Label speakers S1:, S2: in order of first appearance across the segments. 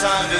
S1: time to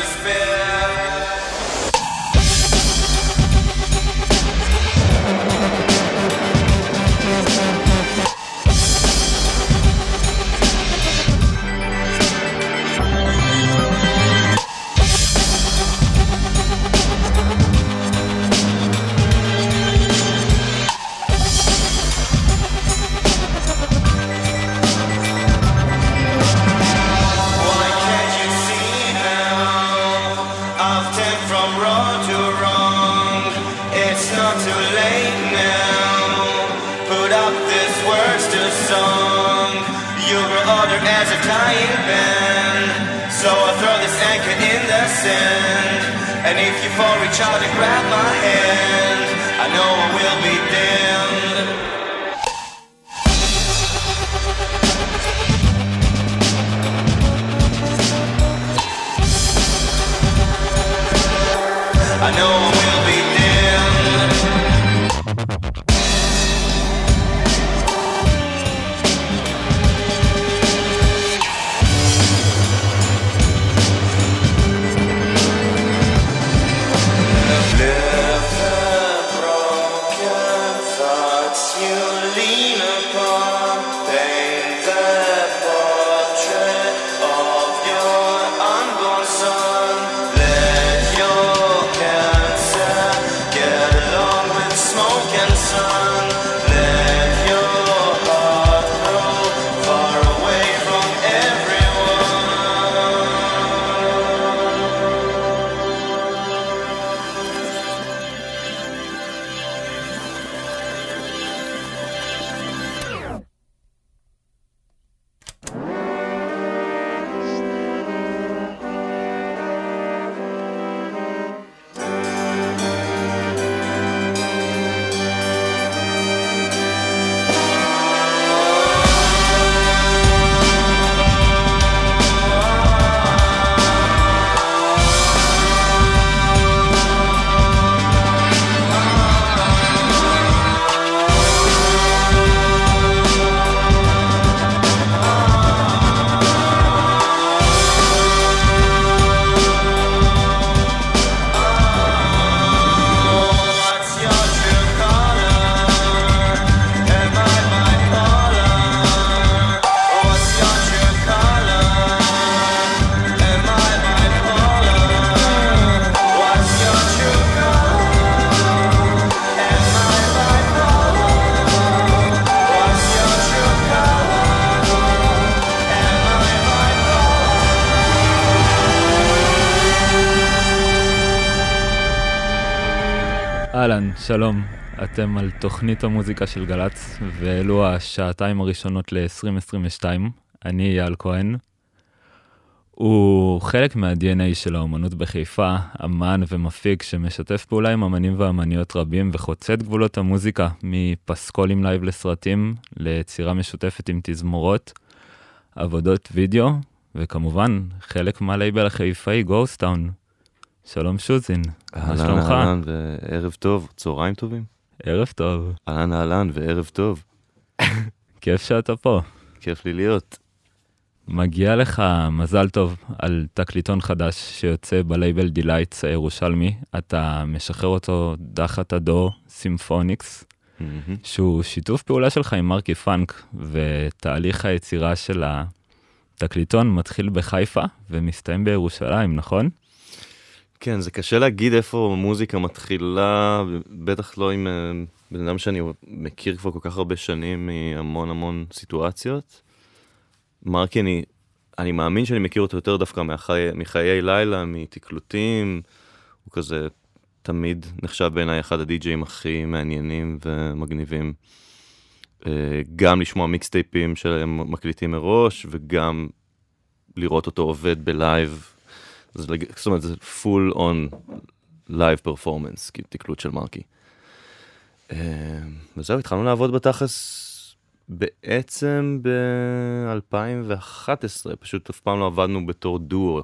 S2: שלום. אתם על תוכנית המוזיקה של גל"צ, ואלו השעתיים הראשונות ל-2022. אני אייל כהן. הוא חלק מה-DNA של האומנות בחיפה, אמן ומפיק שמשתף פעולה עם אמנים ואמניות רבים וחוצה את גבולות המוזיקה, מפסקולים לייב לסרטים, ליצירה משותפת עם תזמורות, עבודות וידאו, וכמובן, חלק מהלייבל החיפאי Ghostown. שלום שוזין, מה
S3: אהלן
S2: שלומך?
S3: אהלן וערב טוב, צהריים טובים.
S2: ערב טוב,
S3: אהלן אהלן וערב טוב,
S2: כיף שאתה פה.
S3: כיף לי להיות.
S2: מגיע לך מזל טוב על תקליטון חדש שיוצא בלייבל Delights הירושלמי. אתה משחרר אותו תחת הדר Symphonics,
S3: מהמם.
S2: שהוא שיתוף פעולה שלך עם מרקי פאנק, ותהליך היצירה של התקליטון מתחיל בחיפה ומסתיים בירושלים, נכון?
S3: כן, זה קשה להגיד איפה מוזיקה מתחילה, בטח לא עם אה, בן אדם שאני מכיר כבר כל כך הרבה שנים מהמון המון סיטואציות. מרקי, אני, אני מאמין שאני מכיר אותו יותר דווקא מהחי, מחיי לילה, מתקלוטים, הוא כזה תמיד נחשב בעיניי אחד הדי-ג'אים הכי מעניינים ומגניבים. אה, גם לשמוע מיקסטייפים שהם מקליטים מראש, וגם לראות אותו עובד בלייב. זאת אומרת, זה full on live performance, כאילו תקלוט של מרקי. אה, וזהו, התחלנו לעבוד בתכלס בעצם ב-2011, פשוט אף פעם לא עבדנו בתור דואו,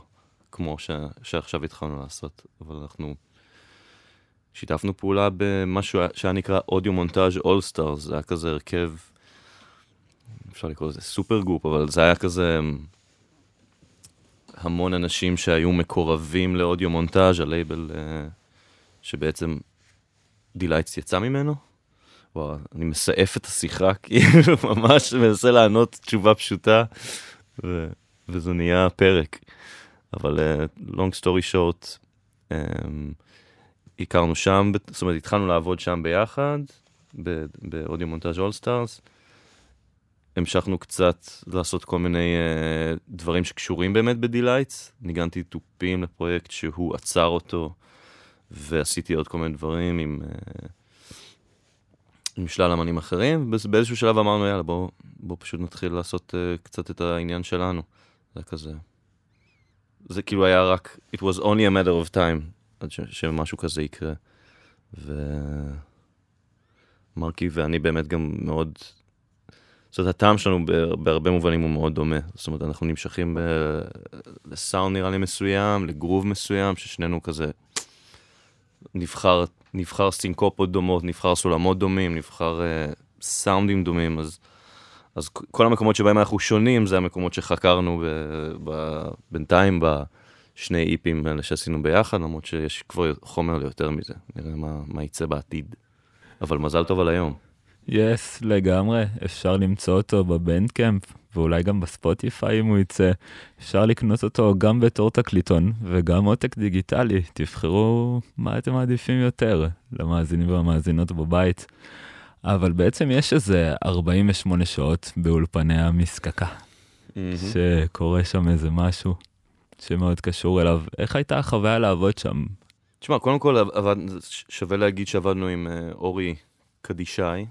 S3: כמו ש... שעכשיו התחלנו לעשות, אבל אנחנו שיתפנו פעולה במשהו שהיה נקרא Audio Montage Allstars, זה היה כזה הרכב, אפשר לקרוא לזה supergroup, אבל זה היה כזה המון אנשים שהיו מקורבים ל Audio Montage, הלייבל uh, שבעצם Delights יצא ממנו. וואו, אני מסעף את השיחה, כאילו ממש מנסה לענות תשובה פשוטה, ו- וזה נהיה פרק. אבל story short, um, הכרנו שם, זאת אומרת, התחלנו לעבוד שם ביחד, ב Audio Montage Allstars. המשכנו קצת לעשות כל מיני uh, דברים שקשורים באמת ב Delights. ניגנתי תופים לפרויקט שהוא אצר אותו, ועשיתי עוד כל מיני דברים עם, uh, עם שלל אמנים אחרים. באיזשהו שלב אמרנו, יאללה, בואו בוא פשוט נתחיל לעשות uh, קצת את העניין שלנו. זה כזה... זה כאילו היה רק, it was only a matter of time, עד ש, שמשהו כזה יקרה. ומרקי ואני באמת גם מאוד זאת אומרת, הטעם שלנו בהרבה מובנים הוא מאוד דומה. זאת אומרת, אנחנו נמשכים ב... לסאונד נראה לי מסוים, לגרוב מסוים, ששנינו כזה נבחר, נבחר סינקופות דומות, נבחר סולמות דומים, נבחר uh, סאונדים דומים, אז, אז כל המקומות שבהם אנחנו שונים, זה המקומות שחקרנו ב, ב, בינתיים בשני איפים האלה שעשינו ביחד, למרות שיש כבר חומר ליותר מזה, נראה מה, מה יצא בעתיד. אבל מזל טוב על היום.
S2: יס, yes, לגמרי, אפשר למצוא אותו בבנדקאמפ, ואולי גם בספוטיפיי אם הוא יצא. אפשר לקנות אותו גם בתור תקליטון וגם עותק דיגיטלי, תבחרו מה אתם מעדיפים יותר למאזינים והמאזינות בבית. אבל בעצם יש איזה 48 שעות באולפני mm-hmm. שקורה שם איזה משהו שמאוד קשור אליו. איך הייתה החוויה לעבוד שם?
S3: תשמע, קודם כל עבד, שווה להגיד שעבדנו עם uh, אורי קדישאי,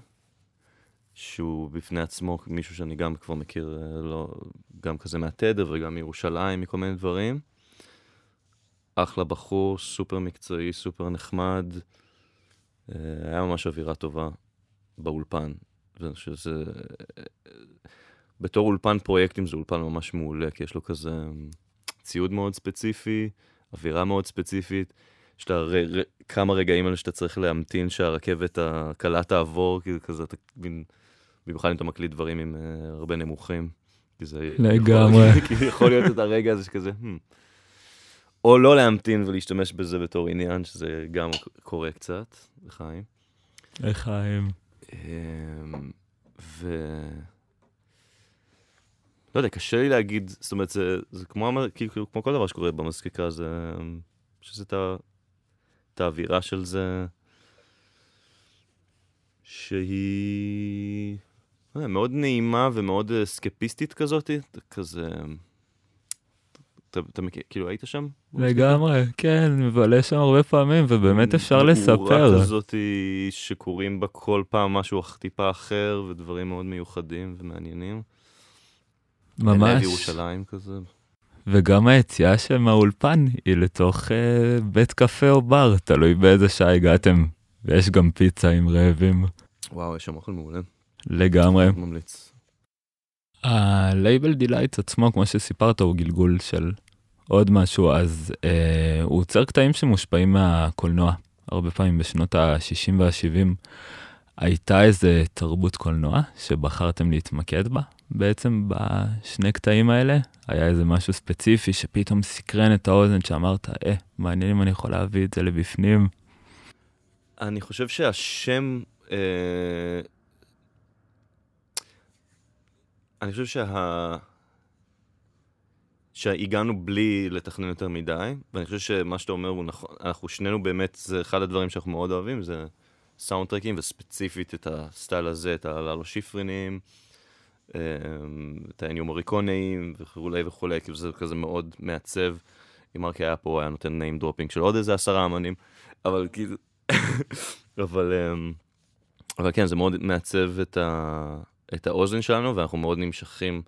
S3: שהוא בפני עצמו מישהו שאני גם כבר מכיר, אה, לא, גם כזה מהתדר וגם מירושלים, מכל מיני דברים. אחלה בחור, סופר מקצועי, סופר נחמד. אה, היה ממש אווירה טובה באולפן. שזה... בתור אולפן פרויקטים זה אולפן ממש מעולה, כי יש לו כזה ציוד מאוד ספציפי, אווירה מאוד ספציפית. יש לה ר... כמה רגעים האלה שאתה צריך להמתין שהרכבת הקלה תעבור, כאילו כזה, אתה מין... במיוחד אם אתה מקליט דברים עם uh, הרבה נמוכים.
S2: לגמרי.
S3: כי יכול להיות את הרגע הזה שכזה, hmm. או לא להמתין ולהשתמש בזה בתור עניין, שזה גם קורה קצת, לחיים.
S2: לחיים.
S3: אמ, ו... לא יודע, קשה לי להגיד, זאת אומרת, זה, זה כמו, כאילו, כמו כל דבר שקורה במזקיקה, זה... שזה את האווירה של זה, שהיא אה, מאוד נעימה ומאוד אה, סקפיסטית כזאת, כזה... אתה, אתה מכיר, כאילו היית שם?
S2: לגמרי, כן, מבלה שם הרבה פעמים, ובאמת אפשר לספר. מאורה
S3: כזאת שקורים בה כל פעם משהו טיפה אחר, ודברים מאוד מיוחדים ומעניינים.
S2: ממש.
S3: ירושלים כזה.
S2: וגם היציאה של מהאולפן היא לתוך אה, בית קפה או בר, תלוי באיזה שעה הגעתם. ויש גם פיצה עם רעבים.
S3: וואו, יש שם אוכל מעולה.
S2: לגמרי.
S3: ממליץ.
S2: הלייבל Delights עצמו, כמו שסיפרת, הוא גלגול של עוד משהו, אז אה, הוא אוצר קטעים שמושפעים מהקולנוע. הרבה פעמים בשנות ה-60 וה-70 הייתה איזה תרבות קולנוע שבחרתם להתמקד בה. בעצם בשני קטעים האלה היה איזה משהו ספציפי שפתאום סקרן את האוזן שאמרת, אה, מעניין אם אני יכול להביא את זה לבפנים.
S3: אני חושב שהשם אה, אני חושב שה... שהגענו בלי לתכנן יותר מדי, ואני חושב שמה שאתה אומר הוא נכון, אנחנו שנינו באמת, זה אחד הדברים שאנחנו מאוד אוהבים, זה סאונד טרקים, וספציפית את הסטייל הזה, את הללו שיפרינים, את האניו מוריקונאים וכולי וכולי, כאילו זה כזה מאוד מעצב. אם מרקי היה פה, היה נותן name dropping של עוד איזה עשרה אמנים, אבל כאילו, אבל, אמ, אבל כן, זה מאוד מעצב את ה... את האוזן שלנו, ואנחנו מאוד נמשכים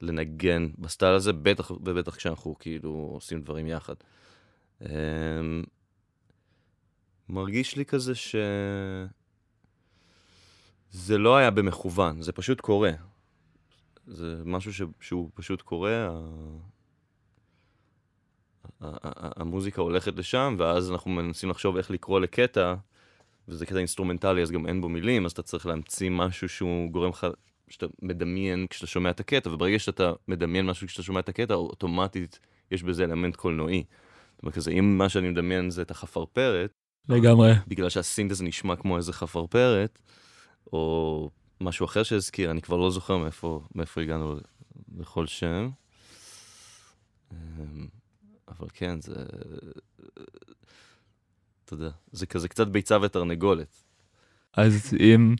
S3: לנגן בסטייל הזה, בטח ובטח כשאנחנו כאילו עושים דברים יחד. Um, מרגיש לי כזה ש... זה לא היה במכוון, זה פשוט קורה. זה משהו ש... שהוא פשוט קורה. המוזיקה הולכת לשם, ואז אנחנו מנסים לחשוב איך לקרוא לקטע, וזה קטע אינסטרומנטלי, אז גם אין בו מילים, אז אתה צריך להמציא משהו שהוא גורם לך, שאתה מדמיין כשאתה שומע את הקטע, וברגע שאתה מדמיין משהו כשאתה שומע את הקטע, אוטומטית יש בזה אלמנט קולנועי. זאת אומרת, כזה, אם מה שאני מדמיין זה את החפרפרת,
S2: לגמרי.
S3: בגלל שהסינט הזה נשמע כמו איזה חפרפרת, או משהו אחר שהזכיר, אני כבר לא זוכר מאיפה, מאיפה הגענו לכל שם. אמ, אבל כן, זה... אתה יודע, זה כזה קצת ביצה ותרנגולת.
S2: אז אם,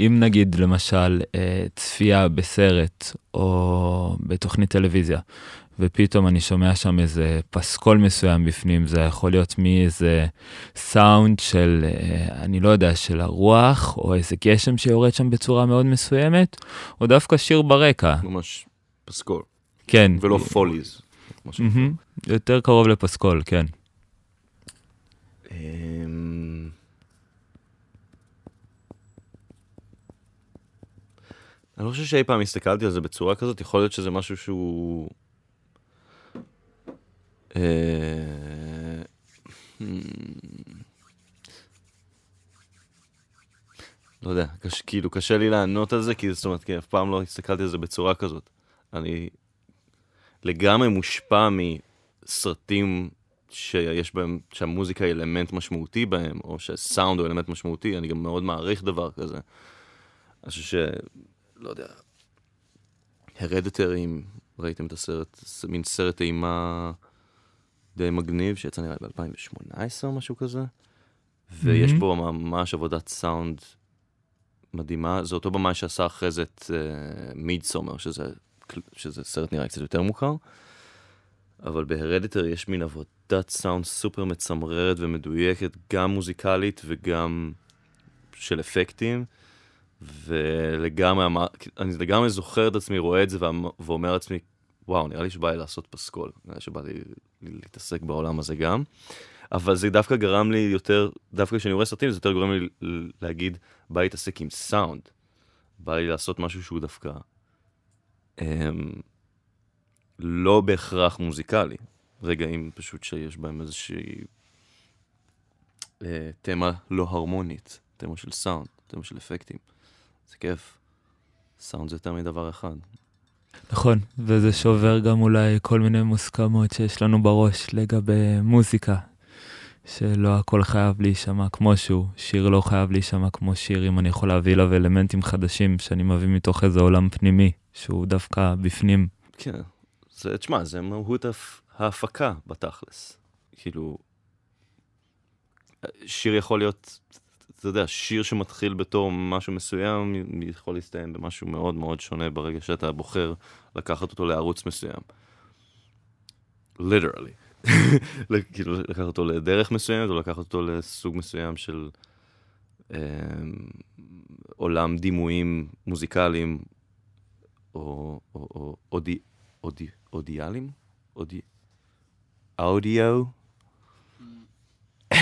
S2: אם נגיד למשל אה, צפייה בסרט או בתוכנית טלוויזיה, ופתאום אני שומע שם איזה פסקול מסוים בפנים, זה יכול להיות מאיזה סאונד של, אה, אני לא יודע, של הרוח, או איזה גשם שיורד שם בצורה מאוד מסוימת, או דווקא שיר ברקע.
S3: ממש פסקול.
S2: כן.
S3: ולא פוליז.
S2: מהמם, יותר קרוב לפסקול, כן.
S3: אמ, אני לא חושב שאי פעם הסתכלתי על זה בצורה כזאת, יכול להיות שזה משהו שהוא... אה, hmm. לא יודע, קש, כאילו קשה לי לענות על זה, כי זאת אומרת, כי אף פעם לא הסתכלתי על זה בצורה כזאת. אני לגמרי מושפע מסרטים שיש בהם, שהמוזיקה היא אלמנט משמעותי בהם, או שהסאונד הוא אלמנט משמעותי, אני גם מאוד מעריך דבר כזה. אני חושב ש... לא יודע, הרדטרים, ראיתם את הסרט, מין סרט אימה די מגניב, שיצא נראה לי ב-2018 או משהו כזה, ויש בו ממש עבודת סאונד מדהימה. זה אותו במאי שעשה אחרי זה את מידסומר, uh, שזה, שזה סרט נראה קצת יותר מוכר, אבל בהרדיטר יש מין עבודת סאונד סופר מצמררת ומדויקת, גם מוזיקלית וגם של אפקטים. ולגמרי, אני לגמרי זוכר את עצמי, רואה את זה ואומר לעצמי, וואו, נראה לי שבא לי לעשות פסקול, נראה לי שבא לי להתעסק בעולם הזה גם. אבל זה דווקא גרם לי יותר, דווקא כשאני רואה סרטים, זה יותר גורם לי להגיד, בא להתעסק עם סאונד. בא לי לעשות משהו שהוא דווקא הם, לא בהכרח מוזיקלי. רגעים פשוט שיש בהם איזושהי אה, תמה לא הרמונית, תמה של סאונד, תמה של אפקטים. זה כיף. סאונד זה יותר מדבר אחד.
S2: נכון, וזה שובר גם אולי כל מיני מוסכמות שיש לנו בראש לגבי מוזיקה, שלא הכל חייב להישמע כמו שהוא, שיר לא חייב להישמע כמו שיר, אם אני יכול להביא אליו אלמנטים חדשים שאני מביא מתוך איזה עולם פנימי, שהוא דווקא בפנים.
S3: כן, זה, תשמע, זה מהות ההפקה בתכלס. כאילו, שיר יכול להיות אתה יודע, שיר שמתחיל בתור משהו מסוים, יכול להסתיים במשהו מאוד מאוד שונה ברגע שאתה בוחר לקחת אותו לערוץ מסוים. ליטרלי. כאילו, לקחת אותו לדרך מסוימת, או לקחת אותו לסוג מסוים של אה, עולם דימויים מוזיקליים, או, או, או אודי, אודי, אודיאלים? אודי... אודיו?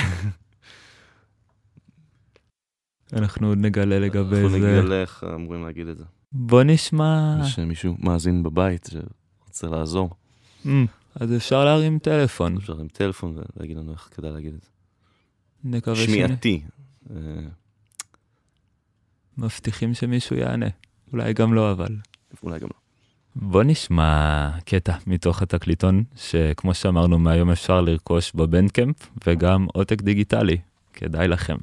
S2: אנחנו עוד נגלה לגבי זה.
S3: אנחנו נגלה איך אמורים להגיד את זה.
S2: בוא נשמע...
S3: יש מישהו מאזין בבית שרוצה לעזור.
S2: Mm, אז אפשר להרים טלפון.
S3: אפשר להרים טלפון ולהגיד לנו איך כדאי להגיד את זה.
S2: נקווה
S3: שמיעתי. אה,
S2: מבטיחים שמישהו יענה. אולי גם לא, אבל...
S3: אולי גם לא.
S2: בוא נשמע קטע מתוך התקליטון, שכמו שאמרנו, מהיום אפשר לרכוש בבנדקמפ, וגם עותק דיגיטלי. כדאי לכם.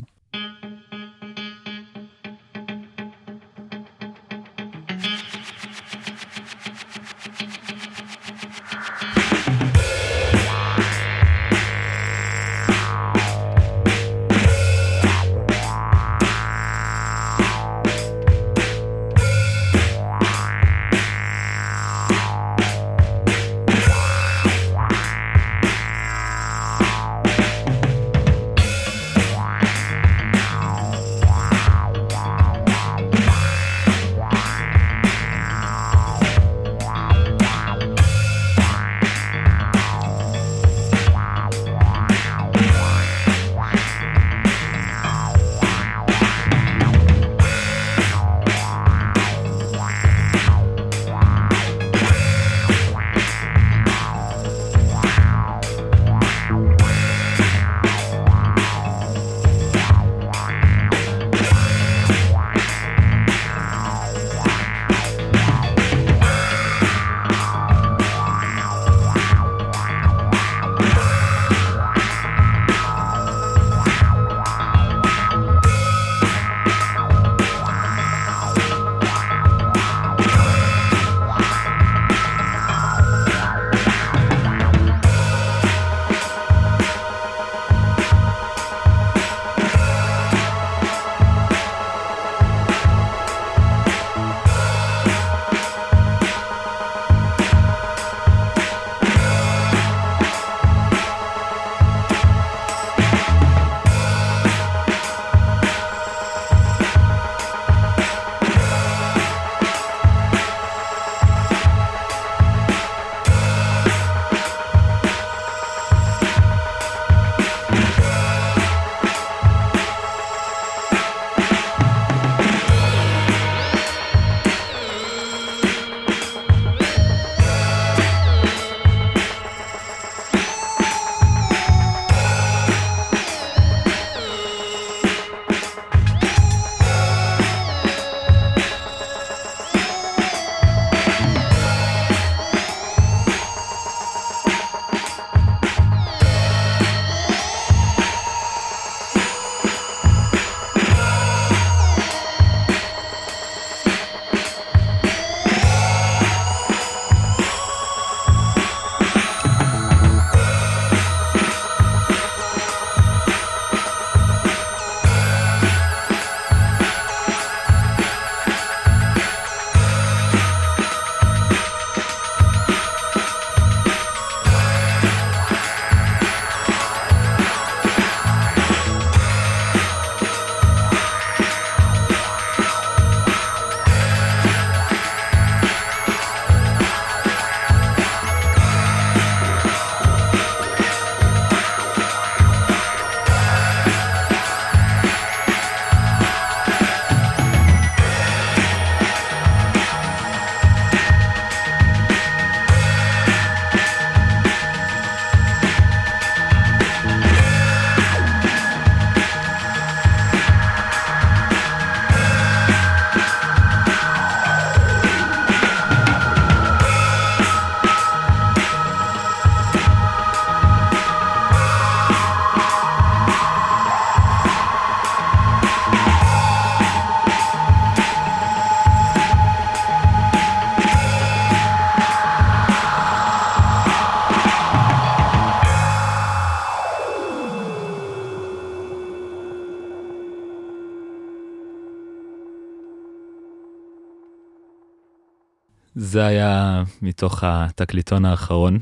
S2: זה היה מתוך התקליטון האחרון,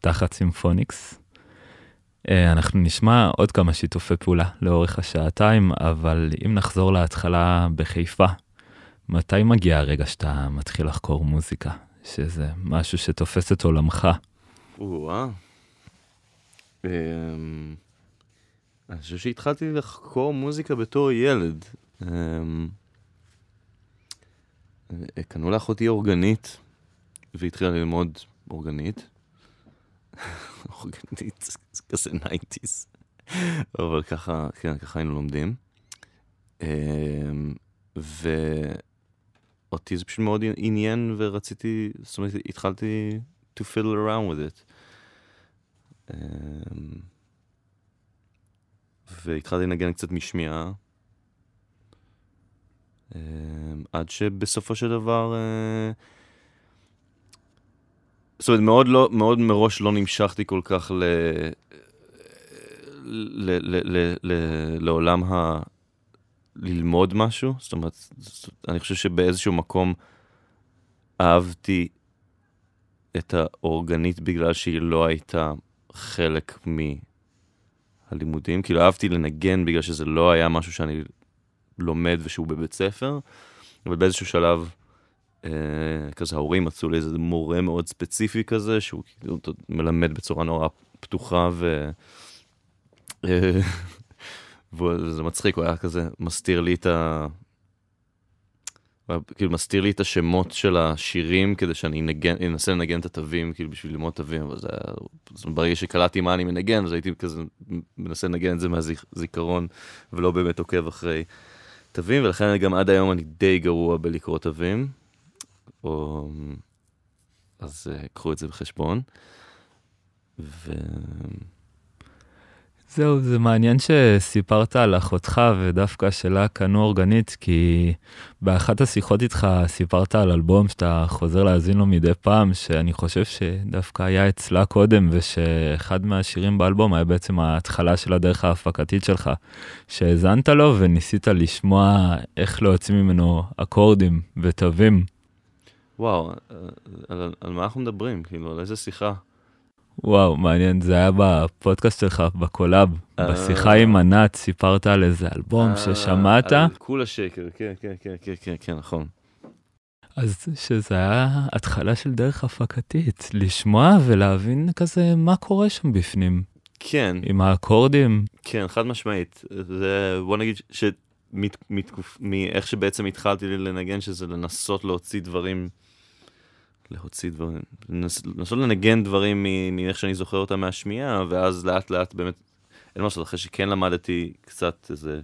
S2: תחת סימפוניקס. אה, אנחנו נשמע עוד כמה שיתופי פעולה לאורך השעתיים, אבל אם נחזור להתחלה בחיפה, מתי מגיע הרגע שאתה מתחיל לחקור מוזיקה? שזה משהו שתופס את עולמך.
S3: או-אה. אמ, אני חושב שהתחלתי לחקור מוזיקה בתור ילד. אמ, קנו לאחותי אורגנית, והתחילה ללמוד אורגנית. אורגנית, זה כזה nineties. אבל ככה, כן, ככה היינו לומדים. אמ, ואותי זה פשוט מאוד עניין ורציתי, זאת אומרת, התחלתי to fiddle around with it. אמ, והתחלתי לנגן קצת משמיעה. אמ, עד שבסופו של דבר... אה, זאת אומרת, מאוד, לא, מאוד מראש לא נמשכתי כל כך ל... ל, ל, ל, ל, לעולם ה... ללמוד משהו. זאת אומרת, אני חושב שבאיזשהו מקום אהבתי את האורגנית בגלל שהיא לא הייתה חלק מהלימודים. כאילו אהבתי לנגן בגלל שזה לא היה משהו שאני לומד ושהוא בבית ספר, אבל באיזשהו שלב, כזה ההורים מצאו לי איזה מורה מאוד ספציפי כזה, שהוא כאילו מלמד בצורה נורא פתוחה ו... אה, וזה מצחיק, הוא היה כזה מסתיר לי את ה... כאילו מסתיר לי את השמות של השירים כדי שאני אנגן, אנסה לנגן את התווים, כאילו בשביל ללמוד תווים, אבל זה היה, ברגע שקלטתי מה אני מנגן, אז הייתי כזה מנסה לנגן את זה מהזיכרון, ולא באמת עוקב אחרי תווים, ולכן גם עד היום אני די גרוע בלקרוא תווים, או... אז uh, קחו את זה בחשבון. ו...
S2: זהו, זה מעניין שסיפרת על אחותך ודווקא שלה קנו אורגנית, כי באחת השיחות איתך סיפרת על אלבום שאתה חוזר להאזין לו מדי פעם, שאני חושב שדווקא היה אצלה קודם, ושאחד מהשירים באלבום היה בעצם ההתחלה של הדרך ההפקתית שלך, שהאזנת לו וניסית לשמוע איך להוציא ממנו אקורדים ותווים.
S3: וואו, על, על מה אנחנו מדברים? כאילו, על איזה שיחה?
S2: וואו, מעניין, זה היה בפודקאסט שלך, בקולאב, בשיחה עם ענת, סיפרת על איזה אלבום ששמעת. על
S3: Kula Shaker, כן, כן, כן, כן, כן, כן, נכון.
S2: אז שזה היה התחלה של דרך הפקתית, לשמוע ולהבין כזה מה קורה שם בפנים.
S3: כן.
S2: עם האקורדים.
S3: כן, חד משמעית. זה, בוא נגיד מאיך שבעצם התחלתי לנגן, שזה לנסות להוציא דברים להוציא דברים, לנסות לנגן דברים מאיך שאני זוכר אותם מהשמיעה, ואז לאט לאט באמת, אין מה לעשות, אחרי שכן למדתי קצת איזה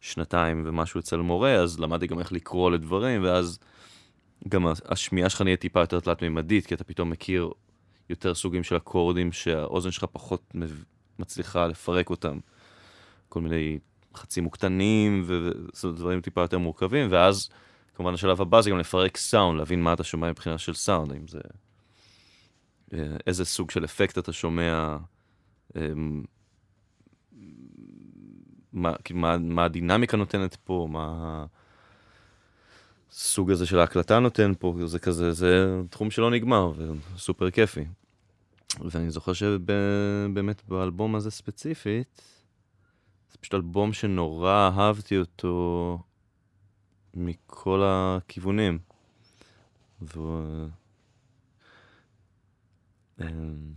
S3: שנתיים ומשהו אצל מורה, אז למדתי גם איך לקרוא לדברים, ואז גם השמיעה שלך נהיית טיפה יותר תלת-מימדית, כי אתה פתאום מכיר יותר סוגים של אקורדים שהאוזן שלך פחות מצליחה לפרק אותם. כל מיני חצים מוקטנים ודברים טיפה יותר מורכבים, ואז... כמובן השלב הבא זה גם לפרק סאונד, להבין מה אתה שומע מבחינה של סאונד, האם זה... אה, איזה סוג של אפקט אתה שומע, אמ, מה, מה, מה הדינמיקה נותנת פה, מה הסוג הזה של ההקלטה נותן פה, זה כזה, זה תחום שלא נגמר וסופר כיפי. ואני זוכר שבאמת באלבום הזה ספציפית, זה פשוט אלבום שנורא אהבתי אותו מכל הכיוונים. ו... אמ,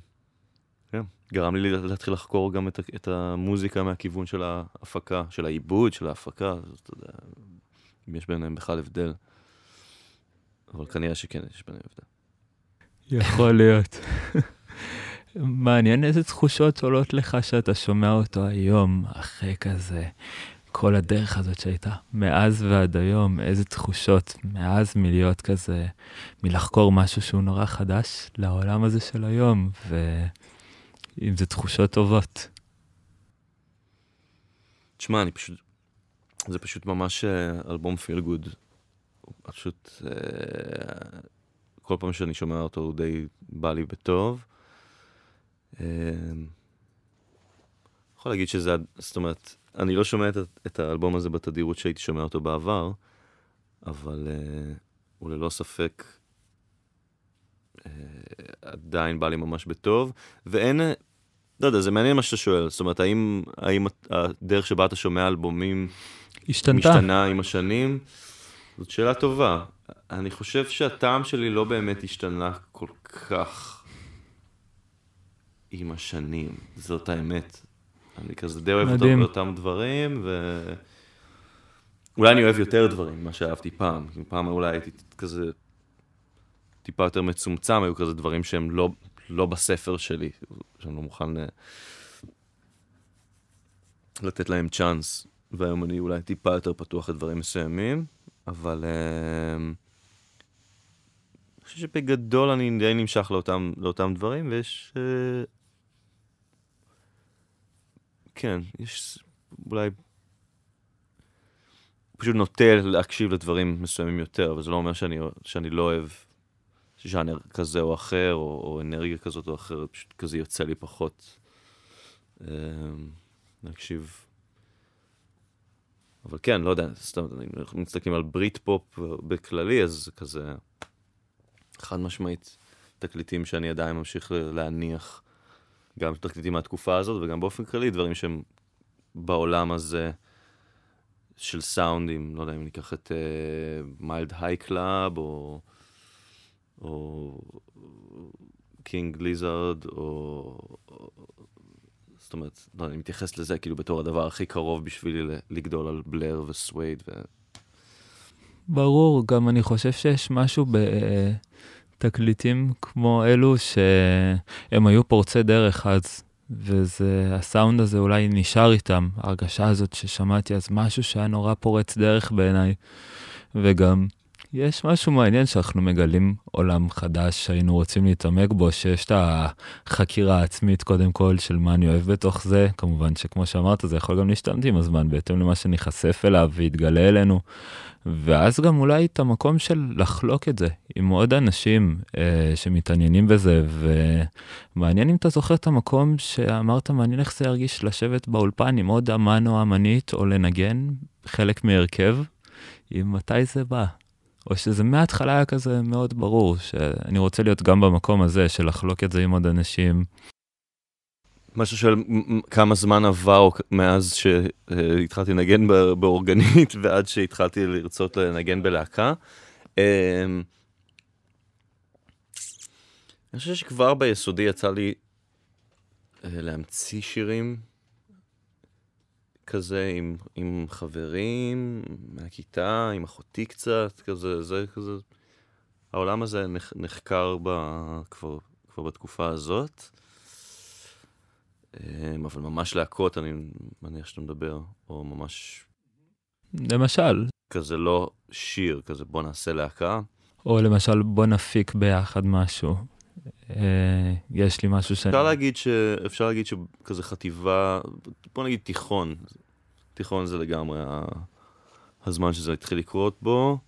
S3: כן, גרם לי להתחיל לחקור גם את, את המוזיקה מהכיוון של ההפקה, של העיבוד, של ההפקה, אתה יודע, אם יש ביניהם בכלל הבדל. אבל כנראה שכן, יש ביניהם הבדל.
S2: יכול להיות. מעניין איזה תחושות עולות לך שאתה שומע אותו היום, אחרי כזה כל הדרך הזאת שהייתה, מאז ועד היום, איזה תחושות, מאז מלהיות כזה, מלחקור משהו שהוא נורא חדש לעולם הזה של היום, ואם זה תחושות טובות.
S3: תשמע, אני פשוט, זה פשוט ממש אה, אלבום פיל גוד. פשוט, אה, כל פעם שאני שומע אותו הוא די בא לי בטוב. אה, יכול להגיד שזה, זאת אומרת, אני לא שומע את, את האלבום הזה בתדירות שהייתי שומע אותו בעבר, אבל uh, הוא ללא ספק אה, עדיין בא לי ממש בטוב, ואין, לא יודע, זה מעניין מה שאתה שואל, זאת אומרת, האם, האם הדרך שבה אתה שומע אלבומים
S2: השתנתה.
S3: משתנה עם השנים? זאת שאלה טובה. אני חושב שהטעם שלי לא באמת השתנה כל כך עם השנים, זאת האמת. אני כזה די אוהב
S2: מדהים.
S3: אותם, אותם דברים, ו... אולי אני אוהב יותר דברים ממה שאהבתי פעם. פעם אולי הייתי כזה טיפה יותר מצומצם, היו כזה דברים שהם לא, לא בספר שלי, שאני לא מוכן אה, לתת להם צ'אנס. והיום אני אולי טיפה יותר פתוח לדברים מסוימים, אבל אה, אני חושב שבגדול אני די נמשך לאותם, לאותם דברים, ויש... כן, יש אולי... פשוט נוטה להקשיב לדברים מסוימים יותר, אבל זה לא אומר שאני, שאני לא אוהב ז'אנר כזה או אחר, או, או אנרגיה כזאת או אחרת, פשוט כזה יוצא לי פחות אה, להקשיב. אבל כן, לא יודע, סתם, אנחנו מסתכלים על ברית פופ בכללי, אז זה כזה חד משמעית תקליטים שאני עדיין ממשיך להניח, גם תקליטים מהתקופה הזאת וגם באופן כללי דברים שהם בעולם הזה של סאונדים, לא יודע אם ניקח את Mild High Club או King Gizzard או... זאת אומרת, לא, אני מתייחס לזה כאילו בתור הדבר הכי קרוב בשבילי לגדול על Blur ו Suede. ו...
S2: ברור, גם אני חושב שיש משהו בתקליטים כמו אלו שהם היו פורצי דרך אז, והסאונד הזה אולי נשאר איתם, ההרגשה הזאת ששמעתי אז משהו שהיה נורא פורץ דרך בעיניי, וגם יש משהו מעניין שאנחנו מגלים עולם חדש שהיינו רוצים להתעמק בו, שיש את החקירה העצמית קודם כל של מה אני אוהב בתוך זה, כמובן שכמו שאמרת זה יכול גם להשתנות עם הזמן בהתאם למה שניחשף אליו ויתגלה אלינו, ואז גם אולי את המקום של לחלוק את זה עם עוד אנשים אה, שמתעניינים בזה, ומעניין אם אתה זוכר את המקום שאמרת מעניין איך זה ירגיש לשבת באולפן עם עוד אמן או אמנית או לנגן חלק מהרכב, עם מתי זה בא. או שזה מההתחלה היה כזה מאוד ברור, שאני רוצה להיות גם במקום הזה של לחלוק את זה עם עוד אנשים.
S3: מה ששואל, כמה זמן עבר מאז שהתחלתי לנגן באורגנית ועד שהתחלתי לרצות לנגן בלהקה. אני חושב שכבר ביסודי יצא לי להמציא שירים כזה עם, עם חברים מהכיתה, עם אחותי קצת, כזה, זה כזה. העולם הזה נח, נחקר ב, כבר, כבר בתקופה הזאת. אבל ממש להקות, אני מניח שאתה מדבר, או ממש...
S2: למשל.
S3: כזה לא שיר, כזה בוא נעשה להקה.
S2: או למשל בוא נפיק ביחד משהו. יש לי משהו ש...
S3: אפשר להגיד, ש... אפשר להגיד שכזה חטיבה, בוא נגיד תיכון. תיכון זה לגמרי הזמן שזה התחיל לקרות בו.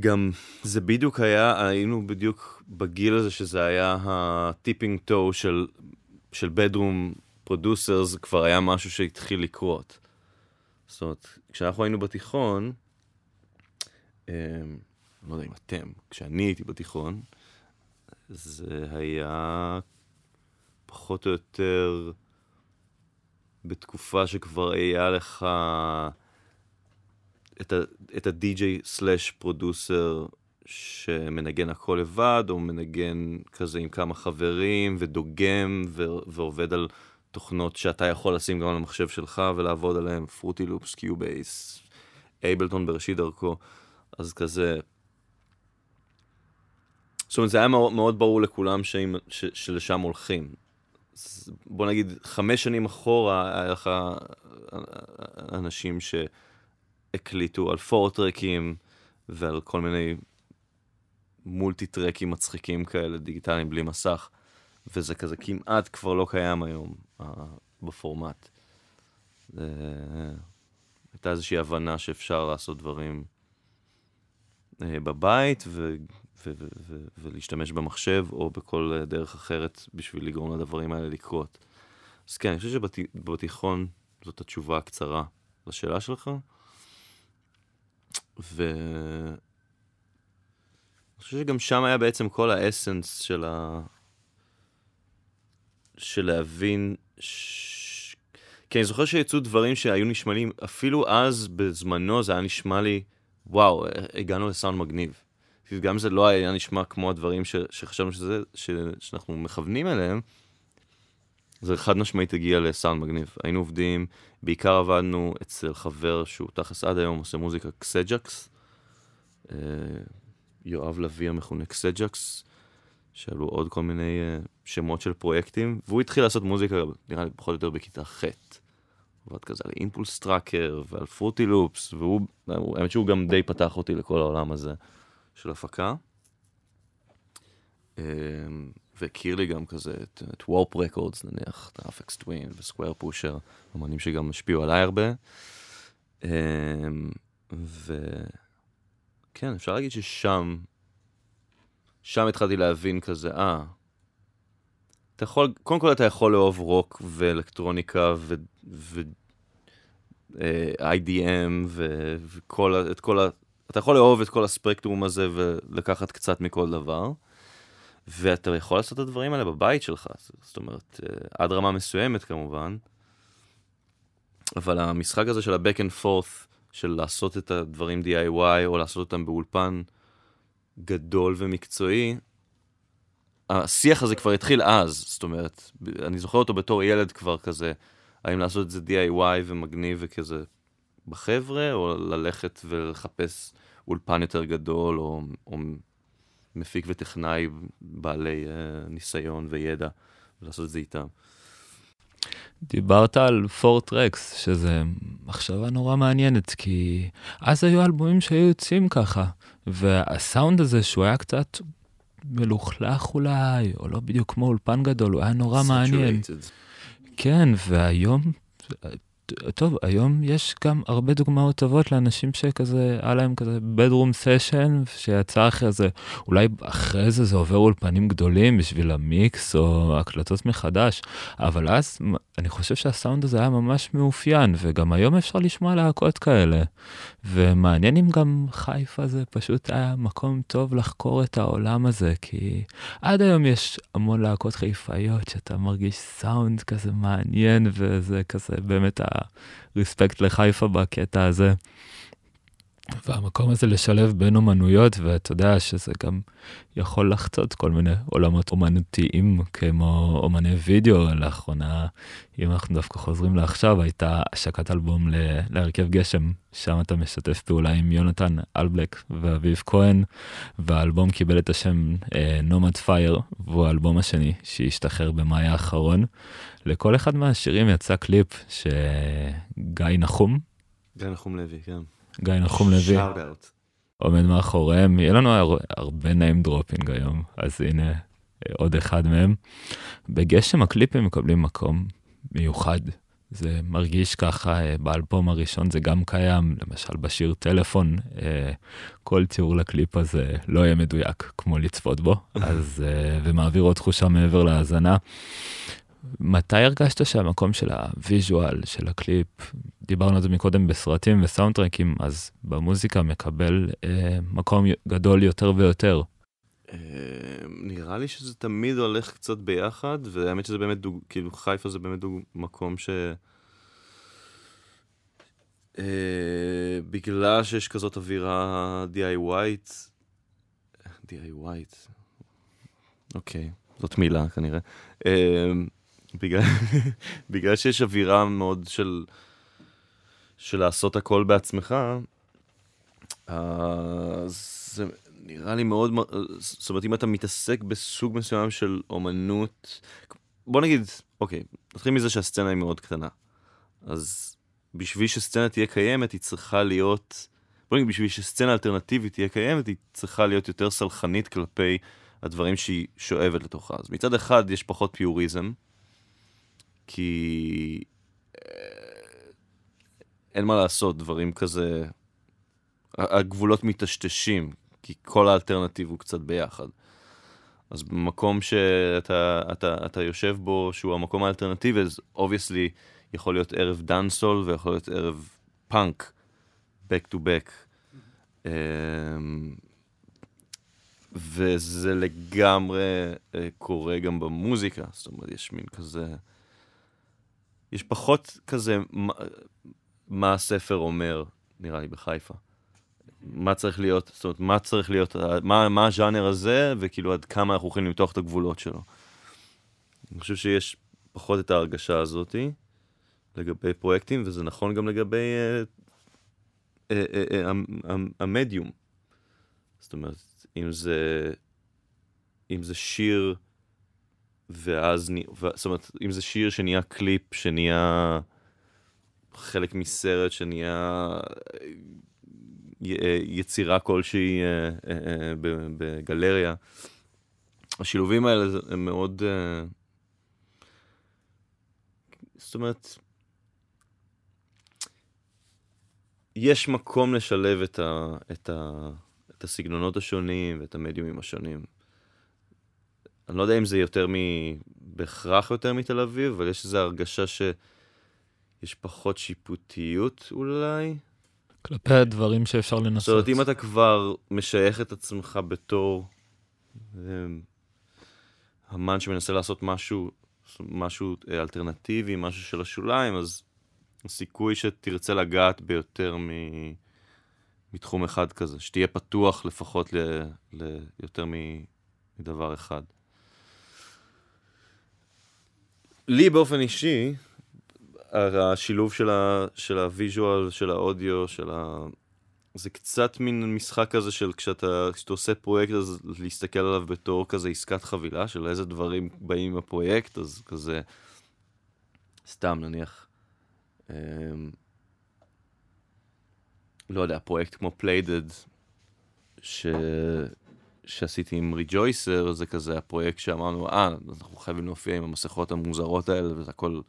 S3: גם זה בדיוק היה, היינו בדיוק בגיל הזה שזה היה הטיפינג טו של, של bedroom producers, כבר היה משהו שהתחיל לקרות. זאת אומרת, כשאנחנו היינו בתיכון, אה, לא יודע אם אתם, כשאני הייתי בתיכון, זה היה פחות או יותר בתקופה שכבר היה לך את, ה, את ה-DJ slash producer שמנגן הכל לבד, או מנגן כזה עם כמה חברים, ודוגם, ו- ועובד על תוכנות שאתה יכול לשים גם על המחשב שלך ולעבוד עליהן, Fruity Loops, Cubase, Ableton בראשית דרכו, אז כזה זאת אומרת, זה היה מאוד, מאוד ברור לכולם שאים, ש, שלשם הולכים. בוא נגיד, חמש שנים אחורה היה לך אנשים שהקליטו על four-track ים ועל כל מיני multi-track ים מצחיקים כאלה, דיגיטליים בלי מסך, וזה כזה כמעט כבר לא קיים היום בפורמט. זה... הייתה איזושהי הבנה שאפשר לעשות דברים uh, בבית, ו... ו- ו- ולהשתמש במחשב או בכל דרך אחרת בשביל לגרום לדברים האלה לקרות. אז כן, אני חושב שבתיכון זאת התשובה הקצרה לשאלה שלך. ו... אני חושב שגם שם היה בעצם כל האסנס של ה... של להבין... ש... כי אני זוכר שיצאו דברים שהיו נשמעים, אפילו אז, בזמנו, זה היה נשמע לי, וואו, הגענו לסאונד מגניב. גם זה לא היה נשמע כמו הדברים ש... שחשבנו שזה, ש... שאנחנו מכוונים אליהם, זה חד משמעית הגיע לסאונד מגניב. היינו עובדים, בעיקר עבדנו אצל חבר שהוא תכלס עד היום עושה מוזיקה, קסג'קס. אה, יואב לביא המכונה קסג'קס, שעלו עוד כל מיני אה, שמות של פרויקטים, והוא התחיל לעשות מוזיקה, נראה לי פחות או יותר בכיתה ח'. עבד כזה על Impulse Tracker ועל Fruity Loops, והוא, האמת שהוא גם די פתח אותי לכל העולם הזה של הפקה. אמ, והכיר לי גם כזה את, את Warp Records נניח, את ה Aphex Twin ו Squarepusher, אמנים שגם השפיעו עליי הרבה. Um, וכן, אפשר להגיד ששם, שם התחלתי להבין כזה, אה, אתה יכול, קודם כל אתה יכול לאהוב רוק ואלקטרוניקה ו... ו uh, IDM ו, וכל, את כל. אתה יכול לאהוב את כל הספקטרום הזה ולקחת קצת מכל דבר. ואתה יכול לעשות את הדברים האלה בבית שלך, זאת אומרת, אה, עד רמה מסוימת כמובן, אבל המשחק הזה של ה-back and forth, של לעשות את הדברים DIY או לעשות אותם באולפן גדול ומקצועי, השיח הזה כבר התחיל אז, זאת אומרת, אני זוכר אותו בתור ילד כבר כזה, האם לעשות את זה DIY ומגניב וכזה בחבר'ה, או ללכת ולחפש אולפן יותר גדול, או, או מפיק וטכנאי בעלי uh, ניסיון וידע, ולעשות את זה איתם.
S2: דיברת על פורט רקס, שזה מחשבה נורא מעניינת, כי אז היו אלבומים שהיו יוצאים ככה, והסאונד הזה שהוא היה קצת מלוכלך אולי, או לא בדיוק כמו אולפן גדול, הוא היה נורא מעניין. כן, והיום טוב, היום יש גם הרבה דוגמאות טובות לאנשים שכזה, היה להם כזה בדרום סשן, שיצא אחרי זה, אולי אחרי זה זה עובר אולפנים גדולים בשביל המיקס או הקלטות מחדש, אבל אז אני חושב שהסאונד הזה היה ממש מאופיין, וגם היום אפשר לשמוע להקות כאלה. ומעניין אם גם חיפה זה פשוט היה מקום טוב לחקור את העולם הזה, כי עד היום יש המון להקות חיפאיות שאתה מרגיש סאונד כזה מעניין, וזה כזה באמת הרספקט לחיפה בקטע הזה. והמקום הזה לשלב בין אומנויות, ואתה יודע שזה גם יכול לחצות כל מיני עולמות אומנותיים, כמו אומני וידאו. לאחרונה, אם אנחנו דווקא חוזרים לעכשיו, הייתה השקת אלבום להרכב גשם, שם אתה משתף פעולה עם יונתן אלבלק ואביב כהן, והאלבום קיבל את השם Nomad אה, Fair, והוא האלבום השני שהשתחרר במאי האחרון. לכל אחד מהשירים יצא קליפ שגיא נחום,
S3: גיא נחום לוי, כן.
S2: גיא נחום לוי. עומד מאחוריהם, יהיה לנו הרבה name dropping היום, אז הנה עוד אחד מהם. בגשם הקליפים מקבלים מקום מיוחד. זה מרגיש ככה, אה, באלבום הראשון זה גם קיים, למשל בשיר טלפון, אה, כל תיאור לקליפ הזה לא יהיה מדויק כמו לצפות בו, אז, אה, ומעביר עוד תחושה מעבר להאזנה. מתי הרגשת שהמקום של ה visual, של הקליפ, דיברנו על זה מקודם בסרטים וסאונדטרקים, אז במוזיקה מקבל אה, מקום גדול יותר ויותר.
S3: אה, נראה לי שזה תמיד הולך קצת ביחד, והאמת שזה באמת, דוג, כאילו חיפה זה באמת דוג, מקום ש... אה, בגלל שיש כזאת אווירה DIY, DIY, אוקיי, זאת מילה כנראה. אה, בגלל, בגלל שיש אווירה מאוד של, של לעשות הכל בעצמך, אז זה נראה לי מאוד, זאת אומרת, אם אתה מתעסק בסוג מסוים של אומנות, בוא נגיד, אוקיי, נתחיל מזה שהסצנה היא מאוד קטנה. אז בשביל שסצנה תהיה קיימת, היא צריכה להיות, בוא נגיד, בשביל שסצנה אלטרנטיבית תהיה קיימת, היא צריכה להיות יותר סלחנית כלפי הדברים שהיא שואבת לתוכה. אז מצד אחד יש פחות פיוריזם, כי אה, אין מה לעשות, דברים כזה, הגבולות מטשטשים, כי כל ה alternative הוא קצת ביחד. אז במקום שאתה אתה, אתה יושב בו, שהוא המקום האלטרנטיבי, אז obviously יכול להיות ערב dancehall ויכול להיות ערב פאנק, back to back. Mm-hmm. וזה לגמרי אה, קורה גם במוזיקה, זאת אומרת, יש מין כזה... יש פחות כזה מה, מה הספר אומר, נראה לי, בחיפה. מה צריך להיות, זאת אומרת, מה צריך להיות, מה, מה הז'אנר הזה, וכאילו עד כמה אנחנו יכולים למתוח את הגבולות שלו. אני חושב שיש פחות את ההרגשה הזאתי לגבי פרויקטים, וזה נכון גם לגבי אה, אה, אה, אה, המדיום. זאת אומרת, אם זה, אם זה שיר, ואז, זאת אומרת, אם זה שיר שנהיה קליפ, שנהיה חלק מסרט, שנהיה אה, יצירה כלשהי אה, אה, בגלריה. השילובים האלה הם מאוד... זאת אומרת, יש מקום לשלב את, ה, את, ה, את הסגנונות השונים ואת המדיומים השונים. אני לא יודע אם זה יותר מ... בהכרח יותר מתל אביב, אבל יש איזו הרגשה שיש פחות שיפוטיות אולי.
S2: כלפי הדברים שאפשר לנסות. זאת אומרת,
S3: אם אתה כבר משייך את עצמך בתור אמן שמנסה לעשות משהו, משהו אה, אלטרנטיבי, משהו של השוליים, אז הסיכוי שתרצה לגעת ביותר מ... מתחום אחד כזה, שתהיה פתוח לפחות ל... ליותר מדבר אחד. לי באופן אישי, השילוב של, ה, של ה visual, של האודיו, של ה... זה קצת מין משחק כזה של כשאתה, כשאתה עושה פרויקט, אז להסתכל עליו בתור כזה עסקת חבילה, של איזה דברים באים עם הפרויקט, אז כזה, סתם נניח, אמ, לא יודע, פרויקט כמו Playdead, ש... שעשיתי עם Rejoicer, זה כזה הפרויקט שאמרנו, אה, אנחנו חייבים להופיע עם המסכות המוזרות האלה, וזה הכל...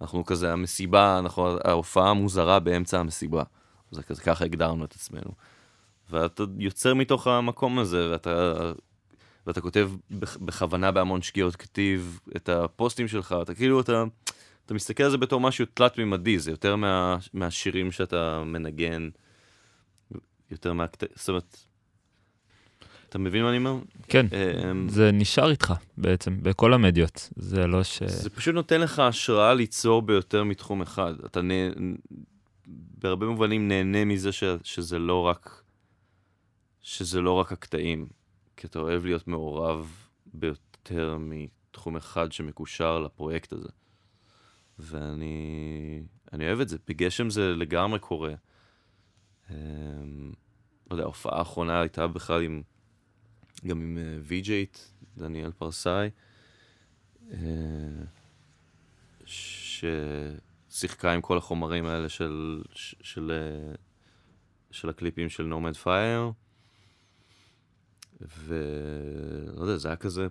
S3: אנחנו כזה, המסיבה, אנחנו, ההופעה המוזרה באמצע המסיבה. זה כזה, ככה הגדרנו את עצמנו. ואתה יוצר מתוך המקום הזה, ואתה, ואתה כותב בכוונה בהמון שגיאות כתיב את הפוסטים שלך, אתה כאילו, אתה, אתה מסתכל על זה בתור משהו תלת-ממדי, זה יותר מה, מהשירים שאתה מנגן, יותר מה... זאת אומרת, אתה מבין מה אני אומר?
S2: כן, אמ, זה נשאר איתך בעצם, בכל המדיות. זה לא ש...
S3: זה פשוט נותן לך השראה ליצור ביותר מתחום אחד. אתה נה... בהרבה מובנים נהנה מזה ש... שזה לא רק... שזה לא רק הקטעים, כי אתה אוהב להיות מעורב ביותר מתחום אחד שמקושר לפרויקט הזה. ואני אני אוהב את זה. בגשם זה לגמרי קורה. אמ, לא יודע, ההופעה האחרונה הייתה בכלל עם... גם עם אה, וי-ג'ייט, דניאל פרסאי, אה, ששיחקה עם כל החומרים האלה של, של, של, אה, של הקליפים של Nomad Fair, ולא יודע, זה היה כזה,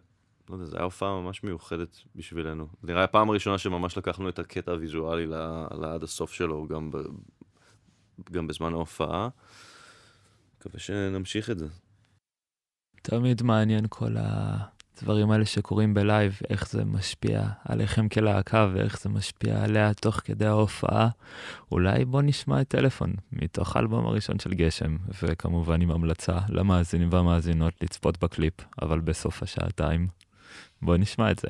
S3: לא יודע, זו הייתה הופעה ממש מיוחדת בשבילנו. זה נראה הפעם הראשונה שממש לקחנו את הקטע הוויזואלי לעד הסוף שלו, גם, ב, גם בזמן ההופעה. מקווה שנמשיך את זה.
S2: תמיד מעניין כל הדברים האלה שקורים בלייב, איך זה משפיע עליכם כלהקה ואיך זה משפיע עליה תוך כדי ההופעה. אולי בוא נשמע את טלפון מתוך האלבום הראשון של גשם, וכמובן עם המלצה למאזינים והמאזינות לצפות בקליפ, אבל בסוף השעתיים. בוא נשמע את זה.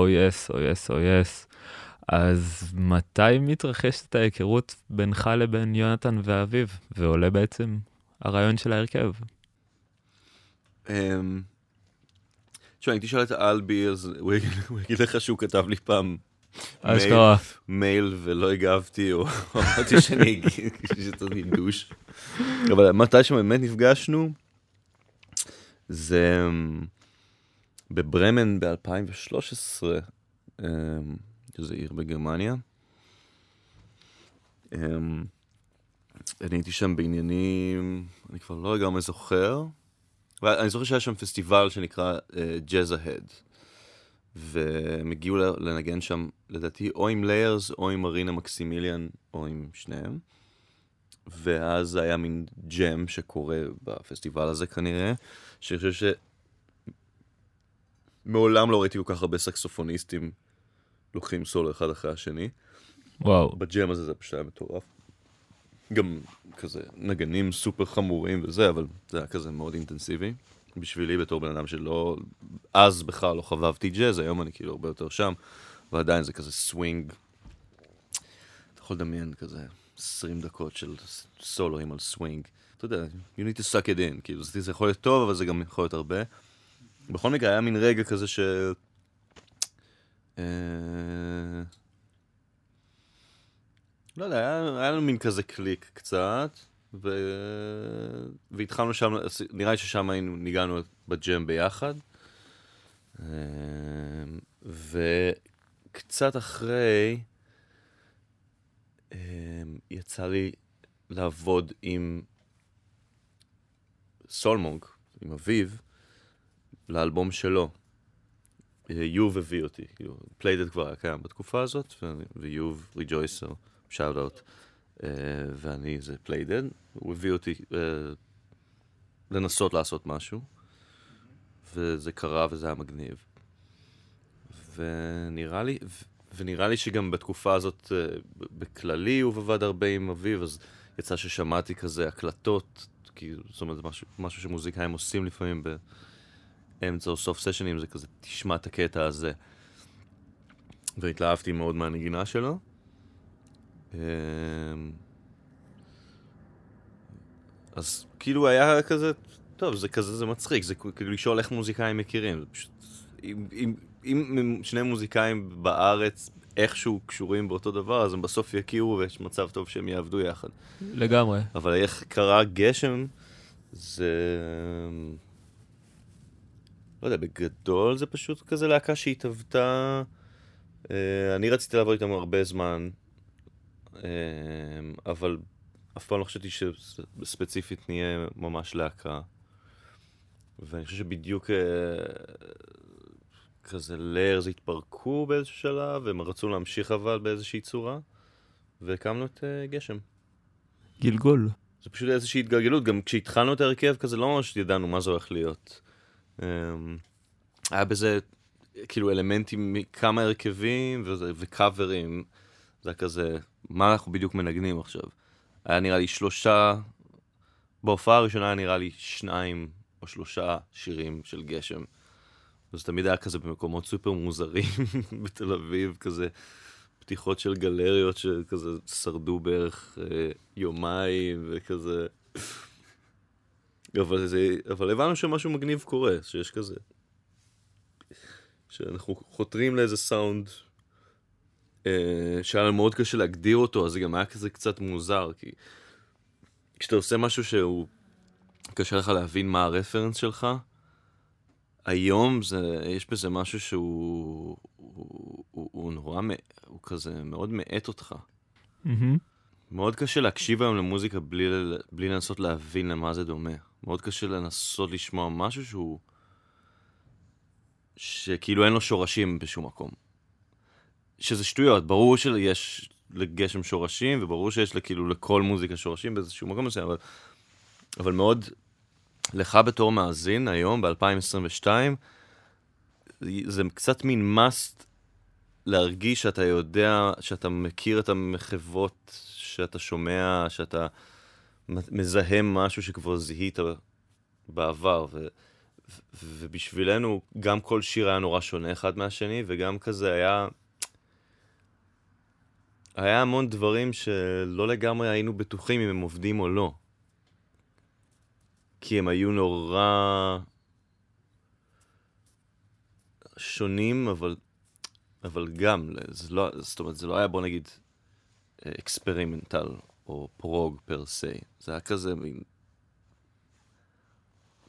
S2: או יס, או יס, או יס. אז מתי מתרחשת ההיכרות בינך לבין יונתן ואביב, ועולה בעצם הרעיון של ההרכב?
S3: אמ, תשמע, אם תשאל את אלבי, אז הוא יגיד- לך שהוא כתב לי פעם
S2: אשכרה.
S3: מייל ולא הגבתי, או אמרתי שאני אגיד, שאני דוש. אבל מתי שבאמת נפגשנו, זה אמ, בברמן ב-2013, שזה עיר בגרמניה. אמ, אני הייתי שם בעניינים, אני כבר לא לגמרי זוכר, אבל אני זוכר שהיה שם פסטיבל שנקרא ג'אז ההד. והם הגיעו לנגן שם, לדעתי, או עם ליירס, או עם מרינה מקסימיליאן, או עם שניהם. ואז היה מין ג'ם שקורה בפסטיבל הזה כנראה, שאני חושב. מעולם לא ראיתי כל כך הרבה סקסופוניסטים לוקחים סולו אחד אחרי השני.
S2: וואו,
S3: בג'ם הזה זה פשוט היה מטורף. גם כזה נגנים סופר חמורים וזה, אבל זה היה כזה מאוד אינטנסיבי. בשבילי בתור בן אדם שלא, אז בכלל לא חבבתי ג'אז, היום אני כאילו הרבה יותר שם, ועדיין זה כזה סווינג. אתה יכול לדמיין כזה 20 דקות של סולואים על סווינג. אתה יודע, you need to suck it in, כאילו זה זה יכול להיות טוב, אבל זה גם יכול להיות הרבה. בכל מקרה, היה מין רגע כזה ש... אה, לא יודע, היה, היה לנו מין כזה קליק קצת, ו... והתחלנו שם, נראה לי ששם היינו, ניגענו בג'ם ביחד. אה, וקצת אחרי, אה, יצא לי לעבוד עם Sol Monk, עם אביב, לאלבום שלו. יובי הביא אותי, כאילו, Playdead כבר היה קיים בתקופה הזאת, ויוב ריג'ויסר, שאוט אאוט, ואני זה Playdead, הוא הביא אותי אה, לנסות לעשות משהו, וזה קרה וזה היה מגניב. ונראה לי, ונראה לי שגם בתקופה הזאת, uh, בכללי הוא עבד הרבה עם אביו, אז יצא ששמעתי כזה הקלטות, כאילו, זאת אומרת, משהו, משהו שמוזיקאים עושים לפעמים באמצע או סוף סשנים, זה כזה, תשמע את הקטע הזה. והתלהבתי מאוד מהנגינה שלו. אמ, אז כאילו היה כזה, טוב, זה כזה, זה מצחיק, זה כאילו לשאול איך מוזיקאים מכירים, פשוט, אם, אם, אם שני מוזיקאים בארץ איכשהו קשורים באותו דבר, אז הם בסוף יכירו ויש מצב טוב שהם יעבדו יחד.
S2: לגמרי.
S3: אבל איך קרה גשם, זה... לא יודע, בגדול זה פשוט כזה להקה שהתהוותה... אה, אני רציתי לעבוד איתם הרבה זמן, אה, אבל אף פעם לא חשבתי שספציפית נהיה ממש להקה. ואני חושב שבדיוק אה, כזה ליירס התפרקו באיזשהו שלב, והם רצו להמשיך אבל באיזושהי צורה, והקמנו את אה, גשם.
S2: גלגול.
S3: זה פשוט איזושהי התגלגלות, גם כשהתחלנו את ההרכב כזה לא ממש ידענו מה זה הולך להיות. אמ, היה בזה כאילו אלמנטים מכמה הרכבים וקאברים, זה היה כזה, מה אנחנו בדיוק מנגנים עכשיו? היה נראה לי שלושה, בהופעה הראשונה היה נראה לי שניים או שלושה שירים של גשם. וזה תמיד היה כזה במקומות סופר מוזרים בתל אביב, כזה פתיחות של גלריות שכזה שרדו בערך אה, יומיים וכזה. אבל, זה, אבל הבנו שמשהו מגניב קורה, שיש כזה. שאנחנו חותרים לאיזה סאונד אה, שהיה לנו מאוד קשה להגדיר אותו, אז זה גם היה כזה קצת מוזר, כי כשאתה עושה משהו שהוא קשה לך להבין מה הרפרנס שלך, היום זה, יש בזה משהו שהוא הוא, הוא, הוא נורא, מ- הוא כזה מאוד מאט אותך.
S2: מהמם.
S3: מאוד קשה להקשיב היום למוזיקה בלי, בלי לנסות להבין למה זה דומה. מאוד קשה לנסות לשמוע משהו שהוא... שכאילו אין לו שורשים בשום מקום. שזה שטויות, ברור שיש לגשם שורשים, וברור שיש כאילו לכל מוזיקה שורשים באיזשהו מקום מסוים, אבל, אבל מאוד, לך בתור מאזין היום, ב-2022, זה קצת מין must להרגיש שאתה יודע, שאתה מכיר את המחוות שאתה שומע, שאתה מזהה משהו שכבר זיהית בעבר, ו, ובשבילנו גם כל שיר היה נורא שונה אחד מהשני, וגם כזה היה... היה המון דברים שלא לגמרי היינו בטוחים אם הם עובדים או לא. כי הם היו נורא שונים, אבל, אבל גם, זה לא, זאת אומרת, זה לא היה, בוא נגיד, אקספרימנטל או פרוג פר סי. זה היה כזה מין...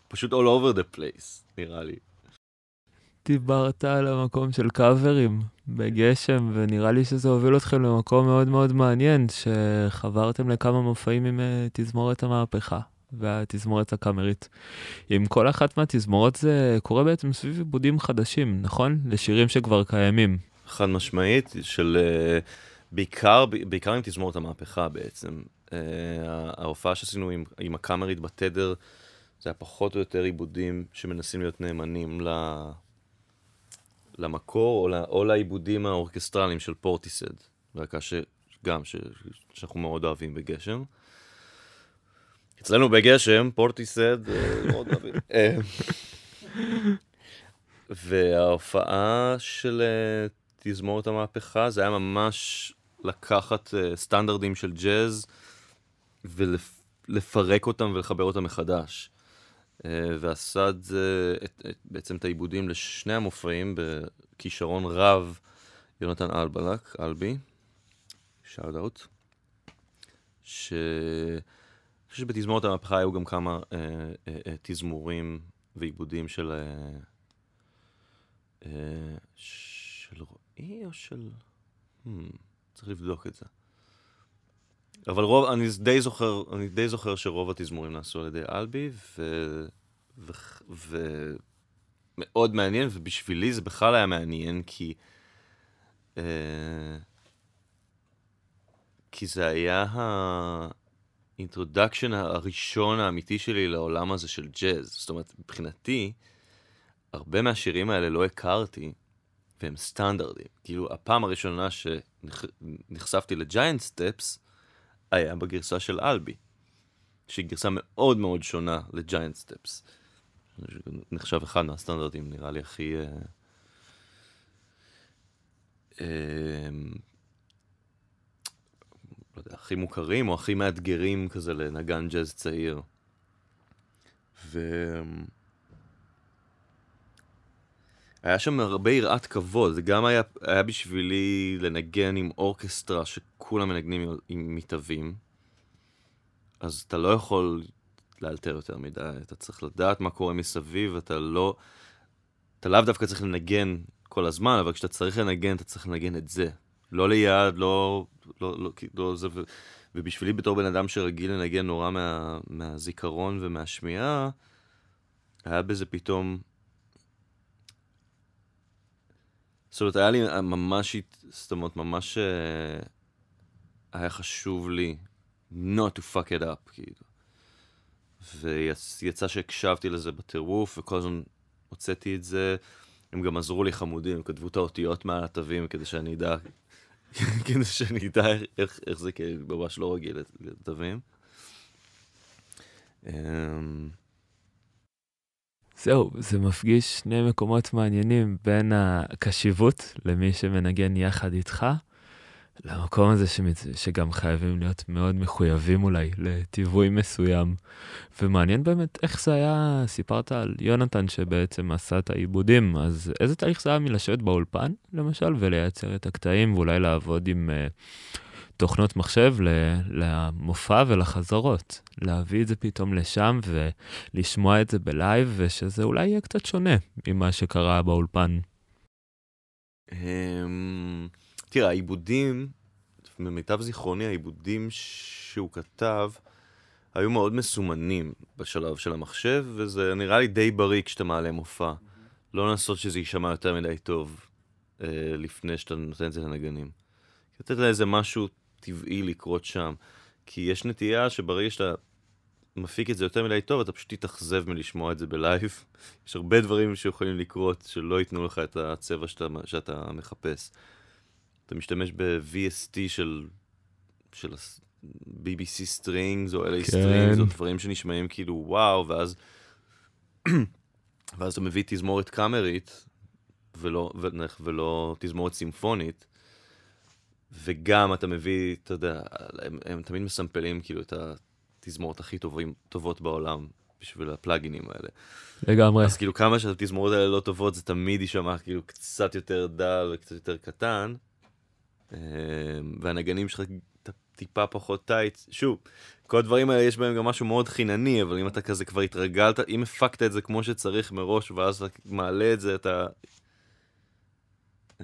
S3: פשוט all over the place, נראה לי.
S2: דיברת על המקום של קאברים בגשם, ונראה לי שזה הוביל אתכם למקום מאוד מאוד מעניין, שחברתם לכמה מופעים עם uh, תזמורת המהפכה והתזמורת הקאמרית. עם כל אחת מהתזמורות זה קורה בעצם סביב עיבודים חדשים, נכון? לשירים שכבר קיימים.
S3: חד משמעית, של... Uh, בעיקר, בעיקר עם תזמורת המהפכה בעצם. Uh, ההופעה שעשינו עם, עם הקאמרית בתדר, זה היה פחות או יותר עיבודים שמנסים להיות נאמנים ל... למקור או, לה, או לעיבודים האורכסטרליים של פורטיסד, להקה שגם, ש, שאנחנו מאוד אוהבים בגשם. אצלנו בגשם, פורטיסד, אה, מאוד אוהבים. אה, וההופעה של אה, תזמורת המהפכה, זה היה ממש לקחת סטנדרטים של ג'אז ולפרק אותם ולחבר אותם מחדש. אה, ועשה את זה, את, את, בעצם את העיבודים לשני המופעים בכישרון רב, יונתן אלבלק, אלבי, שאוט אאוט, ש... אני חושב שבתזמורת המהפכה היו גם כמה אה, אה, אה, תזמורים ועיבודים של... אה, אה, של רועי או של... Hmm, צריך לבדוק את זה. אבל רוב, אני די זוכר, אני די זוכר שרוב התזמורים נעשו על ידי אלבי, ו... ומאוד מעניין, ובשבילי זה בכלל היה מעניין, כי... אה, כי זה היה ה introduction הראשון האמיתי שלי לעולם הזה של ג'אז. זאת אומרת, מבחינתי, הרבה מהשירים האלה לא הכרתי, והם סטנדרטים. כאילו, הפעם הראשונה שנחשפתי ל Giant Steps, היה בגרסה של אלבי, שהיא גרסה מאוד מאוד שונה ל Giant Steps. נחשב אחד מהסטנדרטים, נראה לי, הכי... אה, אה, לא יודע, הכי מוכרים או הכי מאתגרים כזה לנגן ג'אז צעיר. ו... היה שם הרבה יראת כבוד, זה גם היה, היה בשבילי לנגן עם אורקסטרה שכולם מנגנים עם מתהווים. אז אתה לא יכול לאלתר יותר מדי, אתה צריך לדעת מה קורה מסביב, אתה לא... אתה לאו דווקא צריך לנגן כל הזמן, אבל כשאתה צריך לנגן, אתה צריך לנגן את זה. לא ליד, לא... לא, לא, לא זה... ו... ובשבילי בתור בן אדם שרגיל לנגן נורא מה, מהזיכרון ומהשמיעה, היה בזה פתאום זאת אומרת, היה לי ממש, זאת אומרת, ממש uh, היה חשוב לי not to fuck it up, כאילו. ויצא שהקשבתי לזה בטירוף, וכל הזמן הוצאתי את זה. הם גם עזרו לי חמודים, הם כתבו את האותיות מעל התווים כדי שאני אדע, כדי שאני אדע איך, איך זה, כי ממש לא רגיל לתווים. Um,
S2: זהו, זה מפגיש שני מקומות מעניינים בין הקשיבות למי שמנגן יחד איתך, למקום הזה שמת... שגם חייבים להיות מאוד מחויבים אולי לטיווי מסוים. ומעניין באמת איך זה היה, סיפרת על יונתן שבעצם עשה את העיבודים, אז איזה תהליך זה היה מלשבת באולפן, למשל, ולייצר את הקטעים ואולי לעבוד עם... Uh, תוכנות מחשב למופע ולחזרות. להביא את זה פתאום לשם ולשמוע את זה בלייב, ושזה אולי יהיה קצת שונה ממה שקרה באולפן.
S3: אמ, תראה, העיבודים, ממיטב זיכרוני, העיבודים שהוא כתב, היו מאוד מסומנים בשלב של המחשב, וזה נראה לי די בריא כשאתה מעלה מופע. לא לנסות שזה יישמע יותר מדי טוב אה, לפני שאתה נותן את זה לנגנים. לתת לאיזה משהו טבעי לקרות שם. כי יש נטייה שברגע שאתה מפיק את זה יותר מדי טוב, אתה פשוט תתאכזב מלשמוע את זה בלייב. יש הרבה דברים שיכולים לקרות שלא ייתנו לך את הצבע שאתה, שאתה מחפש. אתה משתמש ב-VST של, של BBC Strings או LA כן. Strings, או דברים שנשמעים כאילו וואו, ואז ואז אתה מביא תזמורת קאמרית, ולא, ונניח, ולא תזמורת סימפונית, וגם אתה מביא, אתה יודע, הם, הם תמיד מסמפלים כאילו את התזמורות הכי טובים, טובות בעולם בשביל הפלאגינים האלה.
S2: לגמרי.
S3: אז כאילו כמה שהתזמורות האלה לא טובות, זה תמיד יישמע כאילו קצת יותר דל וקצת יותר קטן, אה, והנגנים שלך טיפה פחות טייט. שוב, כל הדברים האלה יש בהם גם משהו מאוד חינני, אבל אם אתה כזה כבר התרגלת, אם הפקת את זה כמו שצריך מראש, ואז אתה מעלה את זה, אתה... Uh,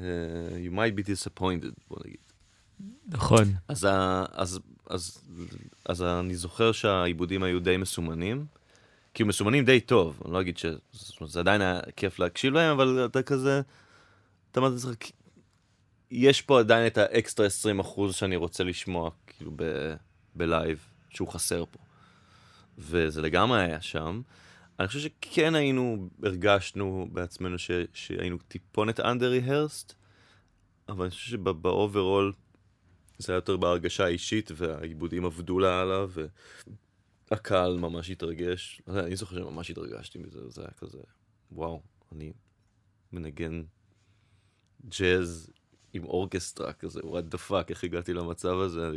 S3: you might be disappointed, בוא נגיד.
S2: נכון.
S3: אז, ה, אז, אז, אז אני זוכר שהעיבודים היו די מסומנים, כאילו מסומנים די טוב, אני לא אגיד שזה עדיין היה כיף להקשיב להם, אבל אתה כזה, אתה אומר, יש פה עדיין את האקסטרה 20 אחוז שאני רוצה לשמוע, כאילו, ב, בלייב, שהוא חסר פה. וזה לגמרי היה שם. אני חושב שכן היינו, הרגשנו בעצמנו ש, שהיינו טיפונת under rehearsed, אבל אני חושב שב overall זה היה יותר בהרגשה האישית, והעיבודים עבדו לאללה, והקהל ממש התרגש. אני זוכר שממש התרגשתי מזה, זה היה כזה, וואו, אני מנגן ג'אז עם orchestra כזה, what the fuck, איך הגעתי למצב הזה,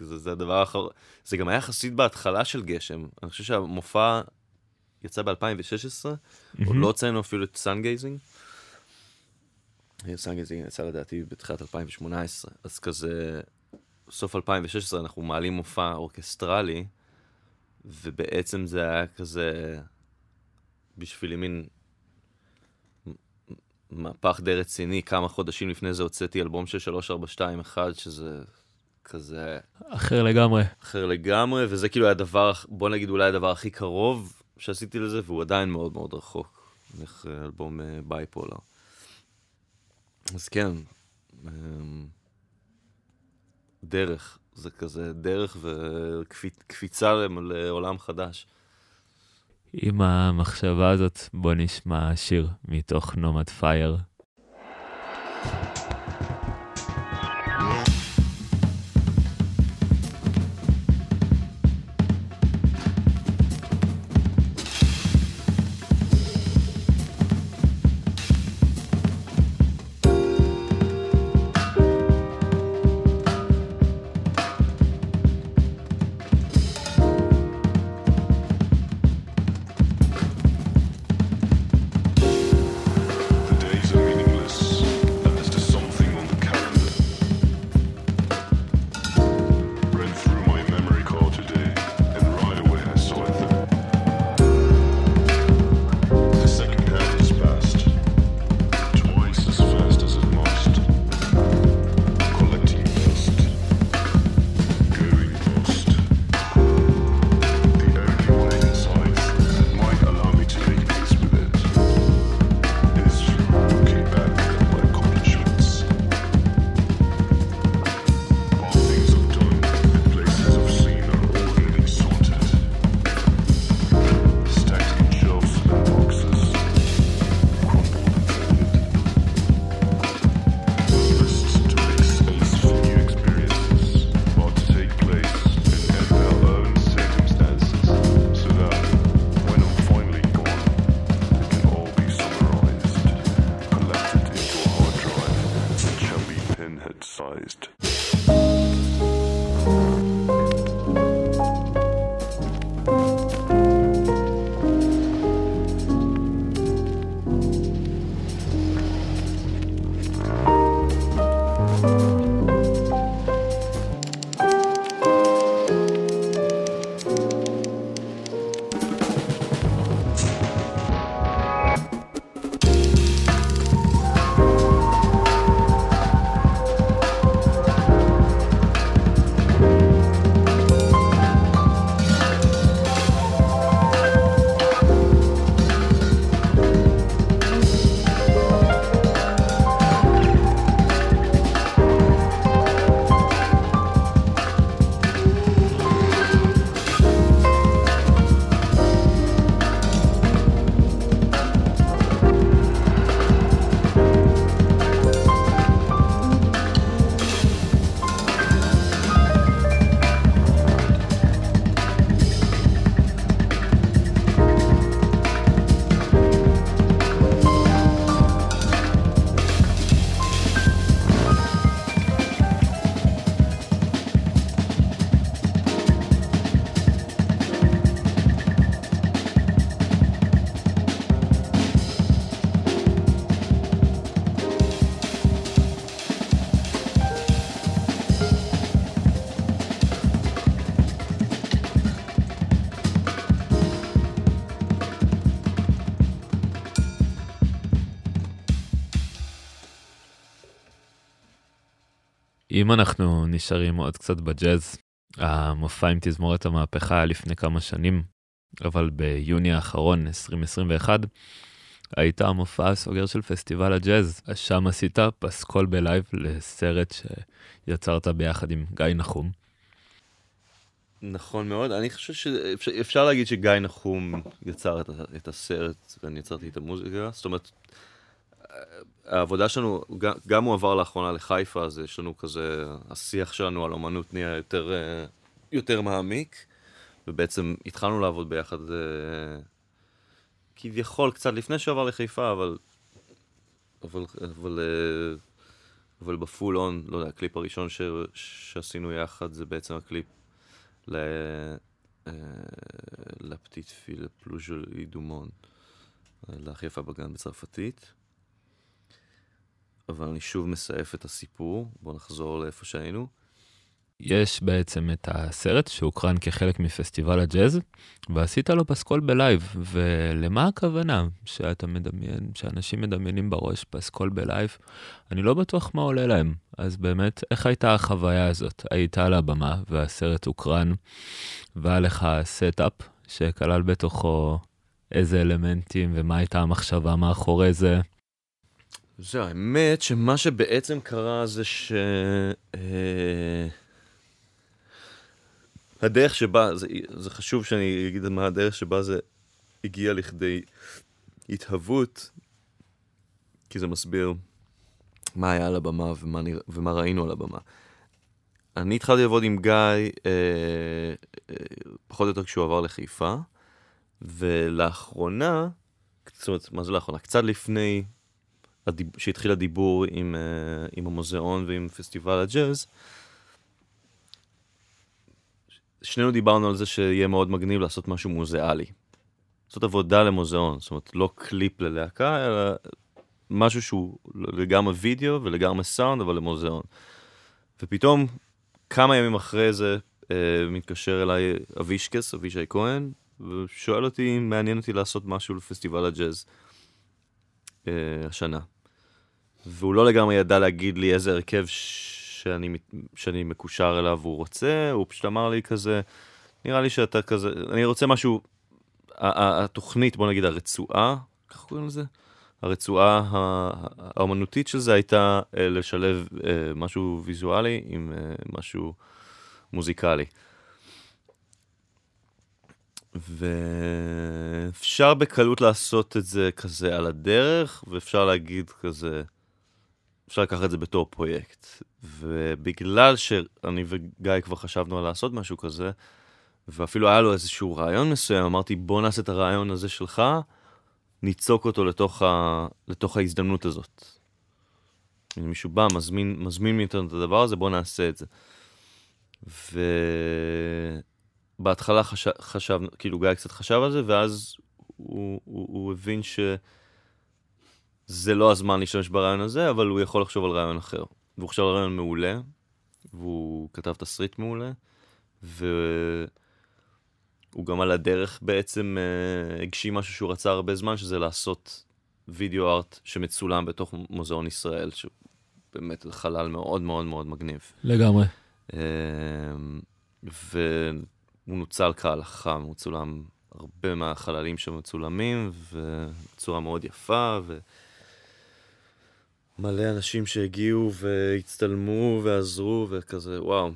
S3: זה, זה הדבר האחרון, זה גם היה יחסית בהתחלה של גשם, אני חושב שהמופע יצא ב-2016, mm-hmm. עוד לא הוצאנו אפילו את Sungazing. Sungazing יצא לדעתי בתחילת 2018, אז כזה, סוף 2016 אנחנו מעלים מופע אורקסטרלי, ובעצם זה היה כזה, בשבילי מין מהפך די רציני, כמה חודשים לפני זה הוצאתי אלבום של 3421, שזה כזה...
S2: אחר לגמרי.
S3: אחר לגמרי, וזה כאילו הדבר, בוא נגיד אולי הדבר הכי קרוב שעשיתי לזה, והוא עדיין מאוד מאוד רחוק. איך אה, אלבום בייפולר. אז כן, אמ, דרך, זה כזה דרך וקפיצה לעולם חדש.
S2: עם המחשבה הזאת, בוא נשמע שיר מתוך נומד פייר. אם אנחנו נשארים עוד קצת בג'אז, המופע עם תזמורת המהפכה היה לפני כמה שנים, אבל ביוני האחרון, 2021, היית המופע הסוגר של פסטיבל הג'אז. שם עשית פסקול בלייב לסרט שיצרת ביחד עם גיא נחום.
S3: נכון מאוד, אני חושב שאפשר להגיד שגיא נחום יצר את, את הסרט ואני יצרתי את המוזיקה, זאת אומרת, העבודה שלנו, גם הוא עבר לאחרונה לחיפה, אז יש לנו כזה, השיח שלנו על אמנות נהיה יותר, יותר מעמיק, ובעצם התחלנו לעבוד ביחד כביכול קצת לפני שעבר לחיפה, אבל, אבל, אבל, אבל ב full on, לא יודע, הקליפ הראשון ש, שעשינו יחד זה בעצם הקליפ la petite fille plus jolie du monde, להכי יפה בגן בצרפתית. אבל אני שוב מסעף את הסיפור, בואו נחזור לאיפה שהיינו.
S2: יש בעצם את הסרט שהוקרן כחלק מפסטיבל הג'אז, ועשית לו פסקול ב live, ולמה הכוונה שאתה מדמיין, שאנשים מדמיינים בראש פסקול ב live? אני לא בטוח מה עולה להם, אז באמת, איך הייתה החוויה הזאת? היית על הבמה והסרט הוקרן, והיה לך setup שכלל בתוכו איזה אלמנטים ומה הייתה המחשבה מאחורי זה?
S3: זה האמת שמה שבעצם קרה זה ש... אה... הדרך שבה, זה, זה חשוב שאני אגיד מה הדרך שבה זה הגיע לכדי התהוות, כי זה מסביר מה היה על הבמה ומה, ומה ראינו על הבמה. אני התחלתי לעבוד עם גיא אה, אה, פחות או יותר כשהוא עבר לחיפה, ולאחרונה, זאת אומרת, מה זה לאחרונה? קצת לפני שהתחיל הדיבור עם, אה, עם המוזיאון ועם פסטיבל הג'אז, שנינו דיברנו על זה שיהיה מאוד מגניב לעשות משהו מוזיאלי. לעשות עבודה למוזיאון, זאת אומרת, לא קליפ ללהקה, אלא משהו שהוא לגמרי וידאו ולגמרי סאונד, אבל למוזיאון. ופתאום, כמה ימים אחרי זה, אה, מתקשר אליי אבישקס, אבישי כהן, ושואל אותי אם מעניין אותי לעשות משהו לפסטיבל הג'אז אה, השנה. והוא לא לגמרי ידע להגיד לי איזה הרכב שאני, שאני מקושר אליו והוא רוצה, הוא פשוט אמר לי כזה, נראה לי שאתה כזה, אני רוצה משהו, התוכנית, בוא נגיד הרצועה, ככה קוראים לזה? הרצועה האומנותית של זה הייתה אה, לשלב אה, משהו ויזואלי עם אה, משהו מוזיקלי. ואפשר בקלות לעשות את זה כזה על הדרך, ואפשר להגיד כזה, אפשר לקחת את זה בתור פרויקט. ובגלל שאני וגיא כבר חשבנו על לעשות משהו כזה, ואפילו היה לו איזשהו רעיון מסוים, אמרתי, בוא נעשה את הרעיון הזה שלך, ניצוק אותו לתוך, ה... לתוך ההזדמנות הזאת. אם מישהו בא, מזמין, מזמין מאיתנו את הדבר הזה, בוא נעשה את זה. ובהתחלה חשב, חשב, כאילו גיא קצת חשב על זה, ואז הוא, הוא, הוא הבין ש... זה לא הזמן להשתמש ברעיון הזה, אבל הוא יכול לחשוב על רעיון אחר. והוא חשב על רעיון מעולה, והוא כתב תסריט מעולה, והוא גם על הדרך בעצם uh, הגשים משהו שהוא רצה הרבה זמן, שזה לעשות וידאו ארט שמצולם בתוך מוזיאון ישראל, שבאמת חלל מאוד מאוד מאוד מגניב.
S2: לגמרי. Uh,
S3: והוא נוצל כהלכה, הוא צולם הרבה מהחללים שמצולמים, ובצורה מאוד יפה, ו... מלא אנשים שהגיעו והצטלמו ועזרו וכזה, וואו.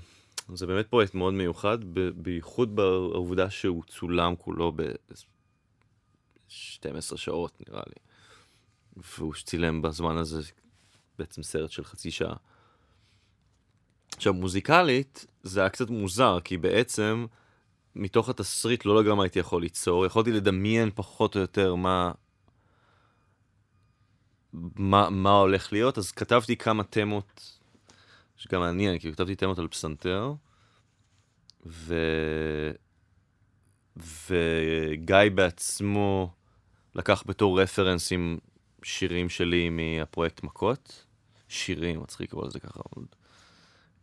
S3: זה באמת פרויקט מאוד מיוחד, בייחוד בעובדה שהוא צולם כולו ב-12 שעות נראה לי. והוא צילם בזמן הזה בעצם סרט של חצי שעה. עכשיו, מוזיקלית זה היה קצת מוזר, כי בעצם מתוך התסריט לא לגמרי הייתי יכול ליצור, יכולתי לדמיין פחות או יותר מה מה, מה הולך להיות, אז כתבתי כמה תמות, שגם מעניין, כי כתבתי תמות על פסנתר, ו... וגיא בעצמו לקח בתור רפרנסים שירים שלי מהפרויקט מכות, שירים, מצחיק לקרוא לזה ככה,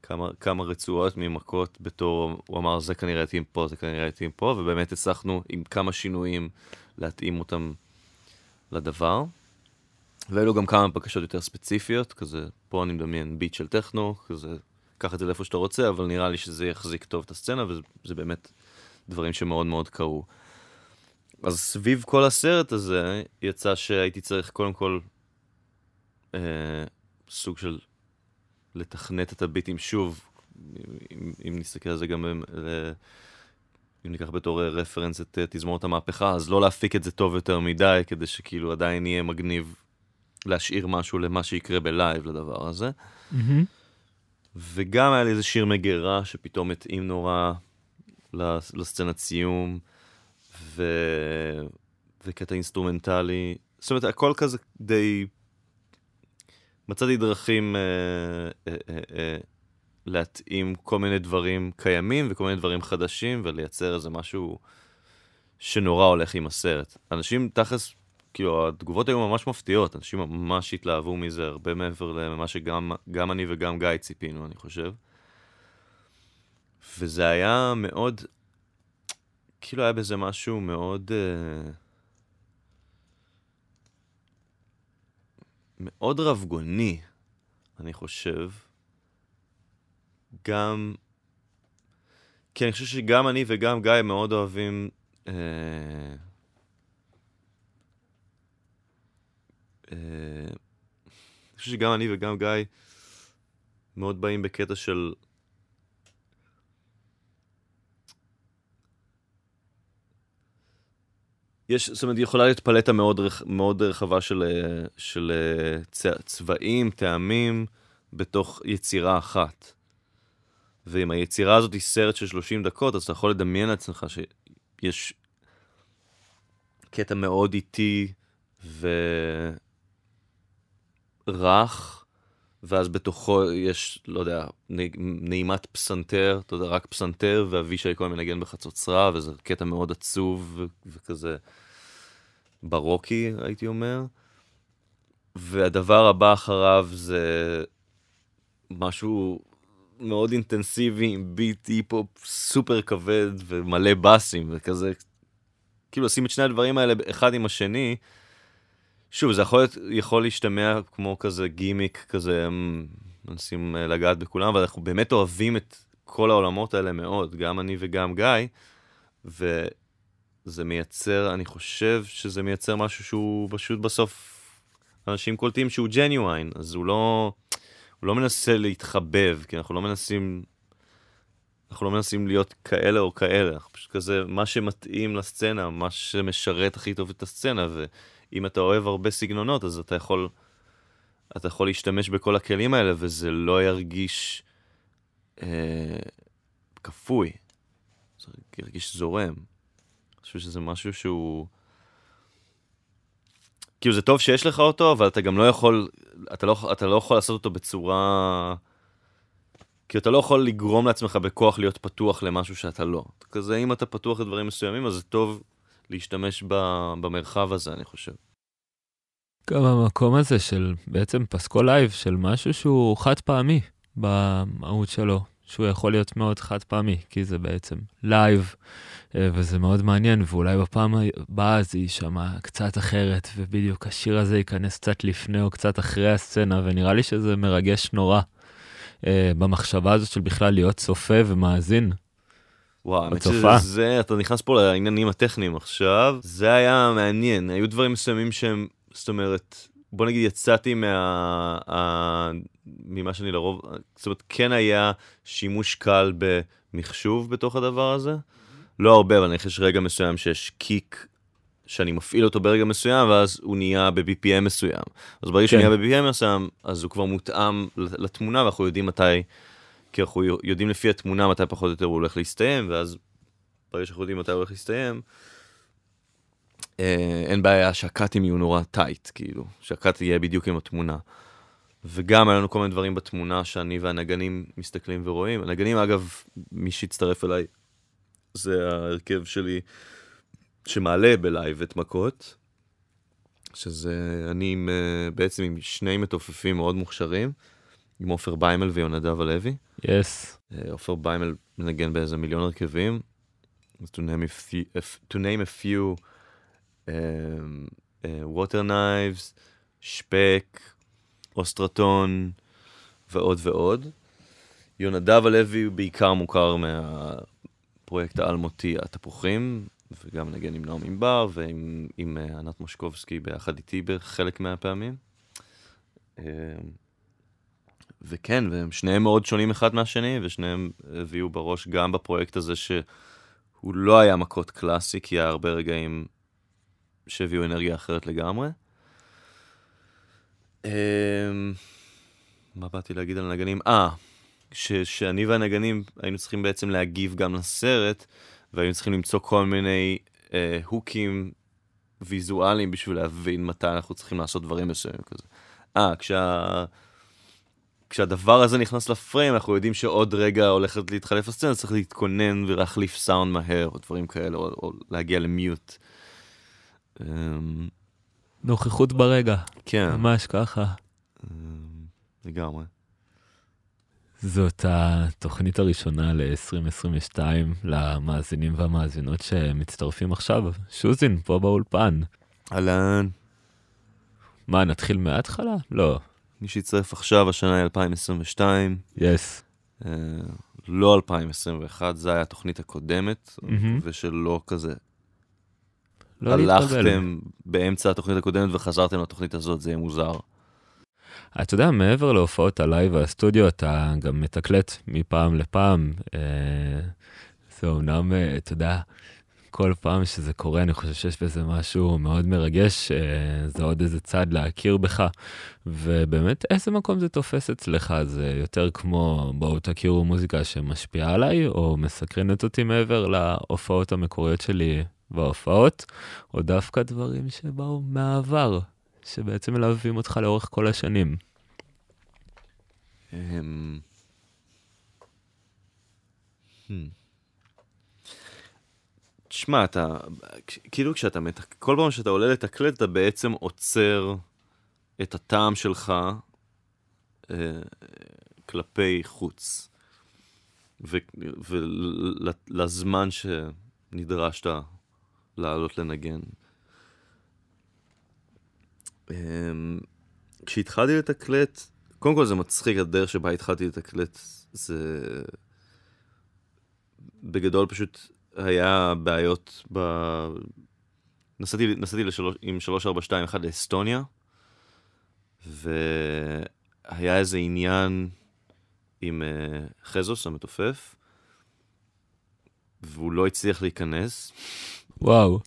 S3: כמה, כמה רצועות ממכות בתור, הוא אמר זה כנראה יתאים פה, זה כנראה יתאים פה, ובאמת הצלחנו עם כמה שינויים להתאים אותם לדבר. והיו לו גם כמה בקשות יותר ספציפיות, כזה, פה אני מדמיין ביט של טכנו, כזה, קח את זה לאיפה שאתה רוצה, אבל נראה לי שזה יחזיק טוב את הסצנה, וזה באמת דברים שמאוד מאוד קרו. אז סביב כל הסרט הזה, יצא שהייתי צריך קודם כל אה, סוג של לתכנת את הביטים שוב, אם, אם נסתכל על זה גם, ל, אם ניקח בתור רפרנס את תזמורת המהפכה, אז לא להפיק את זה טוב יותר מדי, כדי שכאילו עדיין יהיה מגניב להשאיר משהו למה שיקרה ב live לדבר הזה. Mm-hmm. וגם היה לי איזה שיר מגירה שפתאום התאים נורא לסצנת סיום, ו... וקטע אינסטרומנטלי. זאת אומרת, הכל כזה די... מצאתי דרכים אה, אה, אה, אה, להתאים כל מיני דברים קיימים וכל מיני דברים חדשים ולייצר איזה משהו שנורא הולך עם הסרט. אנשים תכלס כאילו, התגובות היו ממש מפתיעות, אנשים ממש התלהבו מזה, הרבה מעבר למה שגם אני וגם גיא ציפינו, אני חושב. וזה היה מאוד, כאילו היה בזה משהו מאוד... Uh, מאוד רבגוני, אני חושב. גם... כי אני חושב שגם אני וגם גיא מאוד אוהבים... אה, אני חושב שגם אני וגם גיא מאוד באים בקטע של... יש, זאת אומרת, יכולה להיות פלטה מאוד, רח, מאוד רחבה של, אה, של אה, צ, צבעים, טעמים, בתוך יצירה אחת. ואם היצירה הזאת היא סרט של 30 דקות, אז אתה יכול לדמיין לעצמך שיש קטע מאוד איטי ו... רך, ואז בתוכו יש, לא יודע, נעימת פסנתר, אתה יודע, רק פסנתר, ואבישי כהן מנגן בחצוצרה, וזה קטע מאוד עצוב וכזה ברוקי, הייתי אומר. והדבר הבא אחריו זה משהו מאוד אינטנסיבי, עם ביט היפ-הופ סופר כבד ומלא באסים, וכזה, כאילו לשים את שני הדברים האלה אחד עם השני, שוב, זה יכול, יכול להשתמע כמו כזה גימיק, כזה מנסים אה, לגעת בכולם, אבל אנחנו באמת אוהבים את כל העולמות האלה מאוד, גם אני וגם גיא, וזה מייצר, אני חושב שזה מייצר משהו שהוא פשוט בסוף, אנשים קולטים שהוא ג'ניוויין, אז הוא לא, הוא לא מנסה להתחבב, כי אנחנו לא מנסים, אנחנו לא מנסים להיות כאלה או כאלה, אנחנו פשוט כזה, מה שמתאים לסצנה, מה שמשרת הכי טוב את הסצנה, ו... אם אתה אוהב הרבה סגנונות, אז אתה יכול, אתה יכול להשתמש בכל הכלים האלה, וזה לא ירגיש אה, כפוי. זה ירגיש זורם. אני חושב שזה משהו שהוא... כאילו זה טוב שיש לך אותו, אבל אתה גם לא יכול, אתה לא, אתה לא יכול לעשות אותו בצורה... כי אתה לא יכול לגרום לעצמך בכוח להיות פתוח למשהו שאתה לא. כזה, אם אתה פתוח לדברים מסוימים, אז זה טוב להשתמש ב, במרחב הזה, אני חושב.
S2: גם המקום הזה של בעצם פסקול live, של משהו שהוא חד פעמי במהות שלו, שהוא יכול להיות מאוד חד פעמי, כי זה בעצם live, אה, וזה מאוד מעניין, ואולי בפעם הבאה זה יישמע קצת אחרת, ובדיוק השיר הזה ייכנס קצת לפני או קצת אחרי הסצנה, ונראה לי שזה מרגש נורא אה, במחשבה הזאת של בכלל להיות צופה ומאזין
S3: וואו, האמת שזה, אתה נכנס פה לעניינים הטכניים עכשיו, זה היה מעניין, היו דברים מסוימים שהם, זאת אומרת, בוא נגיד יצאתי מה... ה, ממה שאני לרוב, זאת אומרת, כן היה שימוש קל במחשוב בתוך הדבר הזה, לא הרבה, אבל אני חושב שרגע מסוים שיש קיק שאני מפעיל אותו ברגע מסוים, ואז הוא נהיה ב-BPM מסוים. אז ברגע כן. שהוא נהיה ב-BPM מסוים, אז הוא כבר מותאם לתמונה, ואנחנו יודעים מתי כי אנחנו יודעים לפי התמונה מתי פחות או יותר הוא הולך להסתיים, ואז ברגע שאנחנו יודעים מתי הוא הולך להסתיים, אה, אין בעיה שהקאטים יהיו נורא טייט, כאילו, שהקאט יהיה בדיוק עם התמונה. וגם היה לנו כל מיני דברים בתמונה שאני והנגנים מסתכלים ורואים. הנגנים, אגב, מי שהצטרף אליי, זה ההרכב שלי שמעלה ב live את מכות, שזה אני עם, אה, בעצם עם שני מתופפים מאוד מוכשרים. עם עופר ביימל ויונדב הלוי.
S2: yes.
S3: אה, עופר ביימל מנגן באיזה מיליון הרכבים. to name a few, to name a few um, uh, water knives, שפק, אוסטרטון ועוד ועוד. יונדב הלוי הוא בעיקר מוכר מהפרויקט האלמותי התפוחים, וגם נגן עם נועם ענבר ועם עם, אה, ענת מושקובסקי ביחד איתי בחלק מהפעמים. וכן, והם שניהם מאוד שונים אחד מהשני, ושניהם הביאו בראש גם בפרויקט הזה שהוא לא היה מכות קלאסי, כי היה הרבה רגעים שהביאו אנרגיה אחרת לגמרי. אמ, מה באתי להגיד על הנגנים? אה, שאני והנגנים היינו צריכים בעצם להגיב גם לסרט, והיינו צריכים למצוא כל מיני אה, הוקים ויזואליים בשביל להבין מתי אנחנו צריכים לעשות דברים מסוימים כזה. אה, כשה... כשהדבר הזה נכנס לפריים, אנחנו יודעים שעוד רגע הולכת להתחלף הסצנה, צריך להתכונן ולהחליף סאונד מהר, או דברים כאלה, או, או להגיע למיוט. אמ,
S2: נוכחות ברגע.
S3: כן.
S2: ממש ככה.
S3: אמ, לגמרי.
S2: זאת התוכנית הראשונה ל-2022 למאזינים והמאזינות שמצטרפים עכשיו. שוזין, פה באולפן.
S3: אהלן.
S2: מה, נתחיל מההתחלה? לא.
S3: מי שהצטרף עכשיו, השנה היא 2022.
S2: יס.
S3: אה, לא 2021, זו הייתה התוכנית הקודמת,
S2: מהמם.
S3: ושלא כזה
S2: לא להתקבל.
S3: הלכתם באמצע התוכנית הקודמת וחזרתם לתוכנית הזאת, זה יהיה מוזר.
S2: אתה יודע, מעבר להופעות ה live והסטודיו, אתה גם מתקלט מפעם לפעם. אה, זה אומנם, אה, אתה יודע, כל פעם שזה קורה, אני חושב שיש בזה משהו מאוד מרגש, אה, זה עוד איזה צד להכיר בך. ובאמת, איזה מקום זה תופס אצלך? זה יותר כמו, בואו תכירו מוזיקה שמשפיעה עליי, או מסקרנת אותי מעבר להופעות המקוריות שלי בהופעות, או דווקא דברים שבאו מהעבר, שבעצם מלווים אותך לאורך כל השנים.
S3: hmm. תשמע, אתה, כאילו כשאתה, מת... כל פעם שאתה עולה לתקלט, אתה בעצם עוצר את הטעם שלך אה, כלפי חוץ. ולזמן שנדרשת לעלות לנגן. אמ, כשהתחלתי לתקלט, קודם כל זה מצחיק, הדרך שבה התחלתי לתקלט זה... בגדול פשוט היה בעיות ב... נסעתי, נסעתי לשלוש, עם 3421 לאסטוניה, והיה איזה עניין עם uh, חזוס המתופף, והוא לא הצליח להיכנס.
S2: וואו,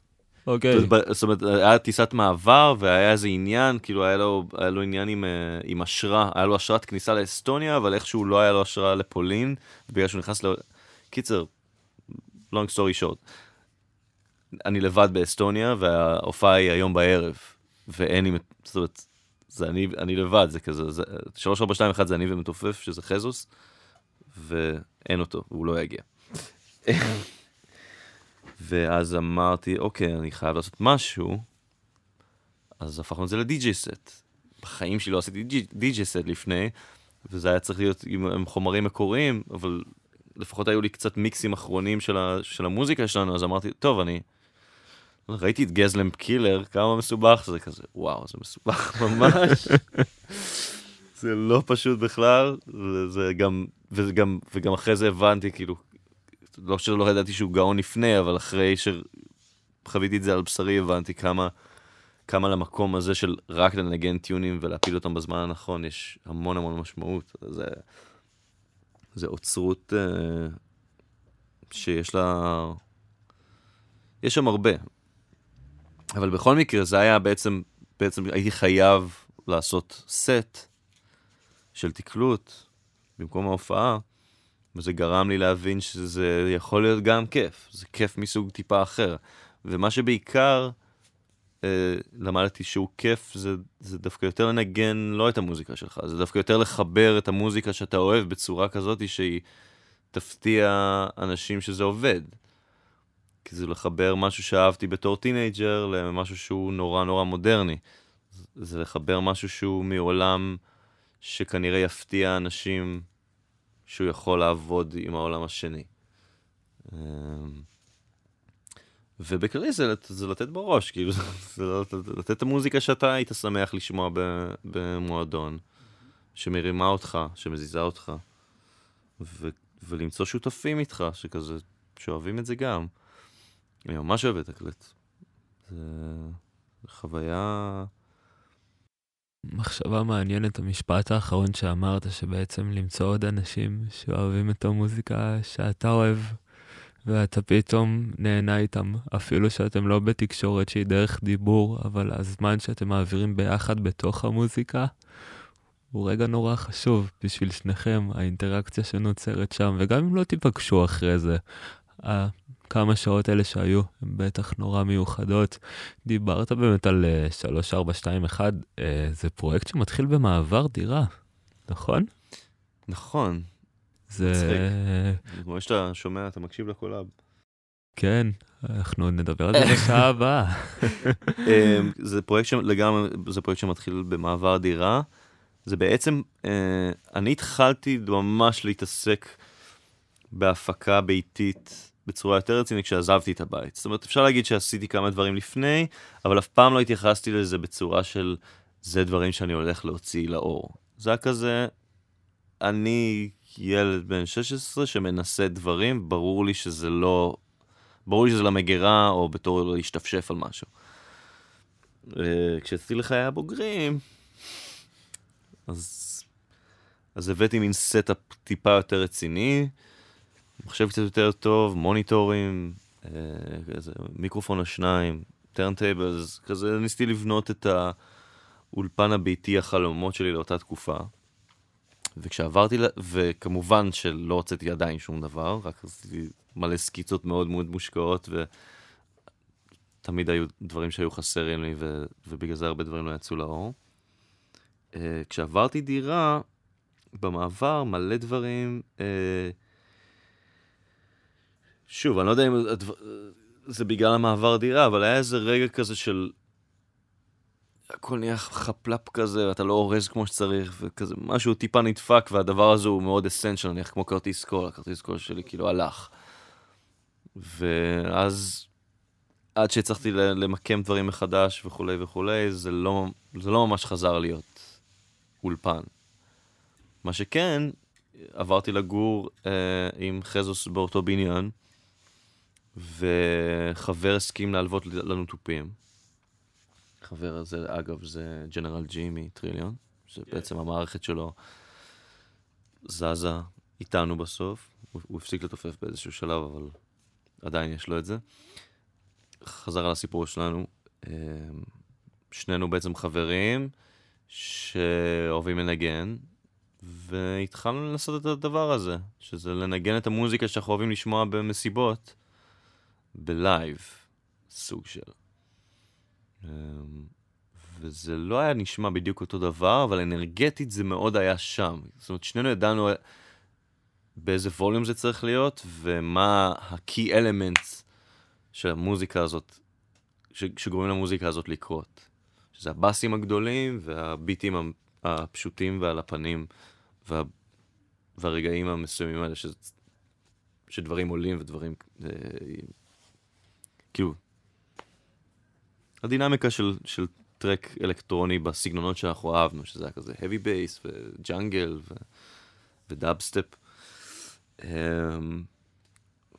S2: אוקיי.
S3: זאת אומרת, היה טיסת מעבר והיה איזה עניין, כאילו היה לו, היה לו עניין עם, אה, עם אשרה, היה לו אשרת כניסה לאסטוניה, אבל איכשהו לא היה לו אשרה לפולין, בגלל שהוא נכנס ל... קיצר, long story short, אני לבד באסטוניה, וההופעה היא היום בערב, ואין לי, זאת אומרת, זה אני, אני לבד, זה כזה, זה, 3, 4, 2, 1 זה אני ומתופף, שזה חזוס, ואין אותו, והוא לא יגיע. ואז אמרתי, אוקיי, אני חייב לעשות משהו, אז הפכנו את זה לדי-ג'יי סט. בחיים שלי לא עשיתי די-ג'יי סט לפני, וזה היה צריך להיות עם, עם חומרים מקוריים, אבל לפחות היו לי קצת מיקסים אחרונים של, ה, של המוזיקה שלנו, אז אמרתי, טוב, אני... ראיתי את גזלם קילר, כמה מסובך זה כזה, וואו, זה מסובך ממש. זה לא פשוט בכלל, וזה גם, וזה גם, וגם אחרי זה הבנתי, כאילו, לא שלא ידעתי שהוא גאון לפני, אבל אחרי שחוויתי את זה על בשרי, הבנתי כמה, כמה למקום הזה של רק לנגן טיונים ולהפיל אותם בזמן הנכון, יש המון המון משמעות. זה, זה אוצרות uh, שיש לה... יש שם הרבה. אבל בכל מקרה, זה היה בעצם, בעצם הייתי חייב לעשות סט של תקלוט במקום ההופעה. וזה גרם לי להבין שזה יכול להיות גם כיף, זה כיף מסוג טיפה אחר. ומה שבעיקר אה, למדתי שהוא כיף, זה, זה דווקא יותר לנגן לא את המוזיקה שלך, זה דווקא יותר לחבר את המוזיקה שאתה אוהב בצורה כזאת שהיא תפתיע אנשים שזה עובד. כי זה לחבר משהו שאהבתי בתור teenager למשהו שהוא נורא נורא מודרני. זה לחבר משהו שהוא מעולם שכנראה יפתיע אנשים שהוא יכול לעבוד עם העולם השני. ובכללי זה, זה לתת בראש, כאילו, זה לתת את המוזיקה שאתה היית שמח לשמוע במועדון, שמרימה אותך, שמזיזה אותך. ו- ולמצוא שותפים איתך, שכזה, שאוהבים את זה גם. אני ממש אוהב לתקלט. זה חוויה...
S2: מחשבה מעניינת, המשפט האחרון שאמרת, שבעצם למצוא עוד אנשים שאוהבים את המוזיקה שאתה אוהב, ואתה פתאום נהנה איתם, אפילו שאתם לא בתקשורת שהיא דרך דיבור, אבל הזמן שאתם מעבירים ביחד בתוך המוזיקה, הוא רגע נורא חשוב בשביל שניכם, האינטראקציה שנוצרת שם, וגם אם לא תיפגשו אחרי זה, כמה שעות אלה שהיו, הן בטח נורא מיוחדות. דיברת באמת על 3421, uh, uh, זה פרויקט שמתחיל במעבר דירה, נכון?
S3: נכון.
S2: זה...
S3: מצחיק. כמו שאתה שומע, אתה מקשיב לקולאב.
S2: כן, אנחנו נדבר על זה בשעה הבאה.
S3: אמ, זה פרויקט שלגמרי, זה פרויקט שמתחיל במעבר דירה. זה בעצם, אה, אני התחלתי ממש להתעסק בהפקה ביתית בצורה יותר רצינית כשעזבתי את הבית. זאת אומרת, אפשר להגיד שעשיתי כמה דברים לפני, אבל אף פעם לא התייחסתי לזה בצורה של זה דברים שאני הולך להוציא לאור. זה היה כזה, אני ילד בן 16 שמנסה דברים, ברור לי שזה לא, ברור לי שזה למגירה, או בתור להשתפשף על משהו. אה, כשיצאתי לחיי הבוגרים, אז, אז הבאתי מין setup טיפה יותר רציני, מחשב קצת יותר טוב, מוניטורים, אה, כזה, מיקרופון או שניים, turntables, כזה ניסיתי לבנות את האולפן הביתי החלומות שלי לאותה תקופה. וכשעברתי, וכמובן שלא הוצאתי עדיין שום דבר, רק עשיתי מלא סקיצות מאוד מאוד מושקעות, ותמיד היו דברים שהיו חסרים לי, ו... ובגלל זה הרבה דברים לא יצאו לאור. Uh, כשעברתי דירה, במעבר, מלא דברים, uh, שוב, אני לא יודע אם זה בגלל המעבר דירה, אבל היה איזה רגע כזה של... הכל נהיה חפלפ כזה, ואתה לא אורז כמו שצריך, וכזה משהו טיפה נדפק, והדבר הזה הוא מאוד אסנצ'ל, נניח כמו כרטיס קול, הכרטיס קול שלי כאילו הלך. ואז עד שהצלחתי למקם דברים מחדש וכולי וכולי, זה לא, זה לא ממש חזר להיות אולפן. מה שכן, עברתי לגור אה, עם חזוס באותו בניין, וחבר הסכים להלוות לנו תופים. החבר הזה, אגב, זה ג'נרל ג'י מטריליון, שבעצם כן. המערכת שלו זזה איתנו בסוף. הוא, הוא הפסיק לתופף באיזשהו שלב, אבל עדיין יש לו את זה. חזר על הסיפור שלנו. אמ, שנינו בעצם חברים שאוהבים לנגן, והתחלנו לעשות את הדבר הזה, שזה לנגן את המוזיקה שאנחנו אוהבים לשמוע במסיבות, בלייב, סוג של. אמ, וזה לא היה נשמע בדיוק אותו דבר, אבל אנרגטית זה מאוד היה שם. זאת אומרת, שנינו ידענו באיזה ווליום זה צריך להיות, ומה ה-key elements של המוזיקה הזאת, שגורמים למוזיקה הזאת לקרות. שזה הבאסים הגדולים והביטים הפשוטים ועל הפנים, וה... והרגעים המסוימים האלה ש... שדברים עולים ודברים... אה, כאילו, הדינמיקה של, של טרק אלקטרוני בסגנונות שאנחנו אהבנו, שזה היה כזה heavy bass וג'אנגל ודאבסטפ. Um,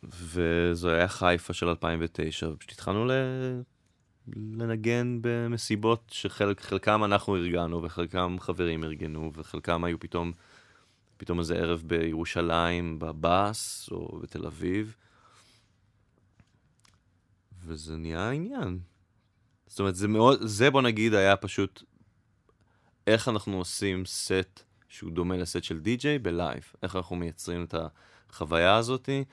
S3: וזו היה חיפה של 2009, ופשוט התחלנו ל... לנגן במסיבות שחלקם אנחנו ארגנו וחלקם חברים ארגנו וחלקם היו פתאום, פתאום איזה ערב בירושלים, בבאס או בתל אביב. וזה נהיה עניין. זאת אומרת, זה מאוד, זה בוא נגיד היה פשוט איך אנחנו עושים סט שהוא דומה לסט של די-ג'יי ב live. איך אנחנו מייצרים את החוויה הזאתי,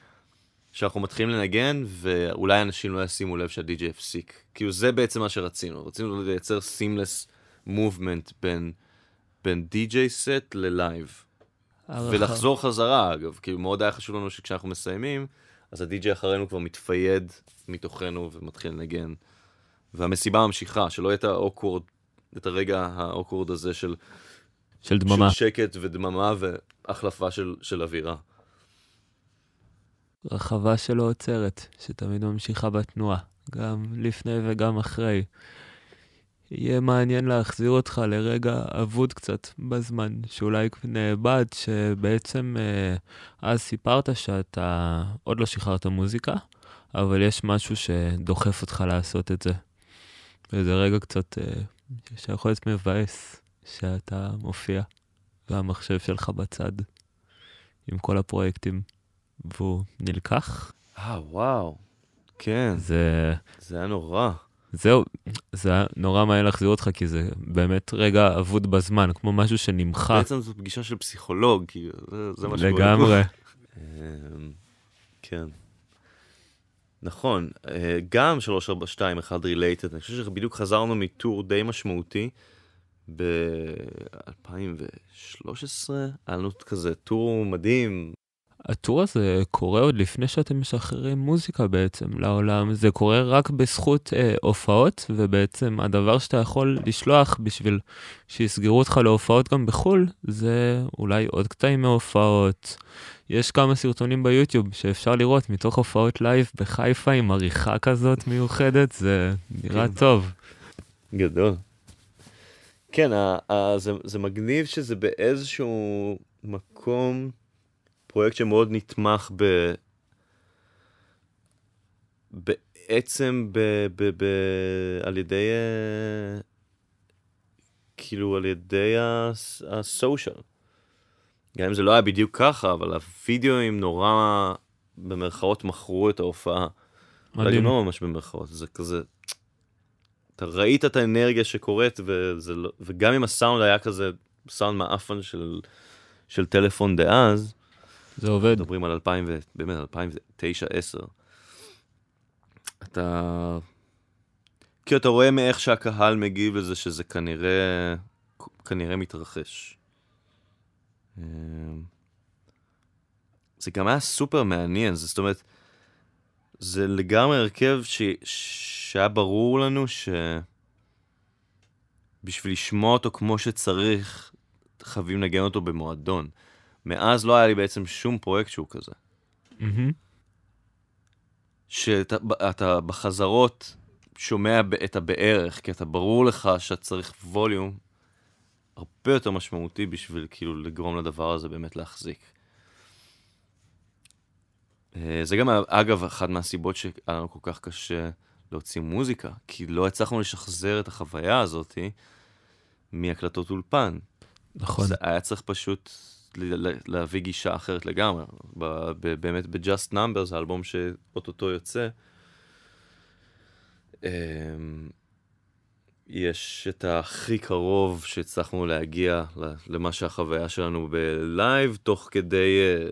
S3: שאנחנו מתחילים לנגן, ואולי אנשים לא ישימו לב שהדי-ג'יי הפסיק. כאילו זה בעצם מה שרצינו, רצינו לייצר seamless movement בין, בין DJ set ל live. ולחזור חזרה, אגב, כאילו מאוד היה חשוב לנו שכשאנחנו מסיימים, אז הדי-ג'יי אחרינו כבר מתפייד מתוכנו ומתחיל לנגן. והמסיבה ממשיכה, שלא יהיה את ה awkward, את הרגע ה awkward הזה של...
S2: של דממה.
S3: של שקט ודממה והחלפה של, של אווירה.
S2: רחבה שלא עוצרת, שתמיד ממשיכה בתנועה, גם לפני וגם אחרי. יהיה מעניין להחזיר אותך לרגע אבוד קצת בזמן, שאולי נאבד, שבעצם אה, אז סיפרת שאתה עוד לא שחררת מוזיקה, אבל יש משהו שדוחף אותך לעשות את זה. וזה רגע קצת אה, שיכול להיות מבאס שאתה מופיע, והמחשב שלך בצד, עם כל הפרויקטים, והוא נלקח.
S3: אה, וואו. כן,
S2: זה...
S3: זה היה נורא.
S2: זהו, זה היה נורא מהר להחזיר אותך, כי זה באמת רגע אבוד בזמן, כמו משהו שנמחק
S3: בעצם זו פגישה של פסיכולוג, כאילו, זה, זה מה שקורה.
S2: לגמרי.
S3: אמ, כן. נכון, אה, גם 342, אחד רילייטד, אני חושב שבדיוק חזרנו מטור די משמעותי ב-2013, היה לנו כזה טור מדהים,
S2: הטור הזה קורה עוד לפני שאתם משחררים מוזיקה בעצם לעולם, זה קורה רק בזכות אה, הופעות, ובעצם הדבר שאתה יכול לשלוח בשביל שיסגרו אותך להופעות גם בחו"ל, זה אולי עוד קטעים מהופעות. יש כמה סרטונים ביוטיוב שאפשר לראות מתוך הופעות לייב בחיפה עם עריכה כזאת מיוחדת, זה נראה. טוב.
S3: גדול. כן, ה- ה- זה, זה מגניב שזה באיזשהו מקום פרויקט שמאוד נתמך ב... בעצם ב... ב... ב... על ידי... אה, כאילו על ידי הס- ה social. גם אם זה לא היה בדיוק ככה, אבל הווידאוים נורא במרכאות מכרו את ההופעה.
S2: מדהים.
S3: לא ממש במרכאות, זה כזה... אתה ראית את האנרגיה שקורית, וזה לא, וגם אם הסאונד היה כזה סאונד מעפן של, של טלפון דאז,
S2: זה עובד.
S3: מדברים על 2000, ו- באמת 2009-2010, אתה... כי אתה רואה מאיך שהקהל מגיב לזה שזה כנראה, כנראה מתרחש. אמ, זה גם היה סופר מעניין, זאת אומרת, זה לגמרי הרכב ש... שהיה ברור לנו שבשביל לשמוע אותו כמו שצריך, חייבים לנגן אותו במועדון. מאז לא היה לי בעצם שום פרויקט שהוא כזה.
S2: מהמם.
S3: שאתה אתה בחזרות שומע את הבערך, כי אתה ברור לך שאתה צריך ווליום הרבה יותר משמעותי בשביל כאילו לגרום לדבר הזה באמת להחזיק. אה, זה גם, אגב, אחת מהסיבות שהיה לנו כל כך קשה להוציא מוזיקה, כי לא הצלחנו לשחזר את החוויה הזאת מהקלטות אולפן.
S2: נכון.
S3: זה היה צריך פשוט להביא גישה אחרת לגמרי. באמת ב-Just Numbers, האלבום שאו-טו-טו יוצא, אמ, יש את הכי קרוב שהצלחנו להגיע למה שהחוויה שלנו בלייב, תוך כדי אה,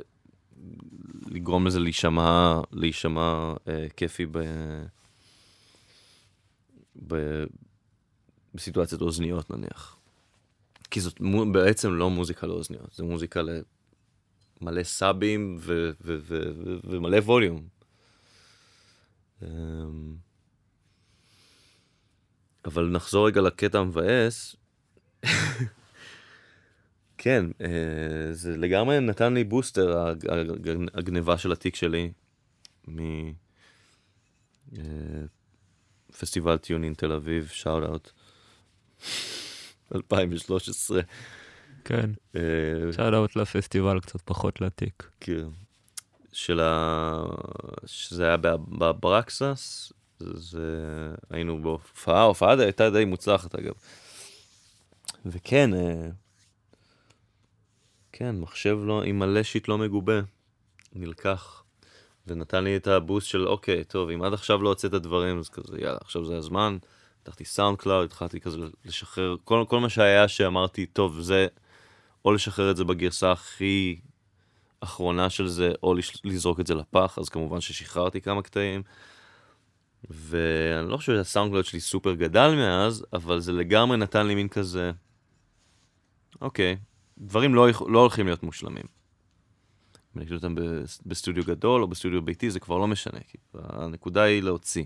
S3: לגרום לזה להישמע, להישמע אה, כיפי ב... ב... בסיטואציות אוזניות נניח. כי זאת מו- בעצם לא מוזיקה לאוזניות, זה מוזיקה למלא סאבים ו- ו- ו- ו- ומלא ווליום. אמ, אבל נחזור רגע לקטע המבאס. כן, אה, זה לגמרי נתן לי בוסטר, הג- הג- הגניבה של התיק שלי מפסטיבל Tune In תל אביב, shout out. 2013.
S2: כן.
S3: אה,
S2: שאלות לפסטיבל, קצת פחות לתיק.
S3: כן. של ה... שזה היה בב- בברקסס, זה... היינו בהופעה, ההופעה הייתה די מוצלחת אגב. וכן, אה, כן, מחשב לא, עם מלא שיט לא מגובה, נלקח. ונתן לי את הבוסט של אוקיי, טוב, אם עד עכשיו לא הוצאת דברים, אז כזה, יאללה, עכשיו זה הזמן. פתחתי SoundCloud, התחלתי כזה לשחרר, כל, כל מה שהיה שאמרתי, טוב, זה, או לשחרר את זה בגרסה הכי אחרונה של זה, או לזרוק את זה לפח, אז כמובן ששחררתי כמה קטעים. ואני לא חושב שה SoundCloud שלי סופר גדל מאז, אבל זה לגמרי נתן לי מין כזה, אוקיי, דברים לא, לא הולכים להיות מושלמים. אם אני אקליט אותם בס- בסטודיו גדול או בסטודיו ביתי, זה כבר לא משנה, כי הנקודה היא להוציא.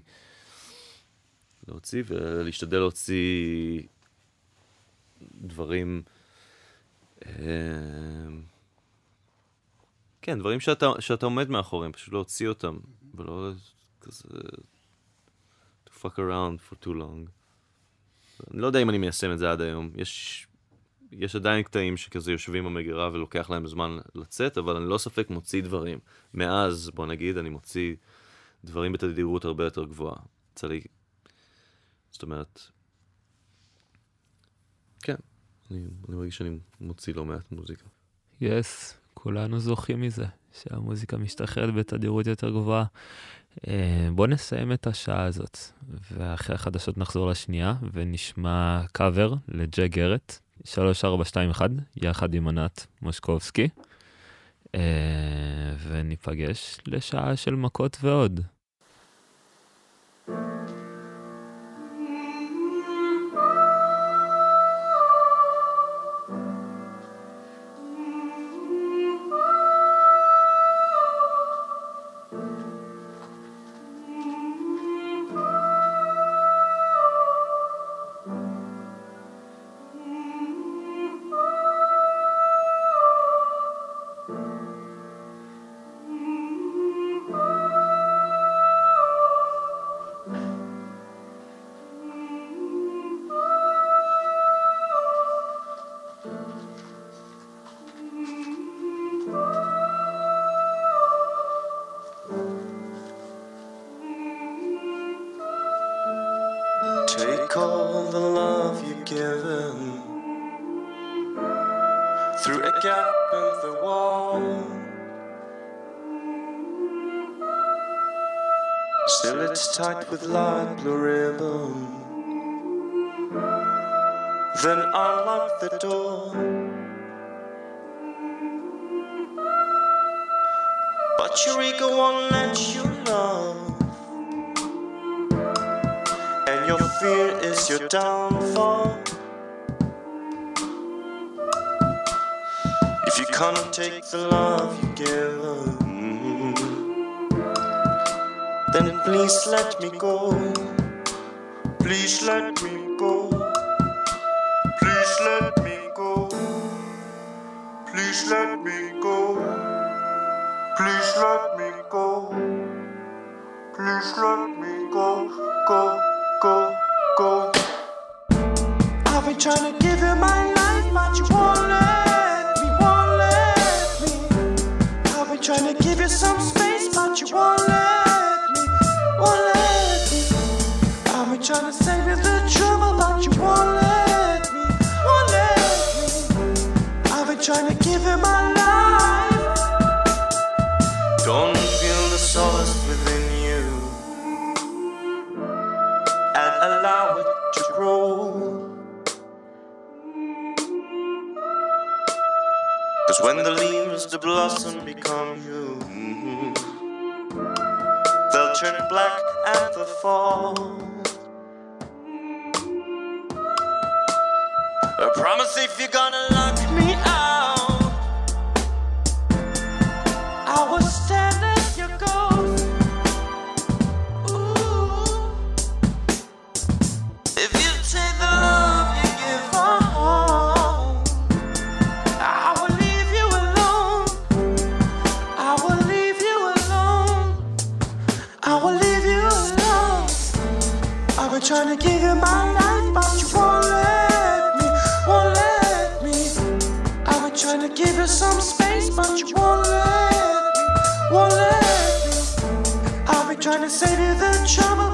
S3: להוציא ולהשתדל להוציא דברים, אה, כן, דברים שאתה, שאתה עומד מאחוריהם, פשוט להוציא אותם, ולא כזה fuck around for too long. אני לא יודע אם אני מיישם את זה עד היום. יש, יש עדיין קטעים שכזה יושבים במגירה ולוקח להם זמן לצאת, אבל אני לא ספק מוציא דברים. מאז, בוא נגיד, אני מוציא דברים בתדירות הרבה יותר גבוהה. לי... זאת אומרת... כן, אני, אני מרגיש שאני מוציא לא מעט מוזיקה.
S1: יס, yes, כולנו זוכים מזה, שהמוזיקה משתחררת בתדירות יותר גבוהה. אה, בוא נסיים את השעה הזאת, ואחרי החדשות נחזור לשנייה, ונשמע קאבר לג'ק גרט, 3421, יחד עם ענת מושקובסקי, אה, וניפגש לשעה של מכות ועוד.
S4: Please let me go. Please let me go. Please let me go. Go, go, go. I've been trying to give you my life, but you won't let me, won't let me. I've been trying to give you some space, but you won't let trying When the leaves to blossom become you, they'll turn black at the fall. I promise if you're gonna lock me trying to give you my life, but you won't let. me, won't let me. I've been Trying to give you some space, but you won't let me, won't let me. I've been trying to save you the trouble,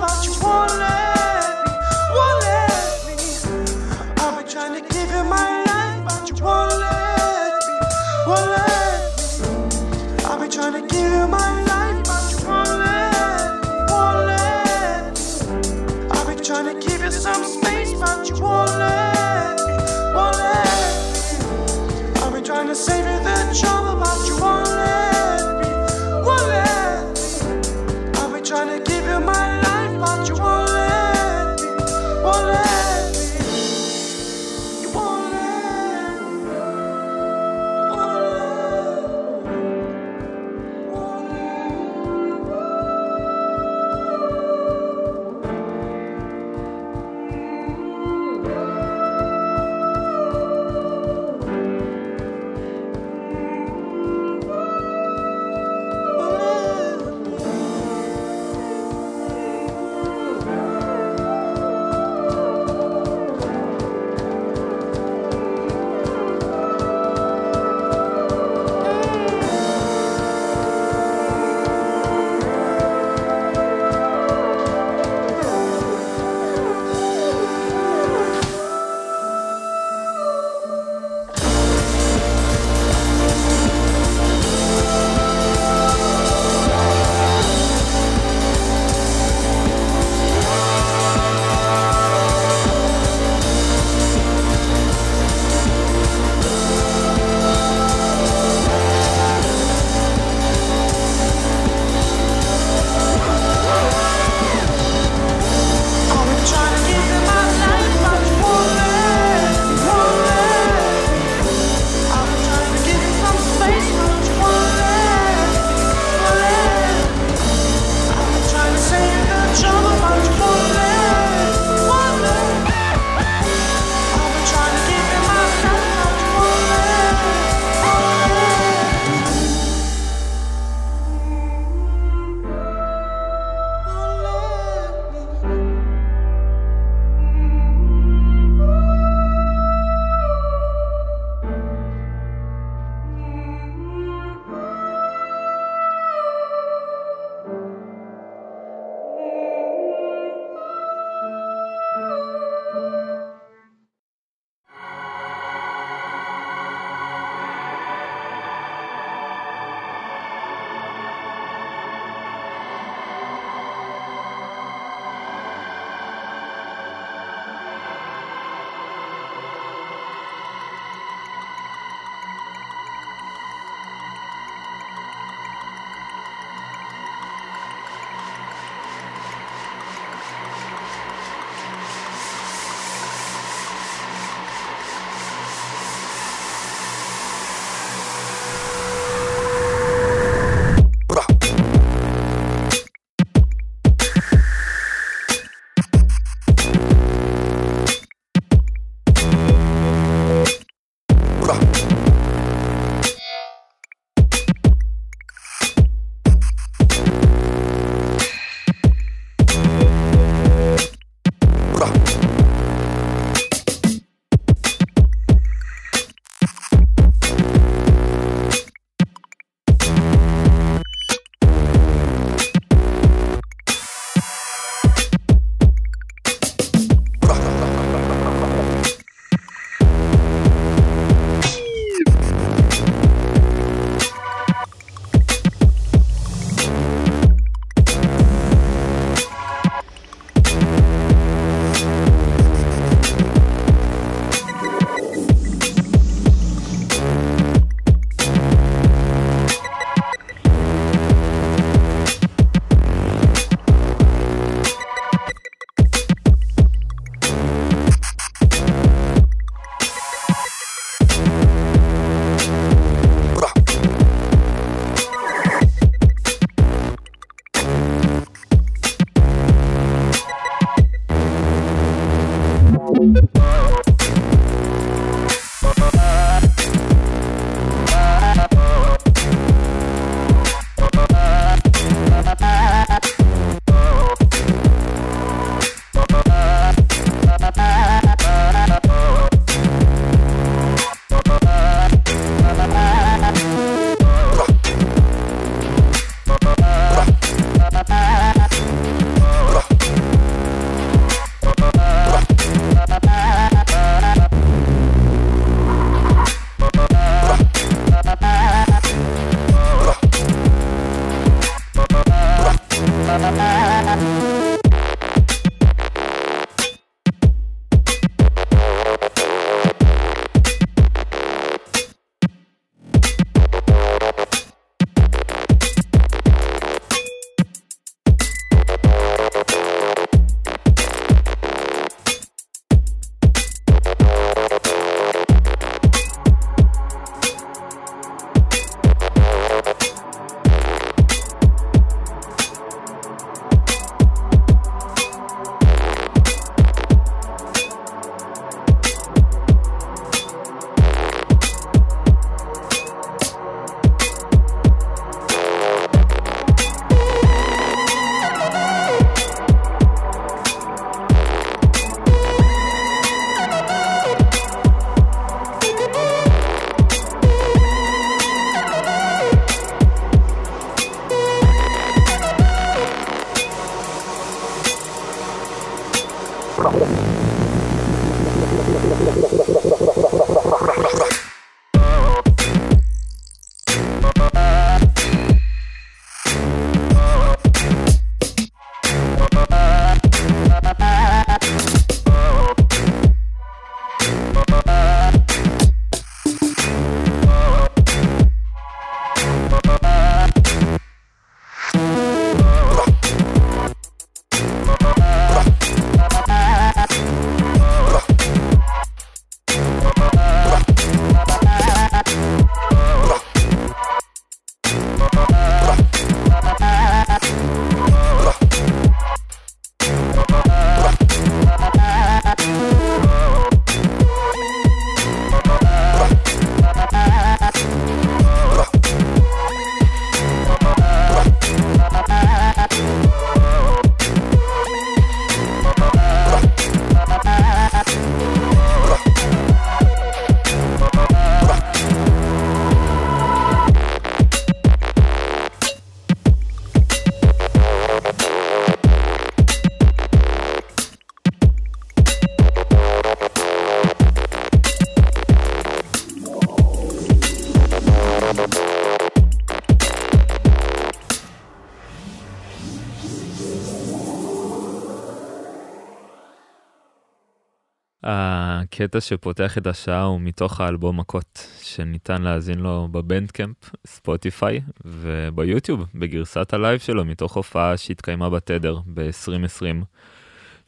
S2: הקטע שפותח את השעה הוא מתוך האלבום מכות, שניתן להאזין לו ב Bandcamp, Spotify וביוטיוב, בגרסת הלייב שלו, מתוך הופעה שהתקיימה בתדר ב-2020,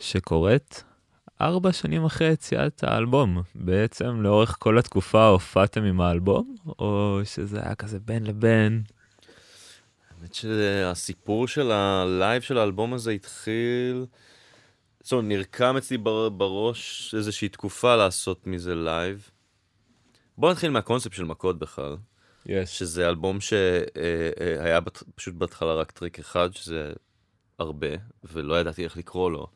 S2: שקורית ארבע שנים אחרי יציאת האלבום. בעצם לאורך כל התקופה הופעתם עם האלבום, או שזה היה כזה בין לבין?
S3: האמת שהסיפור של הלייב של האלבום הזה התחיל... זאת אומרת, נרקם אצלי בראש איזושהי תקופה לעשות מזה לייב. בוא נתחיל מהקונספט של מכות בכלל.
S2: Yes.
S3: שזה אלבום שהיה פשוט בהתחלה רק טריק אחד, שזה הרבה, ולא ידעתי איך לקרוא לו.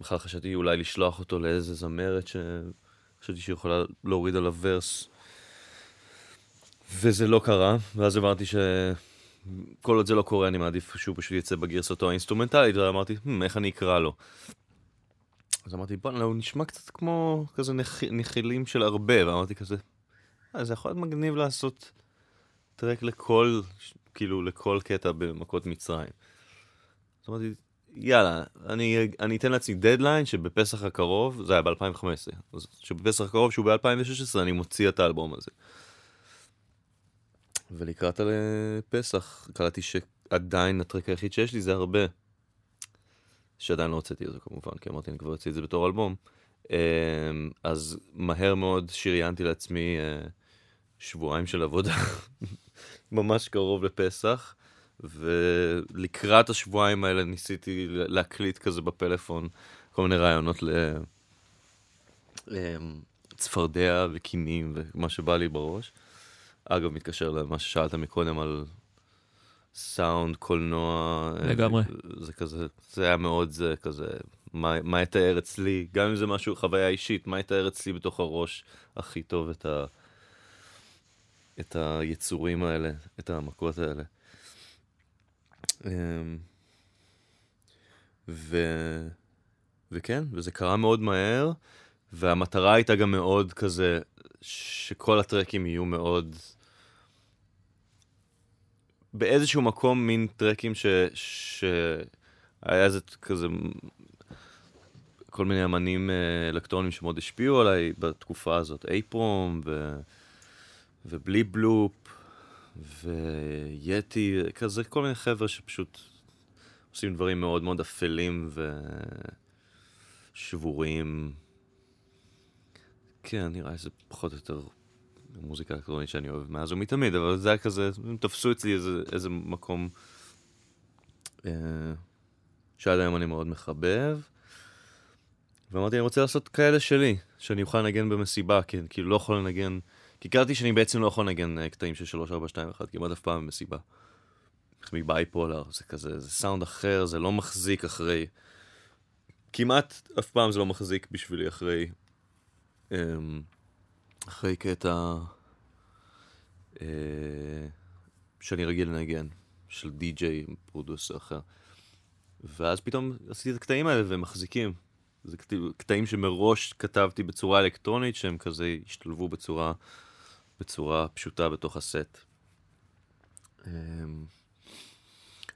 S3: בכלל חשבתי אולי לשלוח אותו לאיזה זמרת שחשבתי שהיא יכולה להוריד עליו verse. וזה לא קרה, ואז הבנתי שכל עוד זה לא קורה, אני מעדיף שהוא פשוט יצא בגרסתו האינסטרומנטלית, ואמרתי, hmm, איך אני אקרא לו? אז אמרתי, בוא'נה, הוא נשמע קצת כמו כזה נח... נחילים של הרבה, ואמרתי כזה, אה, זה יכול להיות מגניב לעשות טרק לכל, כאילו, לכל קטע במכות מצרים. אז אמרתי, יאללה, אני, אני אתן לעצמי דדליין שבפסח הקרוב, זה היה ב-2015, אז שבפסח הקרוב, שהוא ב-2016, אני מוציא את האלבום הזה. ולקראת לפסח, קלטתי שעדיין הטרק היחיד שיש לי זה הרבה. שעדיין לא הוצאתי את זה כמובן, כי אמרתי, אני כבר אוציא את זה בתור אלבום. אמ, אז מהר מאוד שריינתי לעצמי אה, שבועיים של עבודה, ממש קרוב לפסח. ולקראת השבועיים האלה ניסיתי להקליט כזה בפלאפון כל מיני רעיונות לצפרדע אמ, וקינים ומה שבא לי בראש. אגב, מתקשר למה ששאלת מקודם על סאונד, קולנוע.
S2: לגמרי.
S3: זה כזה, זה היה מאוד, זה כזה, מה, מה יתאר אצלי, גם אם זה משהו, חוויה אישית, מה יתאר אצלי בתוך הראש הכי טוב את, ה, את היצורים האלה, את המכות האלה. אמ, ו... וכן, וזה קרה מאוד מהר, והמטרה הייתה גם מאוד כזה, שכל הטרקים יהיו מאוד... באיזשהו מקום מין טרקים ש... שהיה איזה כזה... כל מיני אמנים אה, אלקטרונים שמאוד השפיעו עליי בתקופה הזאת, אייפרום ו... ובלי בלופ ויאטי, כזה כל מיני חבר'ה שפשוט עושים דברים מאוד מאוד אפלים ושבורים. כן, נראה שזה פחות או יותר מוזיקה אלקטרונית שאני אוהב מאז ומתמיד, אבל זה היה כזה, הם תפסו אצלי איזה, איזה מקום אה, שעד היום אני מאוד מחבב. ואמרתי, אני רוצה לעשות כאלה שלי, שאני אוכל לנגן במסיבה, כן, כאילו לא יכול לנגן... כי קראתי שאני בעצם לא יכול לנגן אה, קטעים של 3, 4, 2, 1 כמעט אף פעם במסיבה. מבייפולר, זה כזה, זה סאונד אחר, זה לא מחזיק אחרי... כמעט אף פעם זה לא מחזיק בשבילי אחרי... אמ, אחרי קטע... אה, שאני רגיל לנגן, של די-ג'יי, פרודוסר אחר. ואז פתאום עשיתי את הקטעים האלה והם מחזיקים. זה קטעים שמראש כתבתי בצורה אלקטרונית, שהם כזה השתלבו בצורה בצורה פשוטה בתוך הסט. אמ,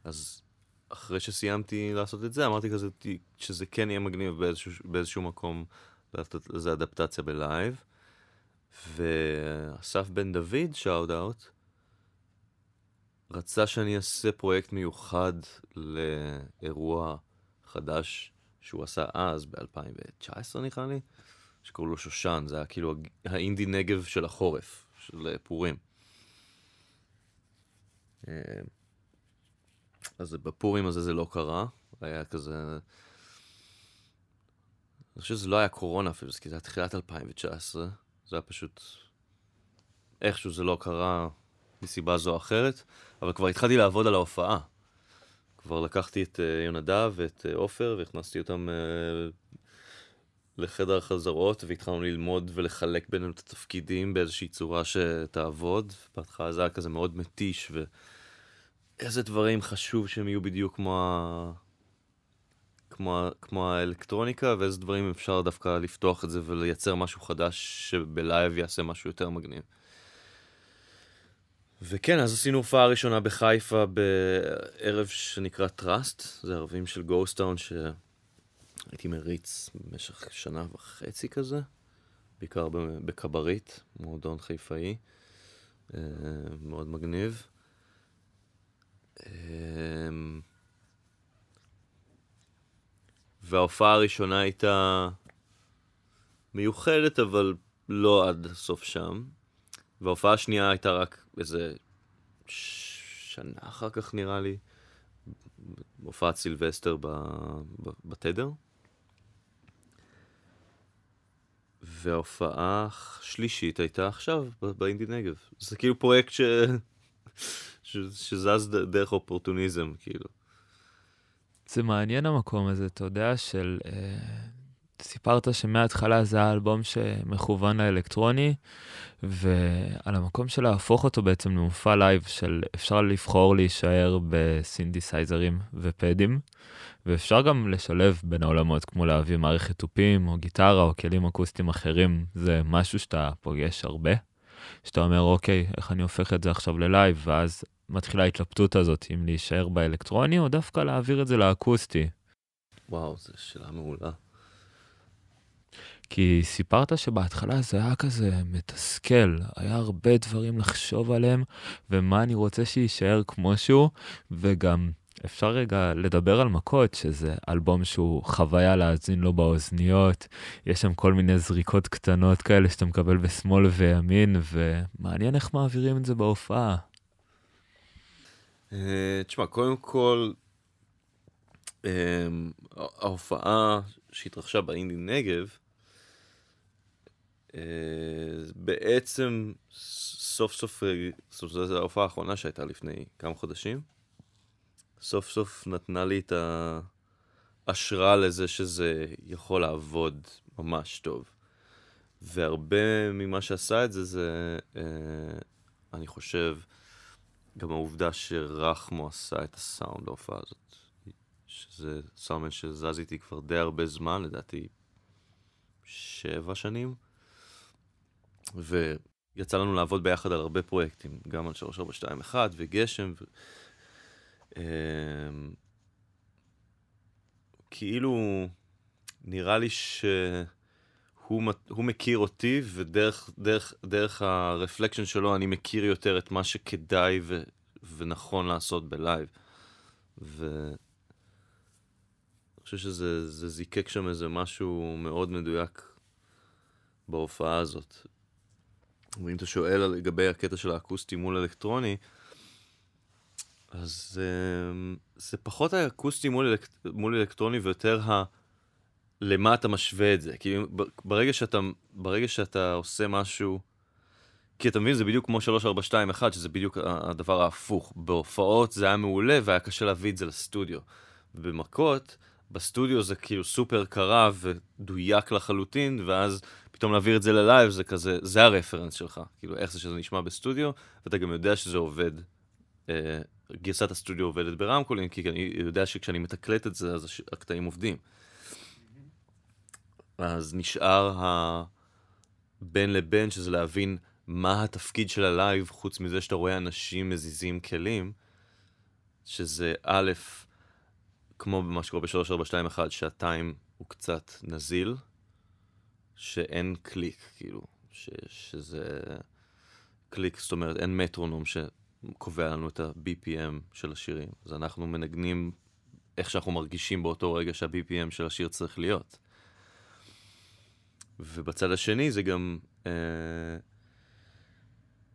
S3: אז אחרי שסיימתי לעשות את זה, אמרתי כזה שזה כן יהיה מגניב באיזשהו, באיזשהו מקום איזה אדפטציה בלייב. ואסף בן דוד, shout out, רצה שאני אעשה פרויקט מיוחד לאירוע חדש שהוא עשה אז, ב-2019 נראה לי, שקוראים לו שושן, זה היה כאילו האינדי נגב של החורף. של פורים. אה, אז בפורים הזה זה לא קרה, היה כזה... אני חושב שזה לא היה קורונה אפילו, זה היה תחילת 2019, זה היה פשוט... איכשהו זה לא קרה מסיבה זו או אחרת, אבל כבר התחלתי לעבוד על ההופעה. כבר לקחתי את אה, יונדב ואת עופר והכנסתי אותם לחדר החזרות והתחלנו ללמוד ולחלק בינינו את התפקידים באיזושהי צורה שתעבוד. בהתחלה זה היה כזה מאוד מתיש ואיזה דברים חשוב שהם יהיו בדיוק כמו, ה... כמו. כמו האלקטרוניקה ואיזה דברים אפשר דווקא לפתוח את זה ולייצר משהו חדש שבלייב יעשה משהו יותר מגניב. וכן, אז עשינו הופעה ראשונה בחיפה בערב שנקרא Trust, זה ערבים של גוסטאון ש... הייתי מריץ במשך שנה וחצי כזה, בעיקר בקבריט, מועדון חיפאי, אה, מאוד מגניב. אה, וההופעה הראשונה הייתה מיוחדת, אבל לא עד הסוף שם. וההופעה השנייה הייתה רק איזה שנה אחר כך, נראה לי, הופעת סילבסטר בתדר. וההופעה השלישית הייתה עכשיו, באינדי נגב. זה כאילו פרויקט ש... ש... שזז דרך אופורטוניזם, כאילו.
S2: זה מעניין המקום הזה, אתה יודע, של... אה, סיפרת שמההתחלה זה האלבום שמכוון לאלקטרוני, ועל המקום של להפוך אותו בעצם למופע לייב של אפשר לבחור להישאר בסינתסייזרים ופדים, ואפשר גם לשלב בין העולמות, כמו להביא מערכת תופים או גיטרה או כלים אקוסטיים אחרים, זה משהו שאתה פוגש הרבה. שאתה אומר, אוקיי, איך אני הופך את זה עכשיו ללייב, ואז מתחילה ההתלבטות הזאת, אם להישאר באלקטרוני או דווקא להעביר את זה לאקוסטי.
S3: וואו, זו שאלה מעולה.
S2: כי סיפרת שבהתחלה זה היה כזה מתסכל, היה הרבה דברים לחשוב עליהם, ומה אני רוצה שיישאר כמו שהוא, וגם אפשר רגע לדבר על מכות, שזה אלבום שהוא חוויה להאזין לו באוזניות, יש שם כל מיני זריקות קטנות כאלה שאתה מקבל בשמאל וימין, ומעניין איך מעבירים את זה בהופעה.
S3: אה, תשמע, קודם כל, אה, ההופעה שהתרחשה באינדי נגב, אה, בעצם סוף סוף, סוף זו ההופעה האחרונה שהייתה לפני כמה חודשים. סוף סוף נתנה לי את ההשראה לזה שזה יכול לעבוד ממש טוב. והרבה ממה שעשה את זה, זה, אני חושב, גם העובדה שרחמו עשה את הסאונד להופעה הזאת. שזה סאונד שזז איתי כבר די הרבה זמן, לדעתי שבע שנים. ויצא לנו לעבוד ביחד על הרבה פרויקטים, גם על 3421 וגשם. ו... אמ, כאילו, נראה לי שהוא מכיר אותי, ודרך דרך, דרך הרפלקשן שלו אני מכיר יותר את מה שכדאי ו, ונכון לעשות בלייב. ואני חושב שזה זיקק שם איזה משהו מאוד מדויק בהופעה הזאת. ואם אתה שואל לגבי הקטע של האקוסטי מול אלקטרוני, אז אמ, זה פחות האקוסטי מול, אלק... מול אלקטרוני ויותר ה... למה אתה משווה את זה. כי ברגע שאתה, ברגע שאתה עושה משהו... כי אתה מבין, זה בדיוק כמו 3421, שזה בדיוק הדבר ההפוך. בהופעות זה היה מעולה והיה קשה להביא את זה לסטודיו. במכות, בסטודיו זה כאילו סופר קרה ומדויק לחלוטין, ואז פתאום להעביר את זה ללייב זה כזה, זה הרפרנס שלך. כאילו, איך זה שזה נשמע בסטודיו, ואתה גם יודע שזה עובד אה, גרסת הסטודיו עובדת ברמקולים, כי אני יודע שכשאני מתקלט את זה, אז הקטעים עובדים. אז נשאר הבין לבין, שזה להבין מה התפקיד של הלייב, חוץ מזה שאתה רואה אנשים מזיזים כלים, שזה א', כמו במה שקורה ב-3421, שהטיים הוא קצת נזיל, שאין קליק, כאילו, ש, שזה קליק, זאת אומרת, אין מטרונום ש... קובע לנו את ה-BPM של השירים. אז אנחנו מנגנים איך שאנחנו מרגישים באותו רגע שה-BPM של השיר צריך להיות. ובצד השני זה גם... אה,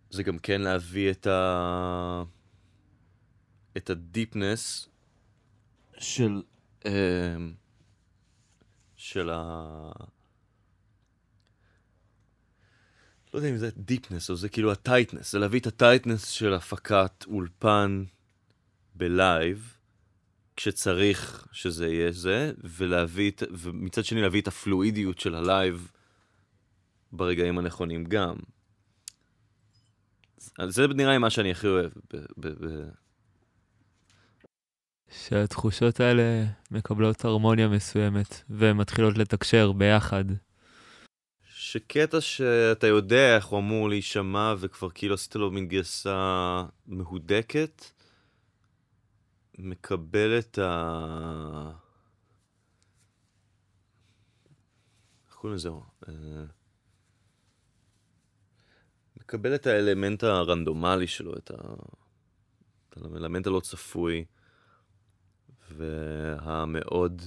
S3: זה גם כן להביא את ה... את ה defense של... אה, של ה... לא יודע אם זה defense או זה כאילו ה tightness, זה להביא את ה tightness של הפקת אולפן בלייב, כשצריך שזה יהיה זה, ולהביא, ומצד שני להביא את הפלואידיות של הלייב ברגעים הנכונים גם. זה נראה לי מה שאני הכי אוהב. ב- ב- ב-
S2: שהתחושות האלה מקבלות הרמוניה מסוימת ומתחילות לתקשר ביחד.
S3: שקטע שאתה יודע איך הוא אמור להישמע וכבר כאילו עשית לו מין גרסה מהודקת, מקבל את ה... קוראים לזה? אה, מקבל את האלמנט הרנדומלי שלו, את, ה... את האלמנט הלא צפוי, והמאוד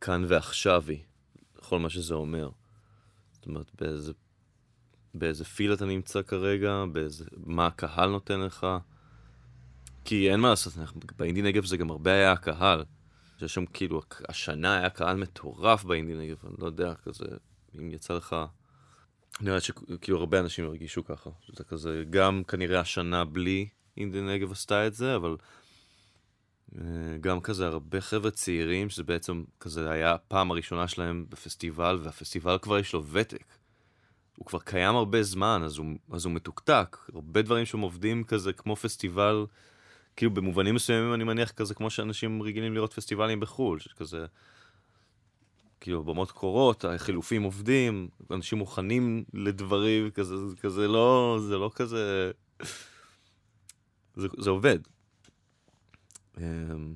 S3: כאן ועכשווי, כל מה שזה אומר. זאת אומרת, באיזה, באיזה פיל אתה נמצא כרגע, באיזה, מה הקהל נותן לך. כי אין מה לעשות, באינדי נגב זה גם הרבה היה הקהל. שיש שם כאילו, השנה היה קהל מטורף באינדי נגב, אני לא יודע, כזה, אם יצא לך... נראה שכאילו הרבה אנשים הרגישו ככה. זה כזה, גם כנראה השנה בלי אינדי נגב עשתה את זה, אבל אה, גם כזה הרבה חבר'ה צעירים, שזה בעצם כזה היה הפעם הראשונה שלהם בפסטיבל, והפסטיבל כבר יש לו ותק. הוא כבר קיים הרבה זמן, אז הוא, אז הוא מתוקתק. הרבה דברים שהם עובדים כזה כמו פסטיבל, כאילו במובנים מסוימים אני מניח כזה כמו שאנשים רגילים לראות פסטיבלים בחו"ל, שכזה, כאילו במות קורות, החילופים עובדים, אנשים מוכנים לדברים, כזה, כזה לא, זה לא כזה, זה, זה עובד. אמ,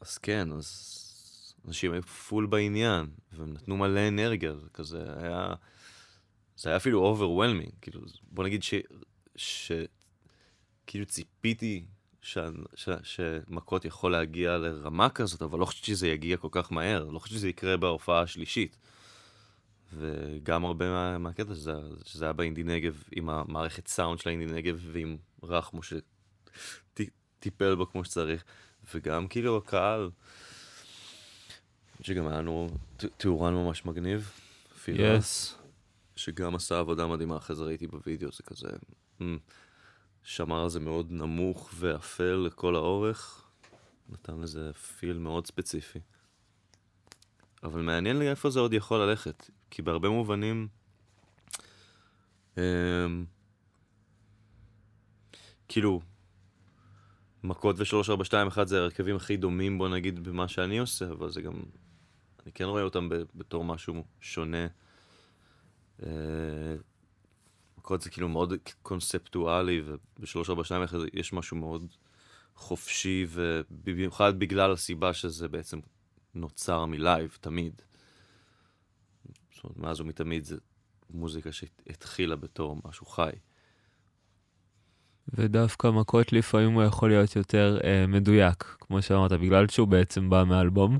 S3: אז כן, אז אנשים היו פול בעניין, והם נתנו מלא אנרגיה, זה כזה היה... זה היה אפילו overwhelming, כאילו, בוא נגיד ש... ש... כאילו ציפיתי ש... ש... שמכות יכול להגיע לרמה כזאת, אבל לא חשבתי שזה יגיע כל כך מהר, לא חשבתי שזה יקרה בהופעה השלישית. וגם הרבה מה... מהקטע שזה, שזה היה באינדי נגב, עם המערכת סאונד של האינדי נגב, ועם רחמו שטיפל בו כמו שצריך, וגם כאילו הקהל, שגם היה לנו תאורן ממש מגניב.
S2: יס. Yes.
S3: שגם עשה עבודה מדהימה, אחרי זה ראיתי בווידאו, זה כזה... Mm, שמר על זה מאוד נמוך ואפל לכל האורך, נתן לזה פיל מאוד ספציפי. אבל מעניין לי איפה זה עוד יכול ללכת, כי בהרבה מובנים... אמ, כאילו, מכות ושלוש, ארבע, שתיים, אחד זה הרכבים הכי דומים, בוא נגיד, במה שאני עושה, אבל זה גם... אני כן רואה אותם בתור משהו שונה. מכות זה כאילו מאוד קונספטואלי, ובשלוש, ארבע, שתיים, אחד יש משהו מאוד חופשי, ובמיוחד בגלל הסיבה שזה בעצם נוצר מלייב, תמיד. זאת אומרת, מאז ומתמיד זה מוזיקה שהתחילה בתור משהו חי.
S2: ודווקא מכות לפעמים הוא יכול להיות יותר אה, מדויק, כמו שאמרת, בגלל שהוא בעצם בא מאלבום,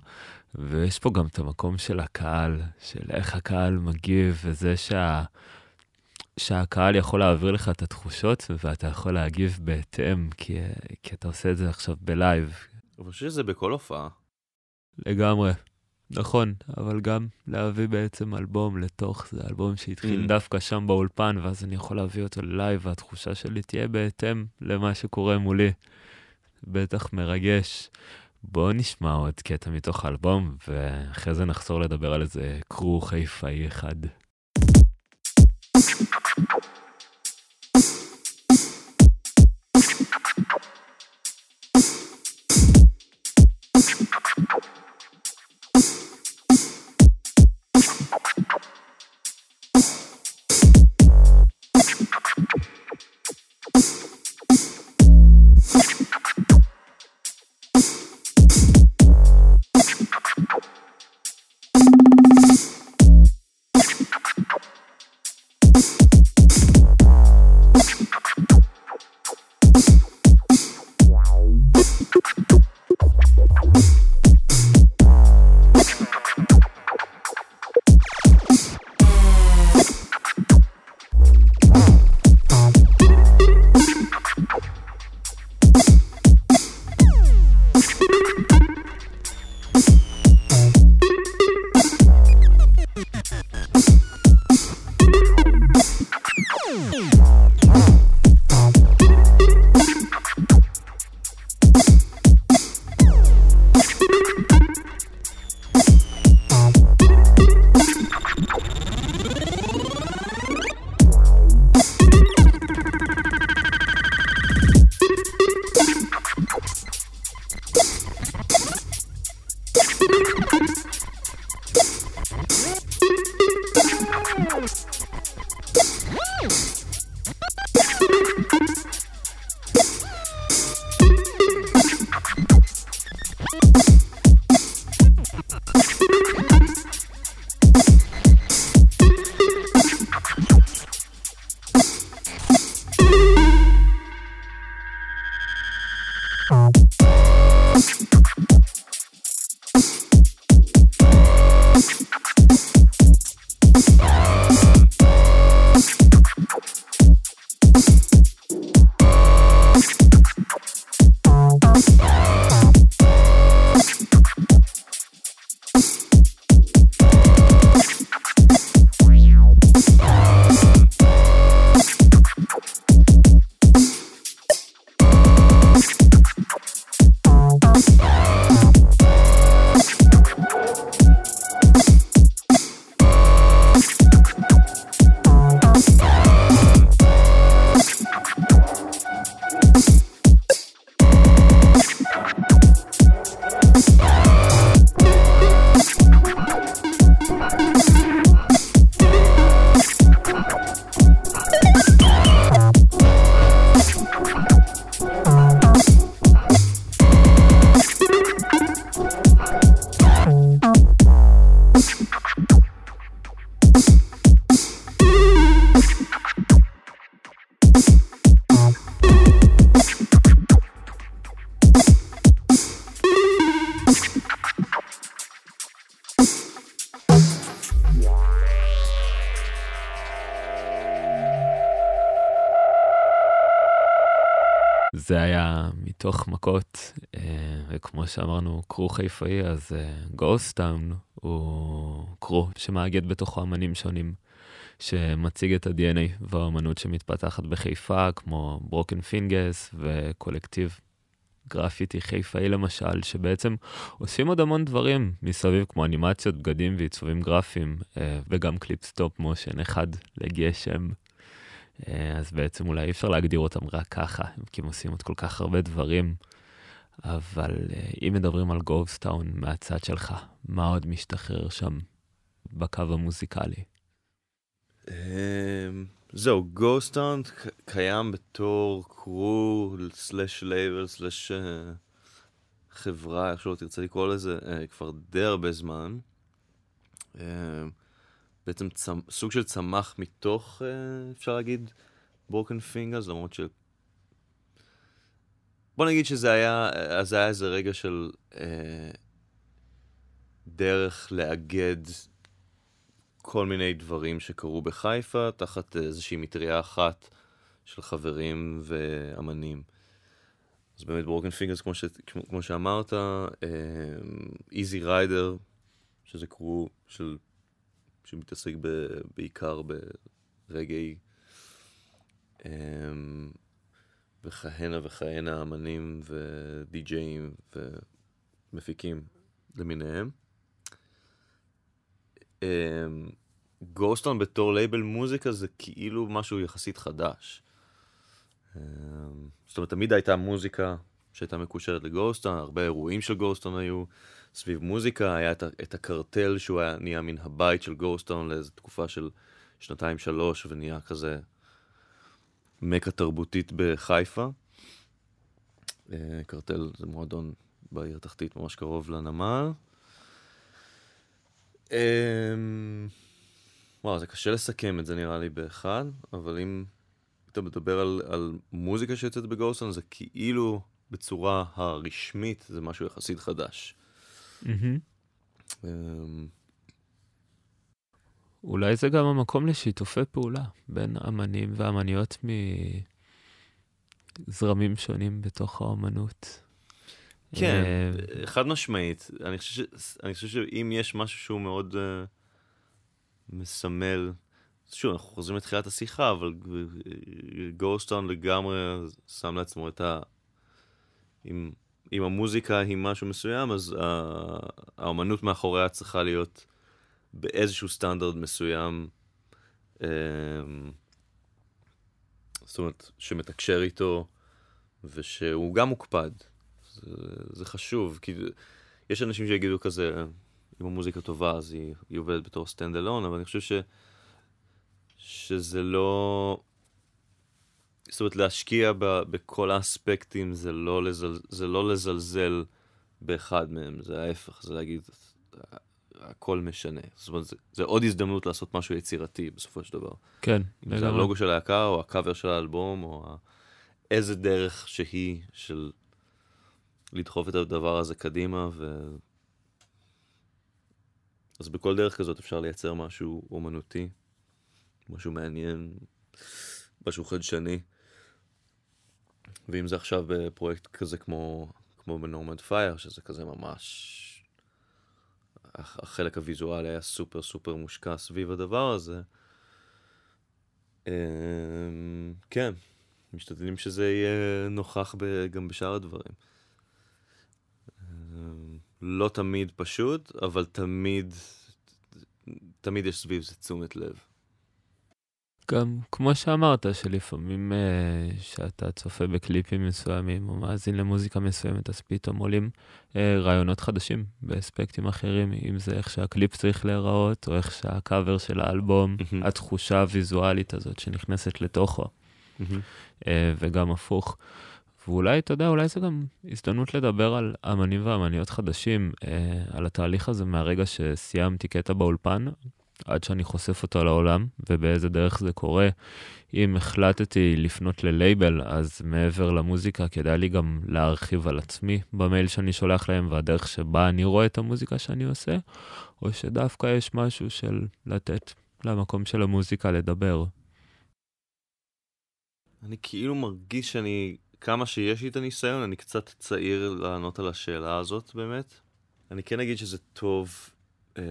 S2: ויש פה גם את המקום של הקהל, של איך הקהל מגיב, וזה שה... שהקהל יכול להעביר לך את התחושות, ואתה יכול להגיב בהתאם, כי, כי אתה עושה את זה עכשיו בלייב.
S3: אני חושב שזה בכל הופעה.
S2: לגמרי. נכון, אבל גם להביא בעצם אלבום לתוך זה, אלבום שהתחיל mm. דווקא שם באולפן, ואז אני יכול להביא אותו ללייב, והתחושה שלי תהיה בהתאם למה שקורה מולי. בטח מרגש. בואו נשמע עוד קטע מתוך האלבום, ואחרי זה נחזור לדבר על איזה קרו חיפאי אחד. מתוך מכות, אה, וכמו שאמרנו, crew חיפאי, אז Ghostown הוא crew שמאגד בתוכו אמנים שונים, שמציג את ה-DNA והאמנות שמתפתחת בחיפה, כמו Broken Fingaz וקולקטיב גרפיטי חיפאי למשל, שבעצם עושים עוד המון דברים מסביב, כמו אנימציות, בגדים ועיצובים גרפיים, אה, וגם קליפ stop motion אחד לגשם. אה, אז בעצם אולי אי אפשר להגדיר אותם רק ככה, כי הם עושים עוד כל כך הרבה דברים. אבל אה, אם מדברים על Ghostown מהצד שלך, מה עוד משתחרר שם בקו המוזיקלי?
S3: זהו, Ghostown קיים בתור crew slash לייבל slash חברה, איך שלא תרצה לקרוא לזה, uh, כבר די הרבה זמן. בעצם צמ, סוג של צמח מתוך, uh, אפשר להגיד, Broken Fingaz, למרות ש... בוא נגיד שזה היה, אז זה היה איזה רגע של uh, דרך לאגד כל מיני דברים שקרו בחיפה, תחת איזושהי מטריה אחת של חברים ואמנים. אז באמת Broken Fingaz, כמו, ש... כמו שאמרת, Easy uh, Rider, שזה crew של... שמתעסק ב... בעיקר ברגאיי, um, וכהנה וכהנה אמנים ודי-ג'אים ומפיקים למיניהם. Ghostown בתור לייבל מוזיקה זה כאילו משהו יחסית חדש. אמ, זאת אומרת, תמיד הייתה מוזיקה שהייתה מקושרת לגוסטון, הרבה אירועים של גוסטון היו סביב מוזיקה, היה את, את הקרטל שהוא היה נהיה מן הבית של גוסטון לאיזו תקופה של שנתיים שלוש ונהיה כזה מכה תרבותית בחיפה. אה, קרטל זה מועדון בעיר תחתית ממש קרוב לנמל. אמ, וואו, זה קשה לסכם את זה נראה לי באחד, אבל אם אתה מדבר על, על מוזיקה שיוצאת בגוסטון, זה כאילו בצורה הרשמית זה משהו יחסית חדש. Mm-hmm.
S2: אולי זה גם המקום לשיתופי פעולה בין אמנים ואמניות מזרמים שונים בתוך האומנות.
S3: כן, אה, חד משמעית. אני חושב, ש... אני חושב שאם יש משהו שהוא מאוד uh, מסמל, שוב, אנחנו חוזרים לתחילת השיחה, אבל גוסטון לגמרי שם לעצמו את ה... אם, אם המוזיקה היא משהו מסוים, אז uh, האמנות מאחוריה צריכה להיות באיזשהו סטנדרט מסוים. Uh, זאת אומרת, שמתקשר איתו, ושהוא גם מוקפד. זה, זה חשוב, כי יש אנשים שיגידו כזה, אם המוזיקה טובה אז היא, היא עובדת בתור stand אבל אני חושב ש, שזה לא... זאת אומרת, להשקיע ב, בכל האספקטים זה לא, לזל, זה לא לזלזל באחד מהם, זה ההפך, זה להגיד, הכל משנה. זאת אומרת, זה, זה עוד הזדמנות לעשות משהו יצירתי בסופו של דבר.
S2: כן.
S3: אם זה הלוגו של הלהקה, או הקאבר של האלבום, או איזה דרך שהיא של לדחוף את הדבר הזה קדימה, ו... אז בכל דרך כזאת אפשר לייצר משהו אומנותי, משהו מעניין, משהו חדשני. ואם זה עכשיו בפרויקט כזה כמו, כמו בנורמנד פייר, שזה כזה ממש... החלק הוויזואלי היה סופר סופר מושקע סביב הדבר הזה. אמ, כן, משתדלים שזה יהיה נוכח גם בשאר הדברים. לא תמיד פשוט, אבל תמיד, תמיד יש סביב זה תשומת לב.
S2: גם כמו שאמרת, שלפעמים uh, שאתה צופה בקליפים מסוימים או מאזין למוזיקה מסוימת, אז פתאום עולים uh, רעיונות חדשים באספקטים אחרים, אם זה איך שהקליפ צריך להיראות, או איך שהקאבר של האלבום, mm-hmm. התחושה הוויזואלית הזאת שנכנסת לתוכו, mm-hmm. uh, וגם הפוך. ואולי, אתה יודע, אולי זה גם הזדמנות לדבר על אמנים ואמניות חדשים, אה, על התהליך הזה מהרגע שסיימתי קטע באולפן, עד שאני חושף אותו לעולם, ובאיזה דרך זה קורה. אם החלטתי לפנות ללייבל, אז מעבר למוזיקה, כדאי לי גם להרחיב על עצמי במייל שאני שולח להם, והדרך שבה אני רואה את המוזיקה שאני עושה, או שדווקא יש משהו של לתת למקום של המוזיקה לדבר.
S3: אני כאילו מרגיש שאני כמה שיש לי את הניסיון, אני קצת צעיר לענות על השאלה הזאת באמת. אני כן אגיד שזה טוב. אה...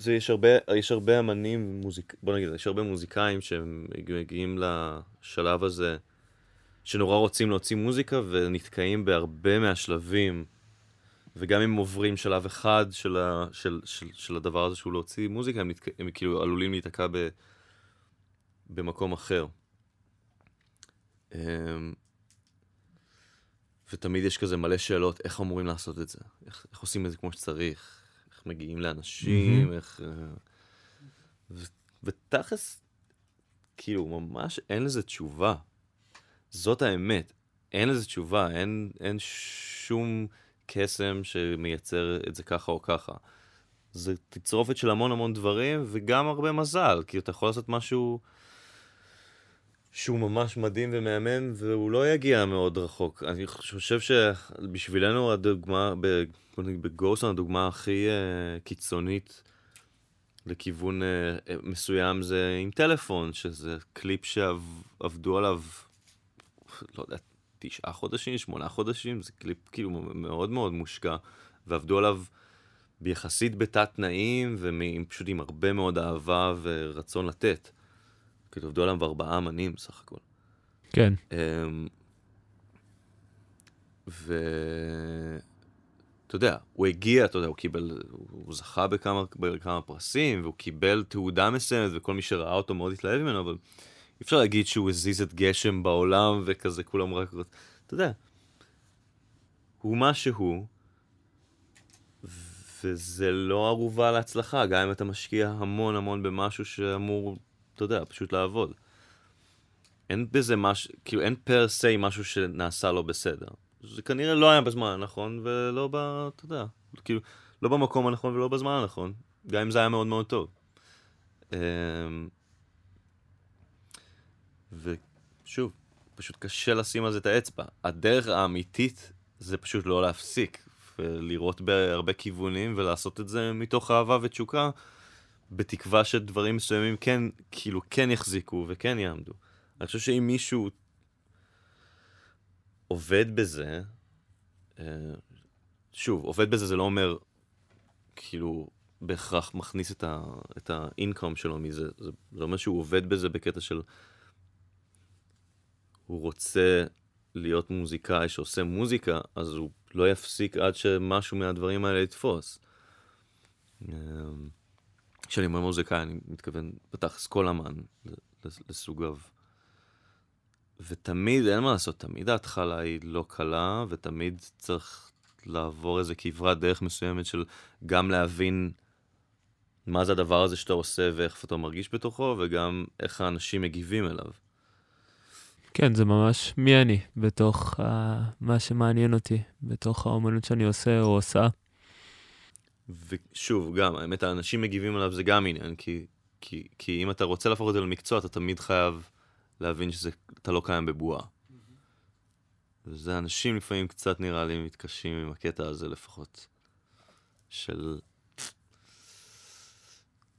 S3: זה יש הרבה, יש הרבה אמנים, מוזיק... בוא נגיד, יש הרבה מוזיקאים שהם מגיעים לשלב הזה, שנורא רוצים להוציא מוזיקה ונתקעים בהרבה מהשלבים, וגם אם עוברים שלב אחד של, ה... של, של, של הדבר הזה שהוא להוציא מוזיקה, הם, נתק... הם כאילו עלולים להיתקע ב... במקום אחר. אמ, ותמיד יש כזה מלא שאלות, איך אמורים לעשות את זה? איך, איך עושים את זה כמו שצריך? איך מגיעים לאנשים. איך... אה. ותכלס, כאילו, ממש אין לזה תשובה. זאת האמת. אין לזה תשובה, אין, אין שום קסם שמייצר את זה ככה או ככה. זה תצרופת של המון המון דברים, וגם הרבה מזל, כי אתה יכול לעשות משהו שהוא ממש מדהים ומהמם, והוא לא יגיע מאוד רחוק. אני חושב שבשבילנו הדוגמה, בגוסון הדוגמה הכי uh, קיצונית לכיוון uh, מסוים זה עם טלפון, שזה קליפ שעבדו עליו, לא יודע, תשעה חודשים, שמונה חודשים, זה קליפ כאילו מאוד מאוד מושקע, ועבדו עליו ביחסית בתת תנאים, ופשוט עם הרבה מאוד אהבה ורצון לתת. כאילו עבדו עליו ארבעה אמנים בסך הכל.
S2: כן.
S3: Um, ואתה יודע, הוא הגיע, אתה יודע, הוא קיבל, הוא זכה בכמה, בכמה פרסים, והוא קיבל תעודה מסוימת, וכל מי שראה אותו מאוד התלהב ממנו, אבל אי אפשר להגיד שהוא הזיז את גשם בעולם, וכזה כולם רק... אתה יודע, הוא מה שהוא, וזה לא ערובה להצלחה, גם אם אתה משקיע המון המון במשהו שאמור אתה יודע, פשוט לעבוד. אין בזה משהו, כאילו אין פר סי משהו שנעשה לא בסדר. זה כנראה לא היה בזמן הנכון, ולא ב... אתה יודע, כאילו, לא במקום הנכון ולא בזמן הנכון, גם אם זה היה מאוד מאוד טוב. אמ, ושוב, פשוט קשה לשים על זה את האצבע. הדרך האמיתית זה פשוט לא להפסיק, ולראות בהרבה כיוונים ולעשות את זה מתוך אהבה ותשוקה. בתקווה שדברים מסוימים כן, כאילו, כן יחזיקו וכן יעמדו. אני חושב שאם מישהו עובד בזה, אה, שוב, עובד בזה זה לא אומר, כאילו, בהכרח מכניס את האינקום שלו מזה, זה, זה אומר שהוא עובד בזה בקטע של... הוא רוצה להיות מוזיקאי שעושה מוזיקה, אז הוא לא יפסיק עד שמשהו מהדברים האלה יתפוס. כשאני אומר מוזיקאי, אני מתכוון בתכלס כל אמן לסוגיו. ותמיד, אין מה לעשות, תמיד ההתחלה היא לא קלה, ותמיד צריך לעבור איזה כברת דרך מסוימת של גם להבין מה זה הדבר הזה שאתה עושה ואיך אתה מרגיש בתוכו, וגם איך האנשים מגיבים אליו.
S2: כן, זה ממש מי אני בתוך uh, מה שמעניין אותי, בתוך האומנות שאני עושה או עושה.
S3: ושוב, גם, האמת, האנשים מגיבים עליו זה גם עניין, כי, כי, כי אם אתה רוצה להפוך את זה למקצוע, אתה תמיד חייב להבין שאתה לא קיים בבועה. וזה אנשים לפעמים קצת נראה לי מתקשים עם הקטע הזה לפחות. של...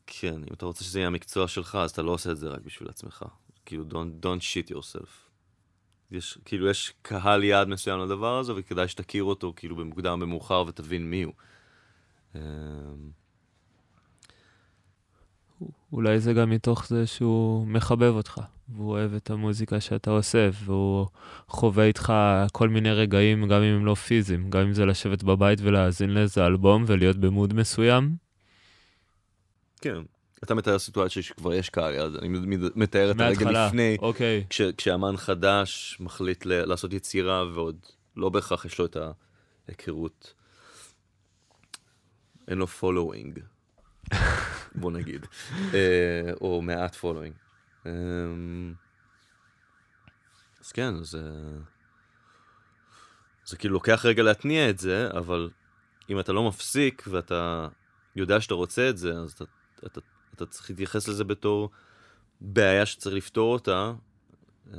S3: כן, אם אתה רוצה שזה יהיה המקצוע שלך, אז אתה לא עושה את זה רק בשביל עצמך. כאילו, don't, don't shit yourself. יש, כאילו, יש קהל יעד מסוים לדבר הזה, וכדאי שתכיר אותו, כאילו, במוקדם במאוחר ותבין מי הוא. אמ,
S2: אולי זה גם מתוך זה שהוא מחבב אותך, והוא אוהב את המוזיקה שאתה עושה, והוא חווה איתך כל מיני רגעים, גם אם הם לא פיזיים, גם אם זה לשבת בבית ולהאזין לאיזה אלבום ולהיות במוד מסוים.
S3: כן, אתה מתאר סיטואציה שכבר יש קהל, אז אני מתאר את הרגע לפני,
S2: אוקיי.
S3: כש, כשאמן חדש מחליט ל- לעשות יצירה ועוד לא בהכרח יש לו את ההיכרות אין לו following, בוא נגיד, אה, או מעט following. אמ, אז כן, זה... זה כאילו לוקח רגע להתניע את זה, אבל אם אתה לא מפסיק ואתה יודע שאתה רוצה את זה, אז אתה, אתה, אתה צריך להתייחס לזה בתור בעיה שצריך לפתור אותה, אמ,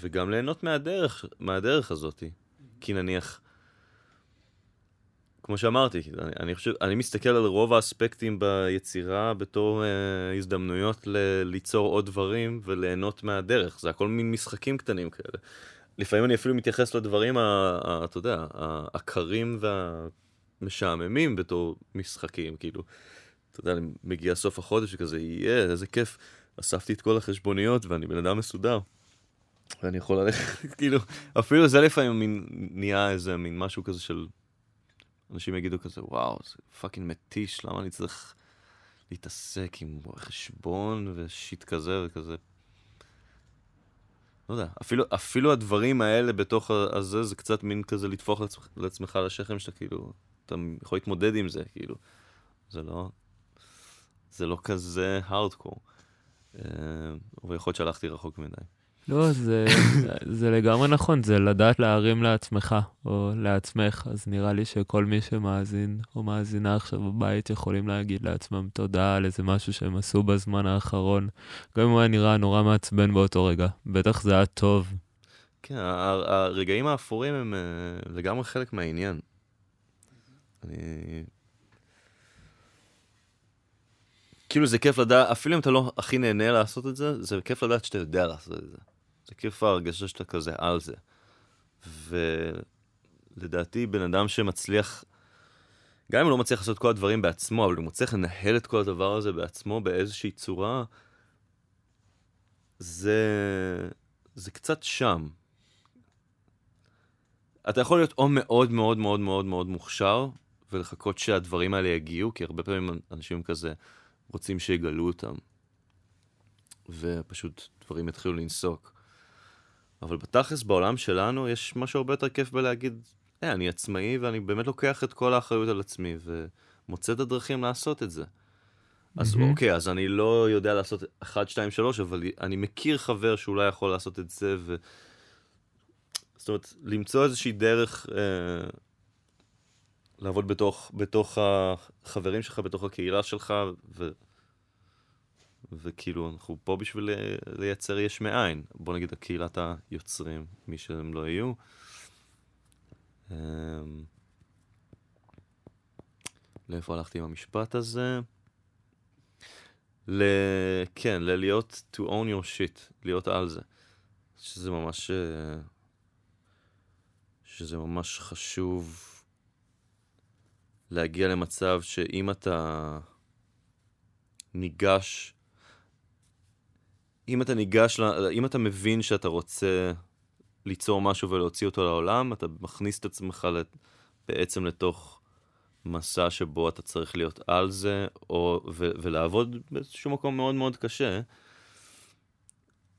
S3: וגם ליהנות מהדרך, מהדרך הזאת. כי נניח, כמו שאמרתי, אני, אני חושב, אני מסתכל על רוב האספקטים ביצירה בתור אה, הזדמנויות ל- ליצור עוד דברים וליהנות מהדרך. זה הכל מין משחקים קטנים כאלה. לפעמים אני אפילו מתייחס לדברים, ה, ה, אתה יודע, העקרים והמשעממים בתור משחקים, כאילו. אתה יודע, אני מגיע סוף החודש וכזה, יהיה, איזה כיף. אספתי את כל החשבוניות ואני בן אדם מסודר. ואני יכול ללכת, כאילו, אפילו זה לפעמים נהיה איזה מין משהו כזה של... אנשים יגידו כזה, וואו, זה fucking מתיש, למה אני צריך להתעסק עם חשבון ו shit כזה וכזה. לא יודע, אפילו, אפילו הדברים האלה בתוך הזה, זה קצת מין כזה לטפוח לעצמך, לעצמך השכם שאתה כאילו, אתה יכול להתמודד עם זה, כאילו. זה לא, זה לא כזה הארדקור. ויכול להיות שהלכתי רחוק מדי.
S2: לא, זה, זה לגמרי נכון, זה לדעת להרים לעצמך או לעצמך, אז נראה לי שכל מי שמאזין או מאזינה עכשיו בבית יכולים להגיד לעצמם תודה על איזה משהו שהם עשו בזמן האחרון, גם אם הוא היה נראה נורא מעצבן באותו רגע, בטח זה היה טוב.
S3: כן, הרגעים האפורים הם אה, לגמרי חלק מהעניין. אני כאילו זה כיף לדעת, אפילו אם אתה לא הכי נהנה לעשות את זה, זה כיף לדעת שאתה יודע לעשות את זה. זה כיף ההרגשה שאתה כזה על זה. ולדעתי בן אדם שמצליח, גם אם הוא לא מצליח לעשות כל הדברים בעצמו, אבל הוא מצליח לנהל את כל הדבר הזה בעצמו באיזושהי צורה, זה, זה קצת שם. אתה יכול להיות או מאוד מאוד מאוד מאוד מאוד מוכשר, ולחכות שהדברים האלה יגיעו, כי הרבה פעמים אנשים כזה, רוצים שיגלו אותם. ופשוט דברים יתחילו לנסוק. אבל בתכלס בעולם שלנו יש משהו הרבה יותר כיף בלהגיד, אה, אני עצמאי ואני באמת לוקח את כל האחריות על עצמי ומוצא את הדרכים לעשות את זה. אז mm-hmm. אוקיי, אז אני לא יודע לעשות 1, 2, 3, אבל אני מכיר חבר שאולי יכול לעשות את זה, ו... זאת אומרת, למצוא איזושהי דרך אה, לעבוד בתוך, בתוך החברים שלך, בתוך הקהילה שלך, ו... וכאילו אנחנו פה בשביל לייצר יש מאין. בוא נגיד הקהילת היוצרים, מי שהם לא יהיו. אמ, לאיפה הלכתי עם המשפט הזה? ל... כן, ללהיות to own your shit, להיות על זה. שזה ממש... אה, שזה ממש חשוב להגיע למצב שאם אתה ניגש, אם אתה ניגש, אם אתה מבין שאתה רוצה ליצור משהו ולהוציא אותו לעולם, אתה מכניס את עצמך בעצם לתוך מסע שבו אתה צריך להיות על זה, או, ו, ולעבוד באיזשהו מקום מאוד מאוד קשה,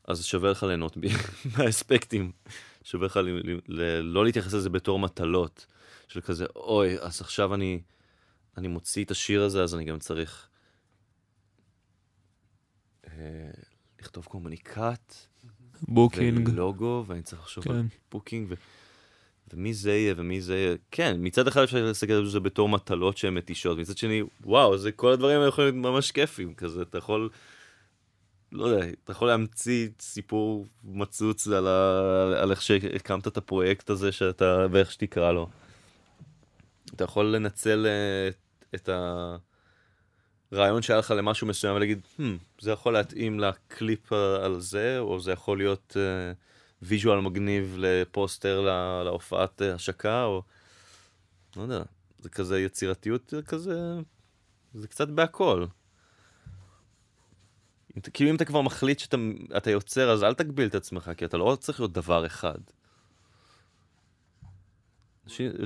S3: אז שווה לך ליהנות מהאספקטים. שווה לך לא להתייחס לזה בתור מטלות. של כזה, אוי, אז עכשיו אני, אני מוציא את השיר הזה, אז אני גם צריך אה, לכתוב קומוניקט.
S2: booking.
S3: ולוגו, ואני צריך לחשוב כן. על booking, ו... ומי זה יהיה ומי זה יהיה. כן, מצד אחד אפשר להסתכל על זה בתור מטלות שהן מתישות, מצד שני, וואו, זה כל הדברים האלה יכולים להיות ממש כיפים, כזה, אתה יכול... לא יודע, אתה יכול להמציא סיפור מצוץ על, ה... על איך שהקמת את הפרויקט הזה שאתה, ואיך שתקרא לו. אתה יכול לנצל uh, את הרעיון שהיה לך למשהו מסוים ולהגיד, hmm, זה יכול להתאים לקליפ על זה, או זה יכול להיות visual uh, מגניב לפוסטר לה, להופעת uh, השקה, או לא יודע, זה כזה יצירתיות כזה, זה קצת בהכל. כאילו אם אתה כבר מחליט שאתה יוצר, אז אל תגביל את עצמך, כי אתה לא צריך להיות דבר אחד.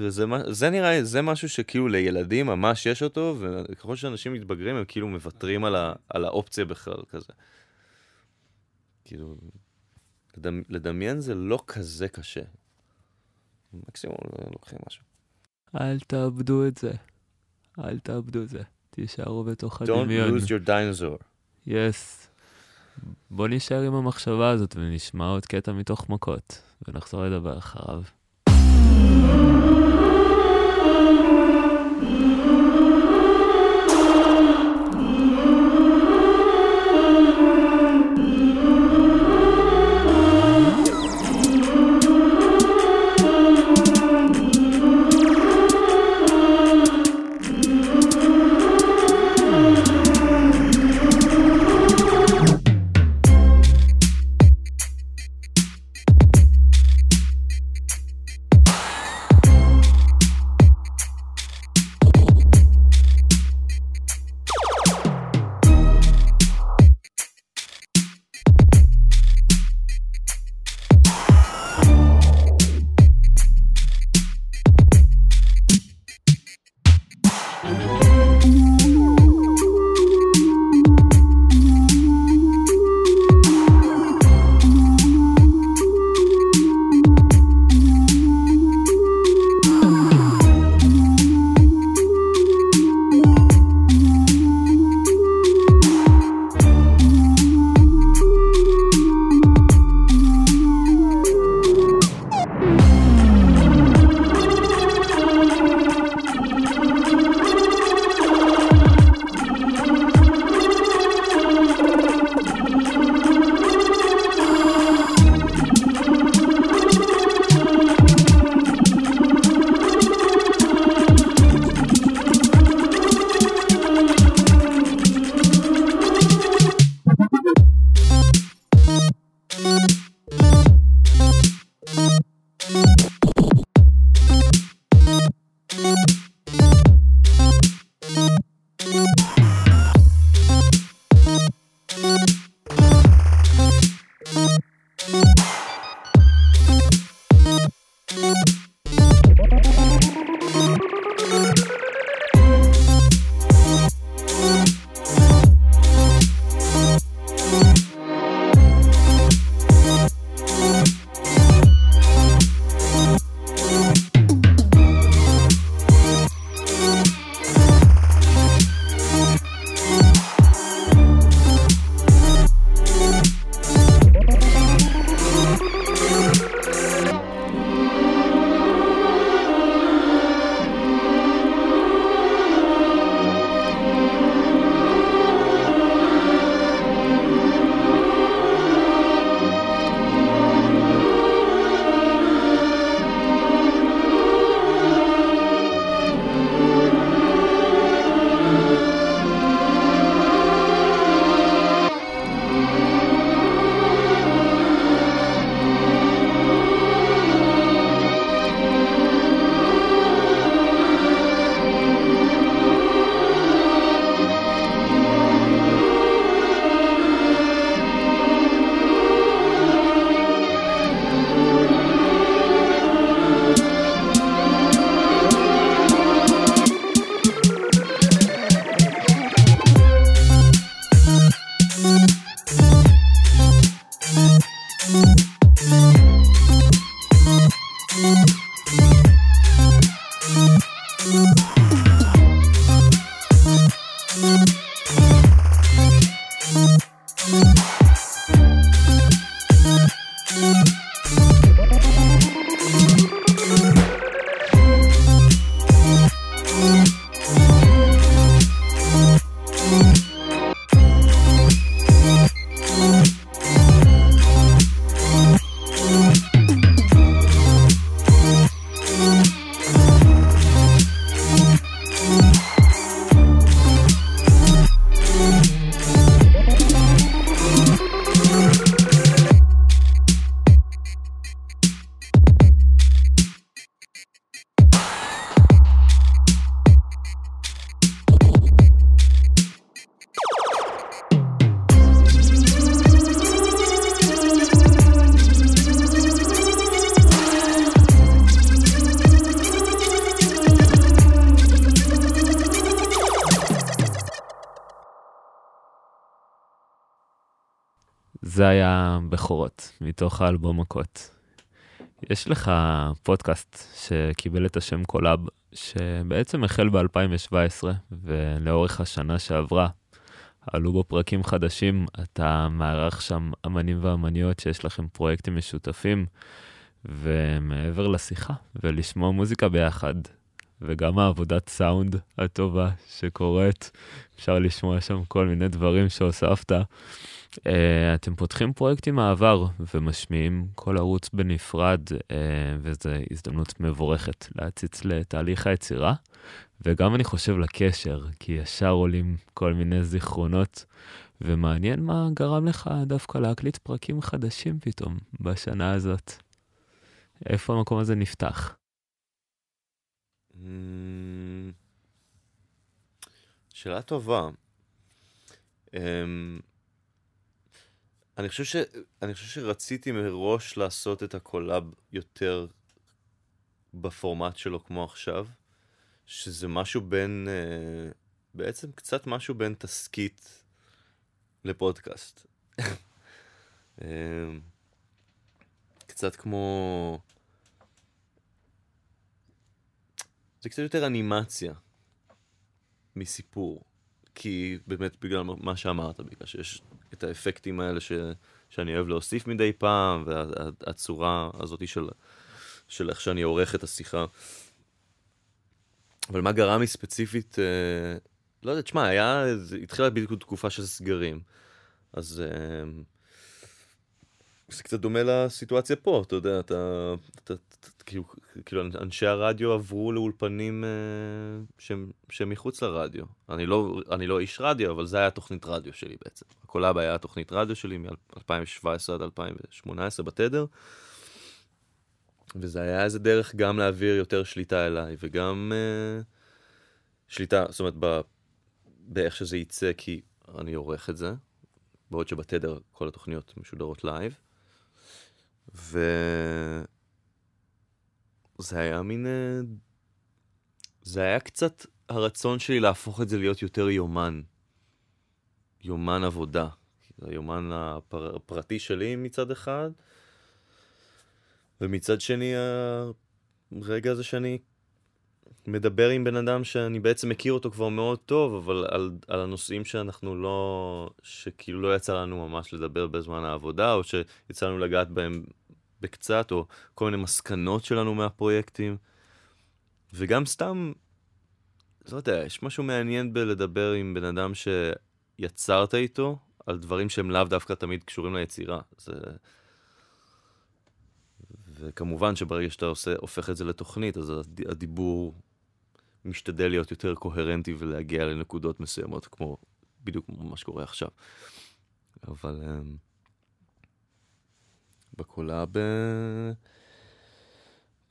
S3: זה, זה נראה, זה משהו שכאילו לילדים ממש יש אותו, וככל שאנשים מתבגרים הם כאילו מוותרים על, ה, על האופציה בכלל כזה. כאילו, לדמ, לדמיין זה לא כזה קשה. מקסימום לוקחים משהו.
S2: אל תאבדו את זה. אל תאבדו את זה. תישארו בתוך הדמיון.
S3: Don't lose your dinosaur.
S2: יס. Yes. בוא נשאר עם המחשבה הזאת ונשמע עוד קטע מתוך מכות, ונחזור לדבר אחריו. Música זה היה בכורות, מתוך האלבום מכות. יש לך פודקאסט שקיבל את השם קולאב, שבעצם החל ב-2017, ולאורך השנה שעברה עלו בו פרקים חדשים, אתה מארח שם אמנים ואמניות שיש לכם פרויקטים משותפים, ומעבר לשיחה ולשמוע מוזיקה ביחד, וגם העבודת סאונד הטובה שקורית, אפשר לשמוע שם כל מיני דברים שהוספת. Uh, אתם פותחים פרויקטים מהעבר ומשמיעים כל ערוץ בנפרד, uh, וזו הזדמנות מבורכת להציץ לתהליך היצירה, וגם אני חושב לקשר, כי ישר עולים כל מיני זיכרונות, ומעניין מה גרם לך דווקא להקליט פרקים חדשים פתאום בשנה הזאת. איפה המקום הזה נפתח?
S3: Mm, שאלה טובה. Um, אני חושב, ש... אני חושב שרציתי מראש לעשות את ה collab יותר בפורמט שלו כמו עכשיו, שזה משהו בין, uh, בעצם קצת משהו בין תסכית לפודקאסט. um, קצת כמו... זה קצת יותר אנימציה מסיפור. כי באמת בגלל מה שאמרת, בגלל שיש את האפקטים האלה ש, שאני אוהב להוסיף מדי פעם, והצורה הזאת של, של איך שאני עורך את השיחה. אבל מה גרם לי ספציפית, אה, לא יודע, תשמע, היה, התחילה בדיוק תקופה של סגרים. אז אה, זה קצת דומה לסיטואציה פה, אתה יודע, אתה, אתה, אתה כאילו, כאילו אנשי הרדיו עברו לאולפנים אה, שהם, מחוץ לרדיו. אני לא, אני לא איש רדיו, אבל זה היה תוכנית רדיו שלי בעצם. ה collab היה תוכנית רדיו שלי מ-2017 עד 2018 בתדר. וזה היה איזה דרך גם להעביר יותר שליטה אליי, וגם אה, שליטה, זאת אומרת, ב, באיך שזה יצא, כי אני עורך את זה, בעוד שבתדר כל התוכניות משודרות live. וזה היה מין... אה, זה היה קצת הרצון שלי להפוך את זה להיות יותר יומן. יומן עבודה. היומן הפר... הפרטי שלי מצד אחד, ומצד שני הרגע הזה שאני מדבר עם בן אדם שאני בעצם מכיר אותו כבר מאוד טוב, אבל על, על הנושאים שאנחנו לא, שכאילו לא יצא לנו ממש לדבר בזמן העבודה, או שיצא לנו לגעת בהם בקצת, או כל מיני מסקנות שלנו מהפרויקטים. וגם סתם, לא יודע, יש משהו מעניין בלדבר עם בן אדם שיצרת איתו על דברים שהם לאו דווקא תמיד קשורים ליצירה. זה... וכמובן שברגע שאתה עושה, הופך את זה לתוכנית, אז הדיבור משתדל להיות יותר קוהרנטי ולהגיע לנקודות מסוימות, כמו בדיוק מה שקורה עכשיו. אבל... אמ, ב collab...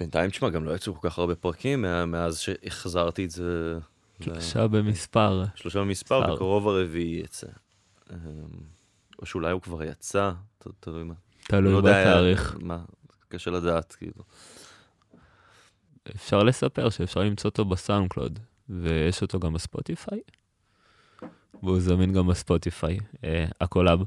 S3: בינתיים, תשמע, גם לא יצאו כל כך הרבה פרקים מאז שהחזרתי את זה.
S2: שלושה במספר.
S3: שלושה במספר, בקרוב הרביעי יצא. אמ, או שאולי הוא כבר יצא, תלוי מה.
S2: תלוי לא בתאריך.
S3: מה, קשה לדעת, כאילו.
S2: אפשר לספר שאפשר למצוא אותו בסאונד קלוד, ויש אותו גם בספוטיפיי. והוא זמין גם בספוטיפיי, אה, ה collab.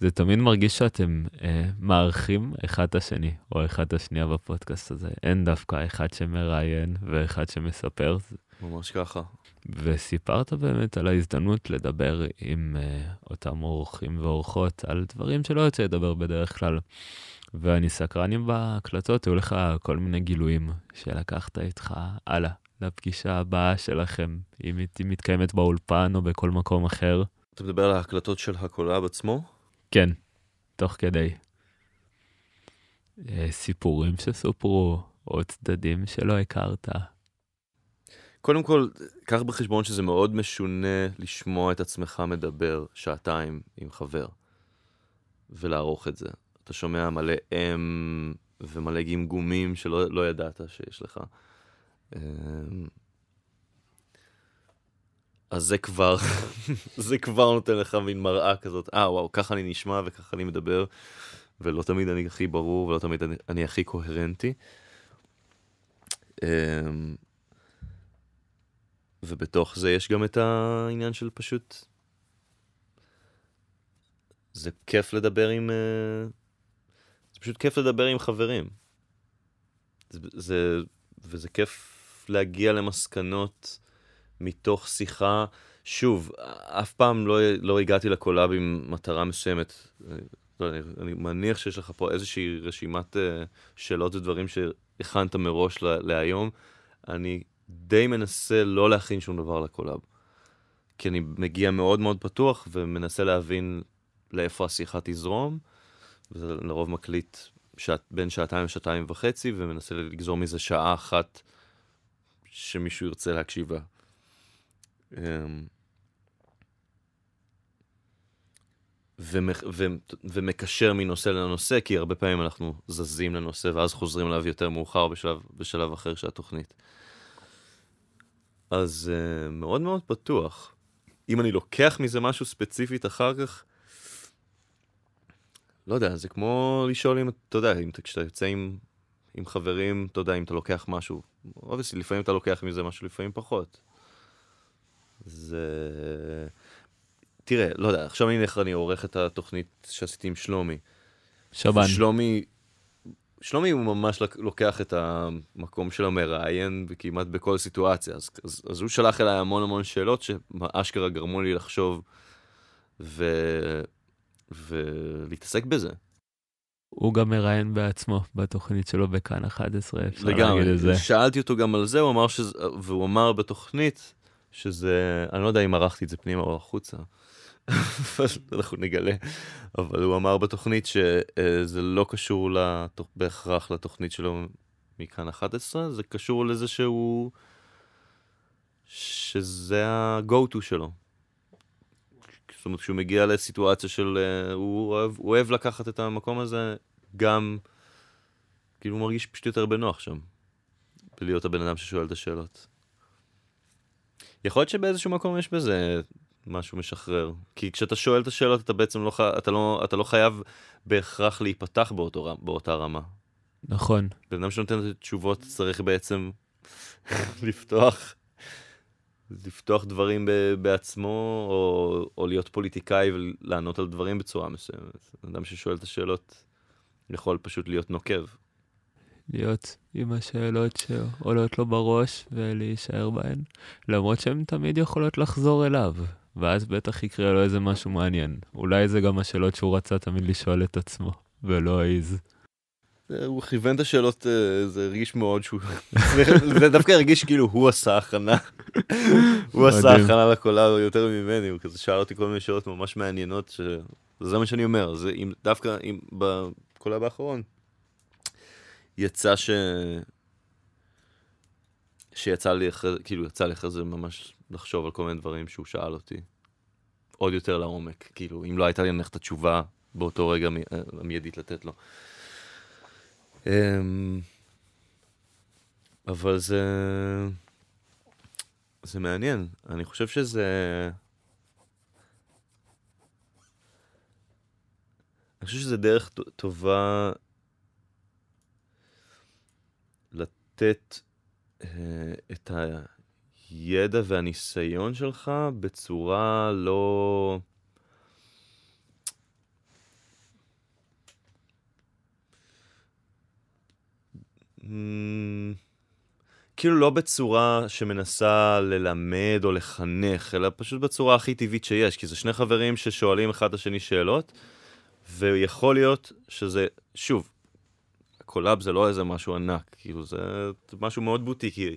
S2: זה תמיד מרגיש שאתם אה, מארחים אחד את השני, או אחד את השנייה בפודקאסט הזה. אין דווקא אחד שמראיין ואחד שמספר.
S3: ממש ככה.
S2: וסיפרת באמת על ההזדמנות לדבר עם uh, אותם אורחים ואורחות על דברים שלא יוצא לדבר בדרך כלל. ואני סקרן אם בהקלטות היו לך כל מיני גילויים שלקחת איתך הלאה לפגישה הבאה שלכם, אם היא מתקיימת באולפן או בכל מקום אחר.
S3: אתה מדבר על ההקלטות של ה collab עצמו?
S2: כן, תוך כדי. אה, סיפורים שסופרו, או צדדים שלא הכרת.
S3: קודם כל, קח בחשבון שזה מאוד משונה לשמוע את עצמך מדבר שעתיים עם חבר, ולערוך את זה. אתה שומע מלא אם ומלא גמגומים שלא לא ידעת שיש לך. אמ, אז זה כבר, זה כבר נותן לך מין מראה כזאת, אה וואו, ככה אני נשמע וככה אני מדבר, ולא תמיד אני הכי ברור ולא תמיד אני, אני הכי קוהרנטי. אמ, ובתוך זה יש גם את העניין של פשוט... זה כיף לדבר עם... זה פשוט כיף לדבר עם חברים. זה, זה, וזה כיף להגיע למסקנות מתוך שיחה. שוב, אף פעם לא, לא הגעתי לקולאב עם מטרה מסוימת. לא, אני, אני מניח שיש לך פה איזושהי רשימת uh, שאלות ודברים שהכנת מראש לה, להיום. אני די מנסה לא להכין שום דבר לקולאב. כי אני מגיע מאוד מאוד פתוח ומנסה להבין לאיפה השיחה תזרום, וזה לרוב מקליט שעת, בין שעתיים לשעתיים וחצי, ומנסה לגזור מזה שעה אחת שמישהו ירצה להקשיב לה. אמ, ומקשר מנושא לנושא, כי הרבה פעמים אנחנו זזים לנושא ואז חוזרים אליו יותר מאוחר בשלב, בשלב אחר של התוכנית. אז uh, מאוד מאוד פתוח. אם אני לוקח מזה משהו ספציפית אחר כך, לא יודע, זה כמו לשאול אם, אתה יודע, אם כשאתה יוצא עם, עם חברים, אתה יודע, אם אתה לוקח משהו, obviously, לפעמים אתה לוקח מזה משהו, לפעמים פחות. זה... תראה, לא יודע, עכשיו אני נלך, אני עורך את התוכנית שעשיתי עם שלומי.
S2: שבן.
S3: שלומי, שלומי הוא ממש לוקח את המקום של המראיין כמעט בכל סיטואציה, אז, אז, אז הוא שלח אליי המון המון שאלות שאשכרה גרמו לי לחשוב ו... ולהתעסק בזה.
S2: הוא גם מראיין בעצמו בתוכנית שלו בכאן 11,
S3: אפשר להגיד את זה. שאלתי אותו גם על זה, הוא אמר שזה, והוא אמר בתוכנית שזה, אני לא יודע אם ערכתי את זה פנימה או החוצה, אנחנו נגלה, אבל הוא אמר בתוכנית שזה לא קשור לתוכ... בהכרח לתוכנית שלו מכאן 11, זה קשור לזה שהוא, שזה ה-go-to שלו. זאת אומרת, כשהוא מגיע לסיטואציה של... אה, הוא אוהב, הוא אוהב לקחת את המקום הזה גם... כאילו הוא מרגיש פשוט יותר בנוח שם. בלהיות הבן אדם ששואל את השאלות. יכול להיות שבאיזשהו מקום יש בזה משהו משחרר. כי כשאתה שואל את השאלות אתה בעצם לא, אתה לא, אתה לא חייב בהכרח להיפתח באותו, באותה רמה.
S2: נכון.
S3: בן אדם שנותן את התשובות צריך בעצם לפתוח לפתוח דברים בעצמו, או, או להיות פוליטיקאי ולענות על דברים בצורה מסוימת. אדם ששואל את השאלות יכול פשוט להיות נוקב.
S2: להיות עם השאלות שעולות לו בראש ולהישאר בהן, למרות שהן תמיד יכולות לחזור אליו, ואז בטח יקרה לו איזה משהו מעניין. אולי זה גם השאלות שהוא רצה תמיד לשאול את עצמו, ולא העז.
S3: הוא כיוון את השאלות, אה, זה הרגיש מאוד שהוא... זה דווקא הרגיש כאילו הוא עשה הכנה. הוא עשה הכנה לקולר יותר ממני, הוא כזה שאל אותי כל מיני שאלות ממש מעניינות, שזה מה שאני אומר, זה אם דווקא אם בקולר האחרון, יצא ש... שיצא לי אחרי, כאילו יצא לי אחרי זה ממש לחשוב על כל מיני דברים שהוא שאל אותי. עוד יותר לעומק, כאילו, אם לא הייתה לי נניח את התשובה באותו רגע אה, המיידית לתת לו. אמ, אבל זה... זה מעניין. אני חושב שזה... אני חושב שזה דרך טובה לתת אה, את הידע והניסיון שלך בצורה לא... כאילו לא בצורה שמנסה ללמד או לחנך, אלא פשוט בצורה הכי טבעית שיש, כי זה שני חברים ששואלים אחד את השני שאלות, ויכול להיות שזה, שוב, collab זה לא איזה משהו ענק, כאילו זה משהו מאוד בוטיקי.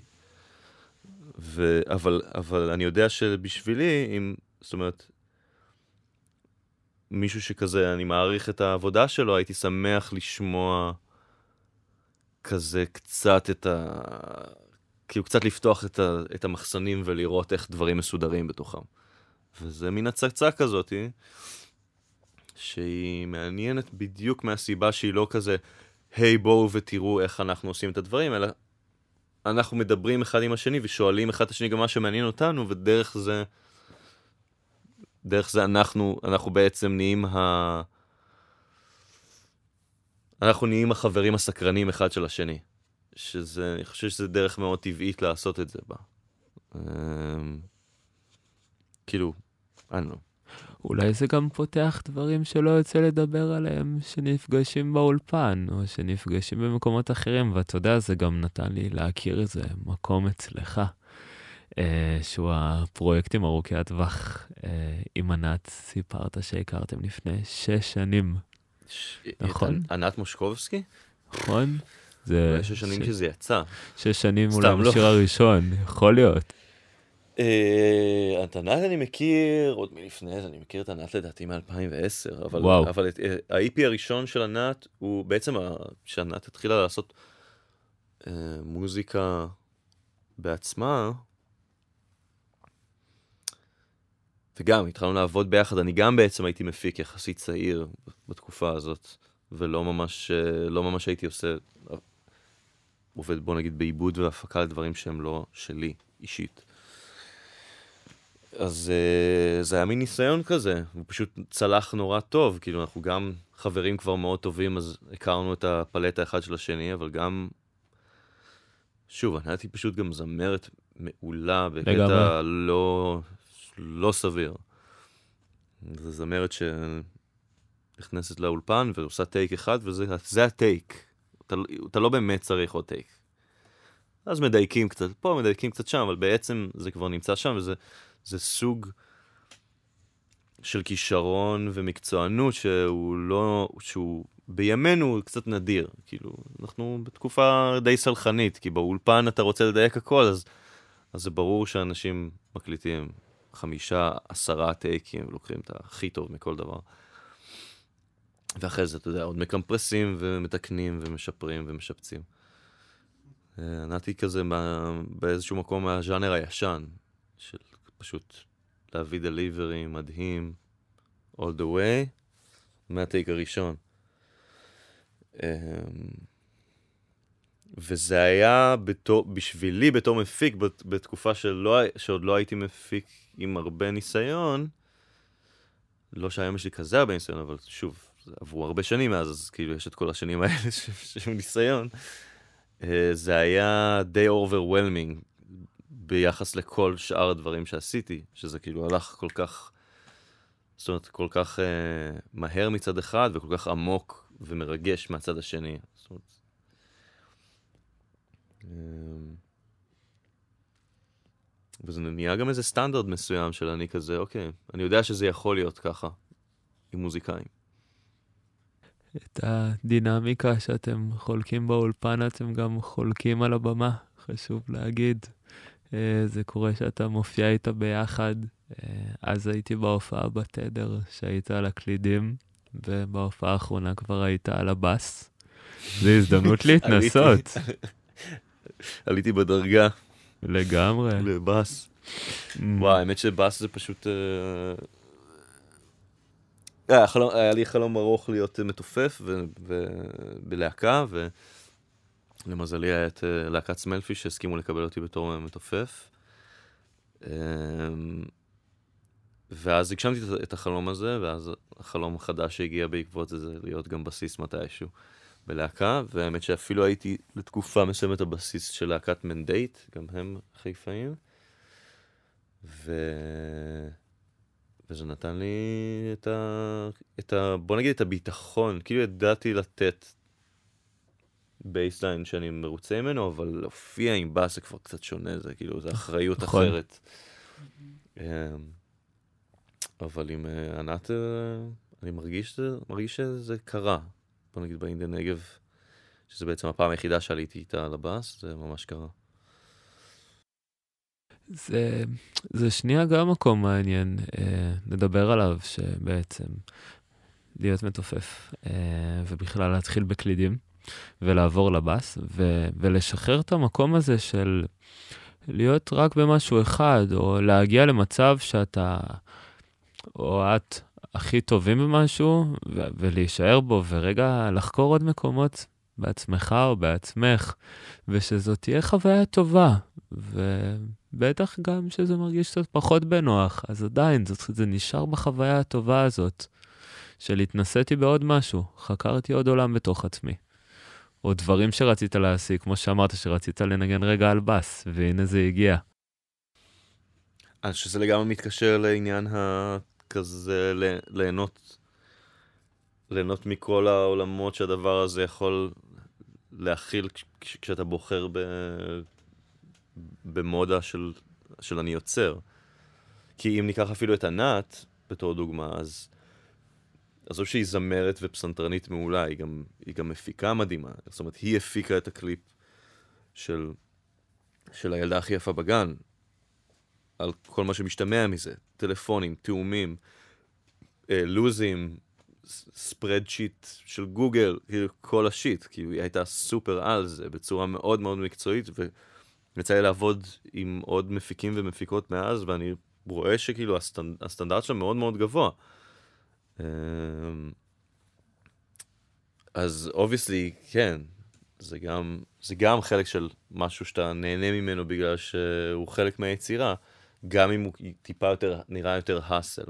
S3: ו... אבל, אבל אני יודע שבשבילי, אם, זאת אומרת, מישהו שכזה, אני מעריך את העבודה שלו, הייתי שמח לשמוע כזה קצת את ה... כאילו קצת לפתוח את, ה... את המחסנים ולראות איך דברים מסודרים בתוכם. וזה מין הצצה כזאתי, שהיא מעניינת בדיוק מהסיבה שהיא לא כזה, היי hey, בואו ותראו איך אנחנו עושים את הדברים, אלא אנחנו מדברים אחד עם השני ושואלים אחד את השני גם מה שמעניין אותנו, ודרך זה, דרך זה אנחנו, אנחנו בעצם נהיים ה... אנחנו נהיים החברים הסקרנים אחד של השני. שזה, אני חושב שזה דרך מאוד טבעית לעשות את זה בה. אמ, כאילו, אני לא.
S2: אולי זה גם פותח דברים שלא יוצא לדבר עליהם, שנפגשים באולפן, או שנפגשים במקומות אחרים, ואתה יודע, זה גם נתן לי להכיר איזה מקום אצלך, אה, שהוא הפרויקטים ארוכי הטווח אה, עם ענת, סיפרת שהכרתם לפני שש שנים.
S3: נכון? ענת מושקובסקי?
S2: נכון.
S3: זה... שש שנים. שזה יצא.
S2: שש שנים אולי לא. בשיר הראשון, יכול להיות.
S3: אה, את ענת אני מכיר עוד מלפני זה, אני מכיר את ענת לדעתי מ-2010, אבל. אבל אה, הראשון של ענת הוא בעצם, כשענת התחילה לעשות אה, מוזיקה בעצמה, וגם התחלנו לעבוד ביחד, אני גם בעצם הייתי מפיק יחסית צעיר בתקופה הזאת, ולא ממש, אה, לא ממש הייתי עושה, עובד בוא נגיד בעיבוד והפקה לדברים שהם לא שלי אישית. אז uh, זה היה מין ניסיון כזה, הוא פשוט צלח נורא טוב, כאילו אנחנו גם חברים כבר מאוד טובים, אז הכרנו את הפלט האחד של השני, אבל גם, שוב, אני הייתי פשוט גם זמרת מעולה, בקטע לא, לא סביר. זו זמרת שנכנסת לאולפן ועושה טייק אחד, וזה הטייק. אתה, אתה לא באמת צריך עוד טייק. אז מדייקים קצת פה, מדייקים קצת שם, אבל בעצם זה כבר נמצא שם, וזה... זה סוג של כישרון ומקצוענות שהוא לא, שהוא בימינו קצת נדיר. כאילו, אנחנו בתקופה די סלחנית, כי באולפן אתה רוצה לדייק הכל, אז, אז זה ברור שאנשים מקליטים חמישה, עשרה טייקים, לוקחים את הכי טוב מכל דבר. ואחרי זה, אתה יודע, עוד מקמפרסים ומתקנים ומשפרים ומשפצים. אה, ענתי כזה באיזשהו מקום מהז'אנר הישן, של פשוט להביא דליברי מדהים, all the way, מהטייק הראשון. אמ, וזה היה בתור, בשבילי בתור מפיק בתקופה שלא, שעוד לא הייתי מפיק עם הרבה ניסיון, לא שהיום יש לי כזה הרבה ניסיון, אבל שוב, עברו הרבה שנים מאז, אז כאילו יש את כל השנים האלה של ניסיון. אה, זה היה די overwhelming ביחס לכל שאר הדברים שעשיתי, שזה כאילו הלך כל כך, זאת אומרת, כל כך uh, מהר מצד אחד וכל כך עמוק ומרגש מהצד השני. זאת אומרת, וזה נהיה גם איזה סטנדרט מסוים של אני כזה, אוקיי, אני יודע שזה יכול להיות ככה עם מוזיקאים.
S2: את הדינמיקה שאתם חולקים באולפן, אתם גם חולקים על הבמה, חשוב להגיד. אה, זה קורה שאתה מופיע איתה ביחד. אה, אז הייתי בהופעה בתדר, שהיית על הקלידים, ובהופעה האחרונה כבר היית על הבאס. זו הזדמנות להתנסות.
S3: עליתי בדרגה.
S2: לגמרי.
S3: לבאס. Mm. וואי, האמת שבאס זה פשוט... אה, היה לי חלום ארוך להיות מתופף בלהקה, ו... למזלי היה את אה, להקת סמלפי שהסכימו לקבל אותי בתור מתופף. אמ, ואז הגשמתי את החלום הזה, ואז החלום החדש שהגיע בעקבות זה, זה להיות גם בסיס מתישהו בלהקה, והאמת שאפילו הייתי לתקופה מסוימת הבסיס של להקת מנדייט, גם הם חיפאים. ו... וזה נתן לי את ה... את ה... בוא נגיד את הביטחון, כאילו ידעתי לתת bassline שאני מרוצה ממנו, אבל להופיע עם בס זה כבר קצת שונה, זה כאילו, זה אחריות
S2: נכון.
S3: אחרת. אמ, אבל עם אה, ענת, אה, אני מרגיש, מרגיש שזה קרה. בוא נגיד באינדיה נגב, שזה בעצם הפעם היחידה שעליתי איתה על הבאס, זה ממש קרה.
S2: זה, זה שנייה גם מקום מעניין אה, לדבר עליו, שבעצם להיות מתופף, אה, ובכלל להתחיל בקלידים, ולעבור לבאס, ו, ולשחרר את המקום הזה של להיות רק במשהו אחד, או להגיע למצב שאתה, או את, הכי טובים במשהו, ו- ולהישאר בו, ורגע לחקור עוד מקומות בעצמך או בעצמך, ושזאת תהיה חוויה טובה. ובטח גם שזה מרגיש קצת פחות בנוח, אז עדיין, זה, זה נשאר בחוויה הטובה הזאת, של התנסיתי בעוד משהו, חקרתי עוד עולם בתוך עצמי. או דברים שרצית להשיג, כמו שאמרת, שרצית לנגן רגע על בס, והנה זה הגיע.
S3: אז שזה לגמרי מתקשר לעניין הכזה, ל- ליהנות, ליהנות מכל העולמות שהדבר הזה יכול להכיל כש- כשאתה בוחר ב, במודה של, של אני יוצר. כי אם ניקח אפילו את ענת בתור דוגמה, אז עזוב שהיא זמרת ופסנתרנית מעולה, היא גם, היא גם מפיקה מדהימה. זאת אומרת, היא הפיקה את הקליפ של, של הילדה הכי יפה בגן, על כל מה שמשתמע מזה, טלפונים, תאומים, אה, לוזים, spreadsheet של גוגל, כאילו כל ה shit, כאילו היא הייתה סופר על זה בצורה מאוד מאוד מקצועית, ויצא לי לעבוד עם עוד מפיקים ומפיקות מאז, ואני רואה שכאילו הסטנד, הסטנדרט שלה מאוד מאוד גבוה. אה, אז obviously, כן, זה גם, זה גם חלק של משהו שאתה נהנה ממנו בגלל שהוא חלק מהיצירה, גם אם הוא טיפה יותר, נראה יותר hassle.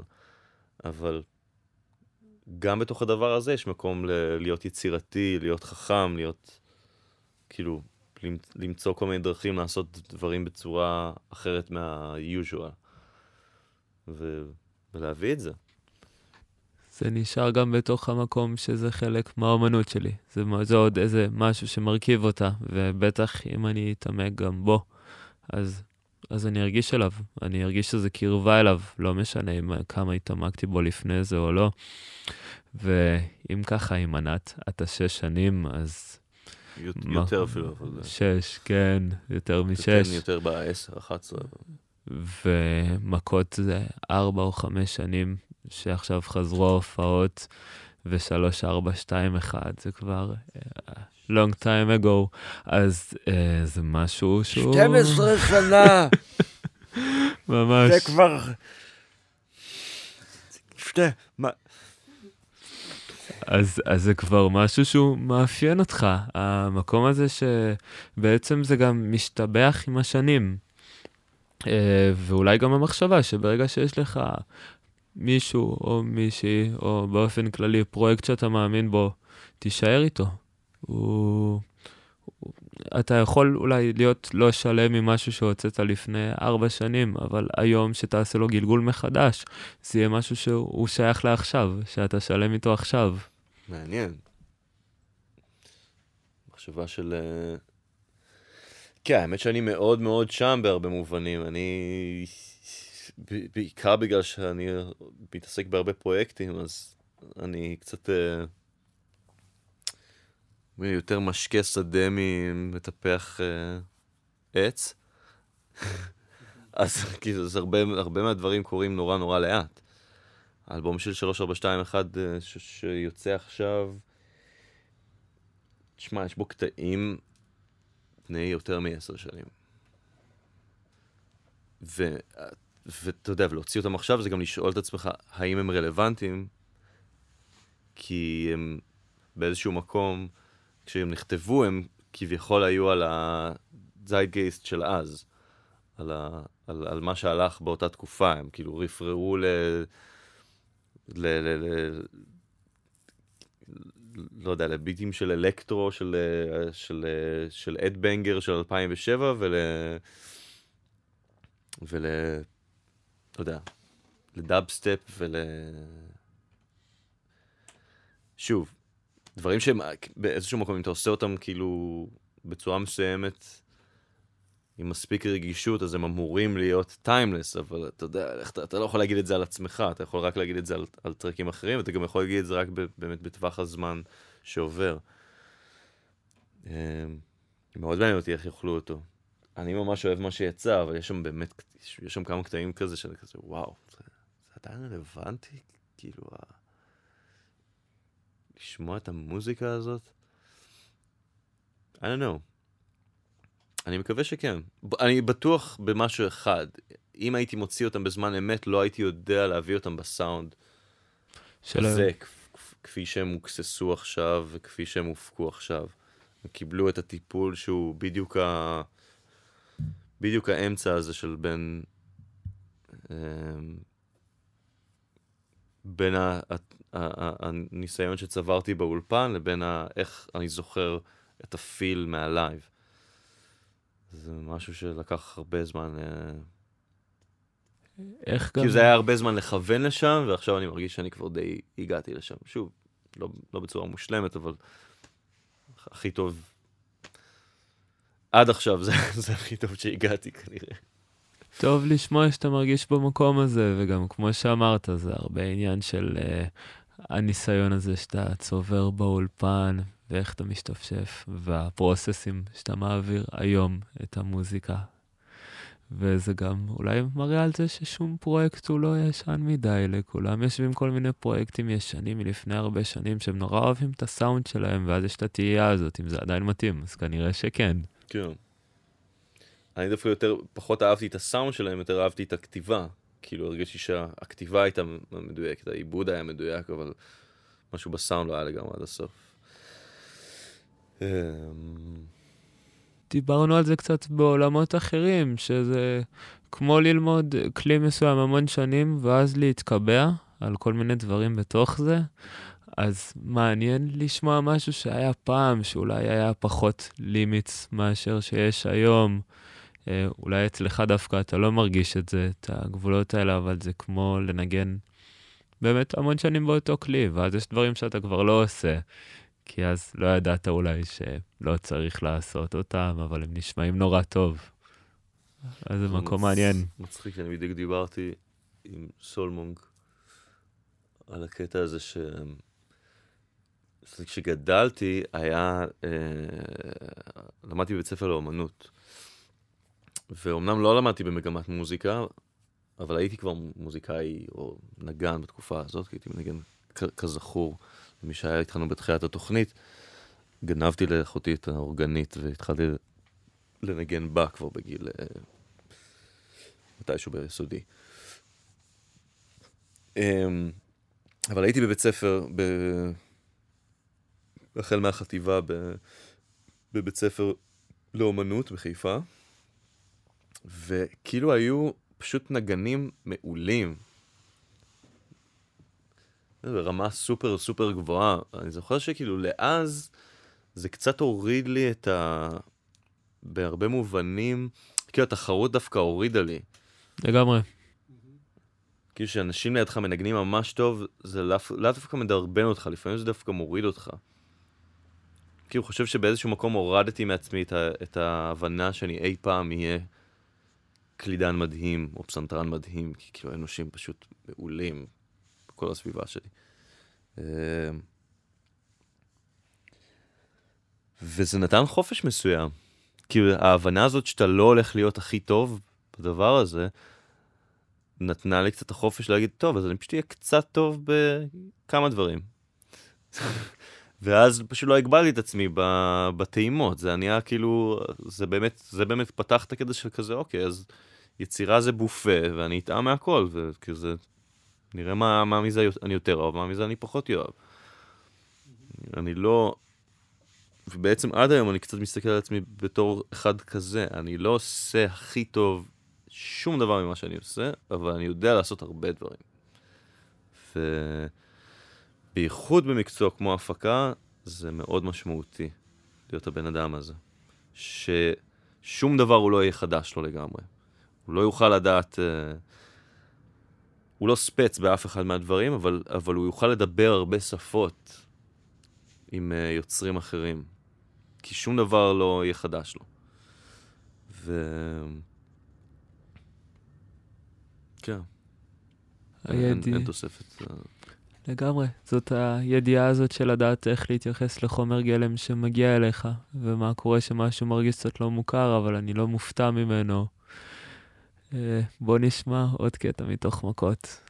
S3: אבל גם בתוך הדבר הזה יש מקום ל- להיות יצירתי, להיות חכם, להיות, כאילו, למ- למצוא כל מיני דרכים לעשות דברים בצורה אחרת מה usual. ו- ולהביא את זה.
S2: זה נשאר גם בתוך המקום שזה חלק מהאומנות שלי. זה, זה עוד איזה משהו שמרכיב אותה, ובטח אם אני אתעמק גם בו, אז, אז אני ארגיש אליו, אני ארגיש שזה קרבה אליו, לא משנה אם, כמה התעמקתי בו לפני זה או לא. ואם ככה, עם ענת, אתה שש שנים, אז מה?
S3: יותר אפילו.
S2: שש, כן, יותר משש.
S3: כן, יותר ב-10, 11.
S2: ומכות זה ארבע או חמש שנים שעכשיו חזרו ההופעות, ושלוש, ארבע, שתיים, אחד, זה כבר uh, long time ago, אז uh, זה משהו שהוא
S5: 12 שנה,
S2: ממש,
S5: זה כבר... שתי, מה...
S2: אז, אז זה כבר משהו שהוא מאפיין אותך, המקום הזה שבעצם זה גם משתבח עם השנים. Uh, ואולי גם המחשבה שברגע שיש לך מישהו או מישהי, או באופן כללי פרויקט שאתה מאמין בו, תישאר איתו. הוא... אתה יכול אולי להיות לא שלם עם משהו שהוצאת לפני ארבע שנים, אבל היום שתעשה לו גלגול מחדש, זה יהיה משהו שהוא שייך לעכשיו, שאתה שלם איתו עכשיו.
S3: מעניין. מחשבה של... אה, כן, האמת שאני מאוד מאוד שם בהרבה מובנים. אני... בעיקר בגלל שאני מתעסק בהרבה פרויקטים, אז אני קצת... אה, יותר משקה שדה ממטפח אה, עץ. אז כאילו, אז הרבה, הרבה מהדברים קורים נורא נורא לאט. האלבום של 3421 אה, ש- שיוצא עכשיו, תשמע, יש בו קטעים בני יותר מעשר שנים. ו- ואתה יודע, ולהוציא אותם עכשיו זה גם לשאול את עצמך האם הם רלוונטיים, כי הם באיזשהו מקום, כשהם נכתבו, הם כביכול היו על הזיידגייסט של אז, על, ה- על, על מה שהלך באותה תקופה, הם כאילו רפררו ל... ל... ל... ל... לא יודע, לביטים של אלקטרו, של, של, של Ed Banger של 2007, ול... ול... לא יודע, לדאב סטפ ול... שוב, דברים שהם באיזשהו מקום, אם אתה עושה אותם כאילו בצורה מסוימת, עם מספיק רגישות, אז הם אמורים להיות timeless, אבל אתה יודע, אתה, אתה לא יכול להגיד את זה על עצמך, אתה יכול רק להגיד את זה על, על טרקים אחרים, ואתה גם יכול להגיד את זה רק ב, באמת בטווח הזמן שעובר. אמ, מאוד מעניין אותי איך יאכלו אותו. אני ממש אוהב מה שיצא, אבל יש שם באמת, יש שם כמה קטעים כזה שאני כזה, וואו, זה, זה עדיין רלוונטי? כאילו. לשמוע את המוזיקה הזאת? I don't know. אני מקווה שכן. אני בטוח במשהו אחד. אם הייתי מוציא אותם בזמן אמת, לא הייתי יודע להביא אותם בסאונד
S2: של היום.
S3: זה, כפי שהם הוקססו עכשיו וכפי שהם הופקו עכשיו. הם קיבלו את הטיפול שהוא בדיוק ה... בדיוק האמצע הזה של בין... אמ, בין. הניסיון שצברתי באולפן לבין ה... איך אני זוכר את ה feel מה live. זה משהו שלקח הרבה זמן, אה,
S2: איך גם...
S3: כאילו זה היה הרבה זמן לכוון לשם, ועכשיו אני מרגיש שאני כבר די הגעתי לשם. שוב, לא, לא בצורה מושלמת, אבל הכי טוב. עד עכשיו זה, זה הכי טוב שהגעתי כנראה.
S2: טוב לשמוע שאתה מרגיש במקום הזה, וגם כמו שאמרת, זה הרבה עניין של uh, הניסיון הזה שאתה צובר באולפן, ואיך אתה משתפשף, והפרוססים שאתה מעביר היום את המוזיקה. וזה גם אולי מראה על זה ששום פרויקט הוא לא ישן מדי, לכולם יושבים כל מיני פרויקטים ישנים מלפני הרבה שנים שהם נורא אוהבים את הסאונד שלהם, ואז יש את התהייה הזאת, אם זה עדיין מתאים, אז כנראה שכן.
S3: כן. אני דווקא יותר, פחות אהבתי את הסאונד שלהם, יותר אהבתי את הכתיבה. כאילו הרגשתי שהכתיבה הייתה מדויקת, העיבוד היה מדויק, אבל משהו בסאונד לא היה לגמרי עד הסוף.
S2: דיברנו על זה קצת בעולמות אחרים, שזה כמו ללמוד כלי מסוים המון שנים, ואז להתקבע על כל מיני דברים בתוך זה. אז מעניין לשמוע משהו שהיה פעם, שאולי היה פחות לימיטס מאשר שיש היום. אה, אולי אצלך דווקא אתה לא מרגיש את זה, את הגבולות האלה, אבל זה כמו לנגן באמת המון שנים באותו כלי, ואז יש דברים שאתה כבר לא עושה. כי אז לא ידעת אולי שלא צריך לעשות אותם, אבל הם נשמעים נורא טוב. אז זה מקום
S3: מצ-
S2: מעניין.
S3: מצחיק, אני בדיוק דיברתי עם סולמונג על הקטע הזה ש... כשגדלתי היה, אה, למדתי בבית ספר לאומנות. ואומנם לא למדתי במגמת מוזיקה, אבל הייתי כבר מוזיקאי או נגן בתקופה הזאת, כי הייתי מנגן כזכור, למי שהיה איתנו בתחילת התוכנית. גנבתי לאחותי את האורגנית והתחלתי לנגן בה כבר בגיל... אה, מתישהו ביסודי. אמ, אבל הייתי בבית ספר, ב... החל מהחטיבה ב... בבית ספר לאומנות בחיפה, וכאילו היו פשוט נגנים מעולים. ברמה סופר סופר גבוהה. אני זוכר שכאילו לאז זה קצת הוריד לי את ה... בהרבה מובנים, כאילו התחרות דווקא הורידה לי.
S2: לגמרי.
S3: כאילו שאנשים לידך מנגנים ממש טוב, זה לאו דווקא מדרבן אותך, לפעמים זה דווקא מוריד אותך. כאילו חושב שבאיזשהו מקום הורדתי מעצמי את, ה, את ההבנה שאני אי פעם אהיה קלידן מדהים, או פסנתרן מדהים, כי כאילו האנושים פשוט מעולים בכל הסביבה שלי. אה, וזה נתן חופש מסוים. כאילו ההבנה הזאת שאתה לא הולך להיות הכי טוב בדבר הזה, נתנה לי קצת החופש להגיד, טוב, אז אני פשוט אהיה קצת טוב בכמה דברים. ואז פשוט לא הגבלתי את עצמי בטעימות, זה נהיה כאילו, זה באמת, זה באמת פתח את הקטע של כזה, אוקיי, אז יצירה זה בופה, ואני אטעם מהכל, וכזה, נראה מה, מה מזה אני יותר אוהב, מה מזה אני פחות אוהב. אני לא, ובעצם עד היום אני קצת מסתכל על עצמי בתור אחד כזה, אני לא עושה הכי טוב שום דבר ממה שאני עושה, אבל אני יודע לעשות הרבה דברים. ובייחוד במקצוע כמו הפקה, זה מאוד משמעותי להיות הבן אדם הזה. ששום דבר הוא לא יהיה חדש לו לגמרי. הוא לא יוכל לדעת... אה, הוא לא ספץ באף אחד מהדברים, אבל, אבל הוא יוכל לדבר הרבה שפות עם אה, יוצרים אחרים. כי שום דבר לא יהיה חדש לו. ו... כן. אין, אין תוספת. אה,
S2: לגמרי. זאת הידיעה הזאת של לדעת איך להתייחס לחומר גלם שמגיע אליך, ומה קורה שמשהו מרגיש קצת לא מוכר, אבל אני לא מופתע ממנו. אה, בוא נשמע עוד קטע מתוך מכות.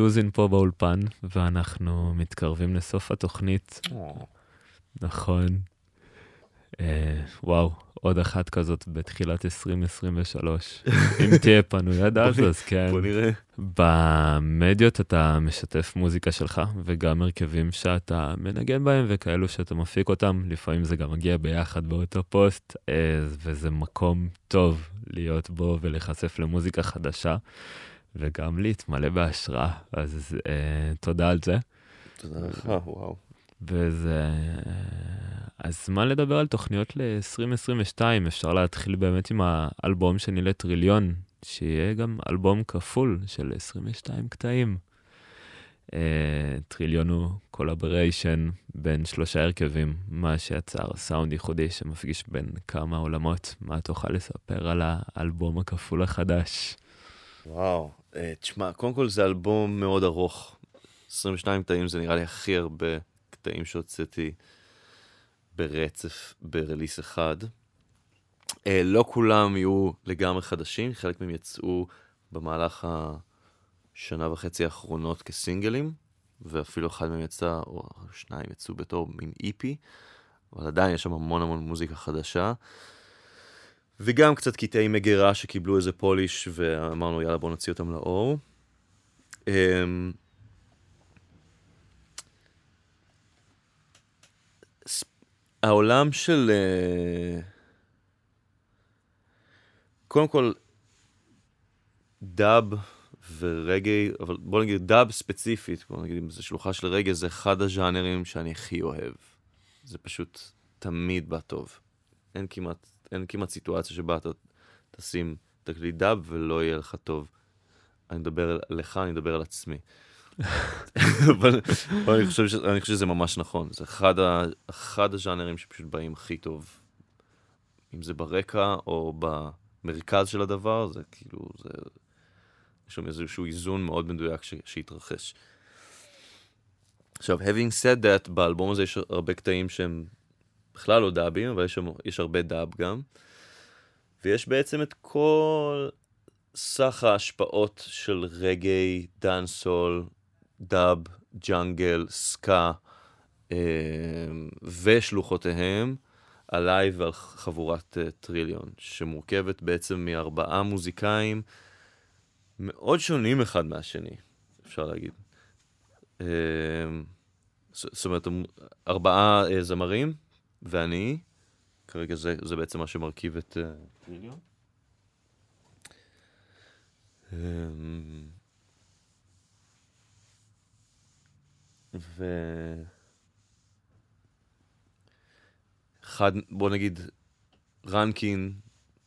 S2: שוזין פה באולפן, ואנחנו מתקרבים לסוף התוכנית. נכון. אה, וואו, עוד אחת כזאת בתחילת 2023. אם תהיה פנוי עד אז, אז כן.
S3: בוא נראה.
S2: במדיות אתה משתף מוזיקה שלך, וגם הרכבים שאתה מנגן בהם וכאלו שאתה מפיק אותם, לפעמים זה גם מגיע ביחד באותו פוסט, אה, וזה מקום טוב להיות בו ולהיחשף למוזיקה חדשה, וגם להתמלא בהשראה, אז אה, תודה על זה.
S3: תודה לך, וואו.
S2: וזה... אז מה לדבר על תוכניות ל-2022? אפשר להתחיל באמת עם האלבום שני לטריליון, שיהיה גם אלבום כפול של 22 קטעים. Uh, טריליון הוא collaboration בין שלושה הרכבים, מה שיצר סאונד ייחודי שמפגיש בין כמה עולמות. מה תוכל לספר על האלבום הכפול החדש?
S3: וואו. אה, תשמע, קודם כל זה אלבום מאוד ארוך. 22 קטעים זה נראה לי הכי הרבה קטעים שהוצאתי ברצף ברליס אחד. אה, לא כולם יהיו לגמרי חדשים, חלק מהם יצאו במהלך השנה וחצי האחרונות כסינגלים, ואפילו אחד מהם יצא, או שניים יצאו בתור מין איפי, אבל עדיין יש שם המון המון מוזיקה חדשה. וגם קצת קטעי מגירה שקיבלו איזה פוליש, ואמרנו, יאללה, בואו נוציא אותם לאור. ס- העולם של... אה, קודם כל, דאב ורגעי, אבל בוא נגיד דאב ספציפית, בוא נגיד אם זו שלוחה של רגעי, זה אחד הז'אנרים שאני הכי אוהב. זה פשוט תמיד בא טוב. אין כמעט, אין כמעט סיטואציה שבה אתה תשים תקליט דאב ולא יהיה לך טוב. אני מדבר עליך, אני מדבר על עצמי. אבל, אבל אני, חושב ש, אני חושב שזה ממש נכון. זה אחד, ה, אחד הז'אנרים שפשוט באים הכי טוב. אם זה ברקע או במרכז של הדבר, זה כאילו, זה... יש שם איזשהו איזון מאוד מדויק ש, שהתרחש. עכשיו, having said that, באלבום הזה יש הרבה קטעים שהם בכלל לא דאבים, אבל יש, יש הרבה דאב גם. ויש בעצם את כל סך ההשפעות של רגעי, דאנסול, דאב, ג'אנגל, סקה אה, ושלוחותיהם עליי ועל חבורת אה, טריליון, שמורכבת בעצם מארבעה מוזיקאים מאוד שונים אחד מהשני, אפשר להגיד. אה, זאת אומרת, ארבעה אה, זמרים ואני, כרגע זה, זה בעצם מה שמרכיב את אה. אמ, ו... אחד, בוא נגיד, רנקין,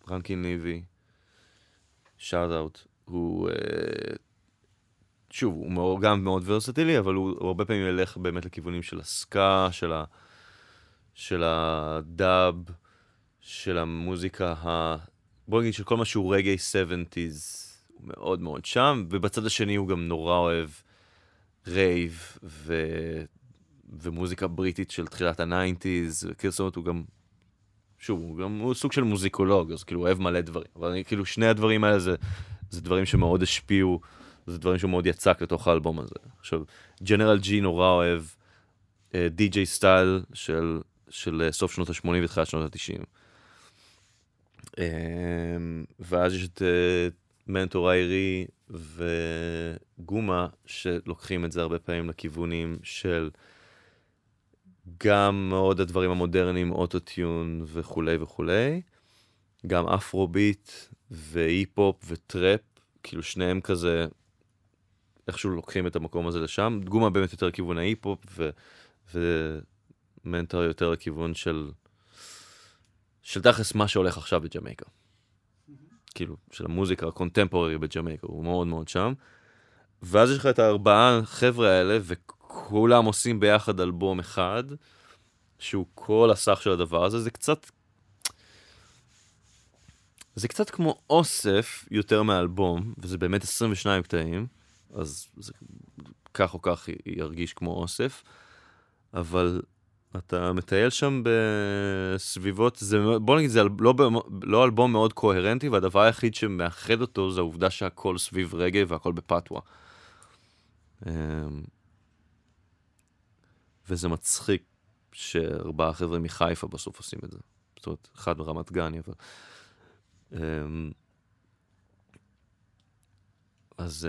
S3: רנקין ליבי, shout out, הוא, אה, שוב, הוא גם מאוד ורסטילי, אבל הוא, הוא הרבה פעמים ילך באמת לכיוונים של הסקה, של, ה, של הדאב, של המוזיקה ה... בוא נגיד של כל מה שהוא רגאיי 70's, הוא מאוד מאוד שם, ובצד השני הוא גם נורא אוהב רייב ו... ומוזיקה בריטית של תחילת ה nineties, וכאילו זאת אומרת הוא גם, שוב, הוא גם הוא סוג של מוזיקולוג, אז כאילו הוא אוהב מלא דברים, אבל אני, כאילו שני הדברים האלה זה, זה דברים שמאוד השפיעו, זה דברים שמאוד יצק לתוך האלבום הזה. עכשיו, ג'נרל ג'י נורא אוהב DJ style של, של אה, סוף שנות ה-80 ותחילת שנות ה-90. אמ, ואז יש את אה, מנטור איירי וגומה, שלוקחים את זה הרבה פעמים לכיוונים של גם מאוד הדברים המודרניים, אוטוטיון וכולי וכולי, גם אפרוביט והיפ-הופ וטראפ, כאילו שניהם כזה, איכשהו לוקחים את המקום הזה לשם. גומה באמת יותר לכיוון ההיפ-הופ ו... ומנטור יותר לכיוון של... של תכלס מה שהולך עכשיו בג'מייקה. כאילו, של המוזיקה ה contemporary בג'מייקה, הוא מאוד מאוד שם. ואז יש לך את הארבעה חבר'ה האלה, וכולם עושים ביחד אלבום אחד, שהוא כל הסך של הדבר הזה, זה קצת... זה קצת כמו אוסף יותר מאלבום, וזה באמת 22 קטעים, אז זה כך או כך ירגיש כמו אוסף, אבל אתה מטייל שם בסביבות, זה, בוא נגיד, זה לא, לא אלבום מאוד קוהרנטי, והדבר היחיד שמאחד אותו זה העובדה שהכל סביב רגע והכל בפתווה. אמ, וזה מצחיק שארבעה חבר'ה מחיפה בסוף עושים את זה. זאת אומרת, אחד ברמת גן, אבל... אמ, אז...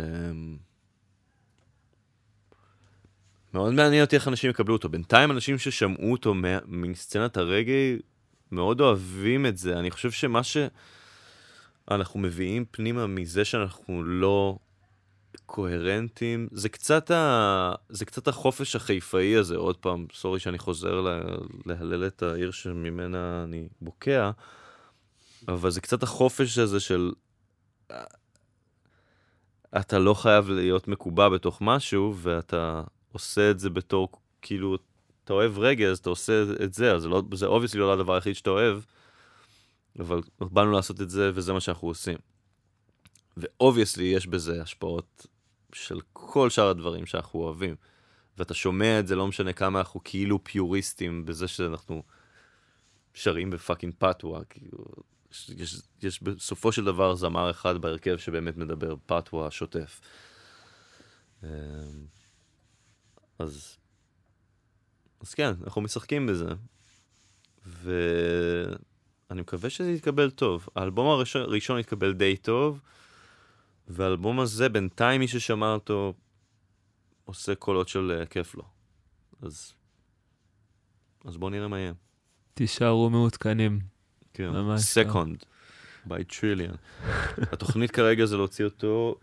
S3: מאוד מעניין אותי איך אנשים יקבלו אותו. בינתיים אנשים ששמעו אותו מסצנת הרגעי מאוד אוהבים את זה. אני חושב שמה שאנחנו מביאים פנימה מזה שאנחנו לא קוהרנטים, זה קצת, ה... זה קצת החופש החיפאי הזה, עוד פעם, סורי שאני חוזר לה... להלל את העיר שממנה אני בוקע, אבל זה קצת החופש הזה של... אתה לא חייב להיות מקובע בתוך משהו, ואתה עושה את זה בתור, כאילו, אתה אוהב רגע, אז אתה עושה את זה, אז זה, לא, obviously לא הדבר היחיד שאתה אוהב, אבל באנו לעשות את זה, וזה מה שאנחנו עושים. ו-obviously יש בזה השפעות של כל שאר הדברים שאנחנו אוהבים. ואתה שומע את זה, לא משנה כמה אנחנו כאילו פיוריסטים בזה שאנחנו שרים בפאקינג פתווה, כאילו, יש, יש, בסופו של דבר זמר אחד בהרכב שבאמת מדבר פתווה שוטף. אז, אז כן, אנחנו משחקים בזה, ואני מקווה שזה יתקבל טוב. האלבום הראשון, התקבל די טוב, והאלבום הזה, בינתיים מי ששמע אותו, עושה קולות של uh, כיף לו. אז, אז בואו נראה מה יהיה.
S2: תישארו מעודכנים.
S3: כן,
S2: ממש
S3: סקונד, by trillion. התוכנית כרגע זה להוציא אותו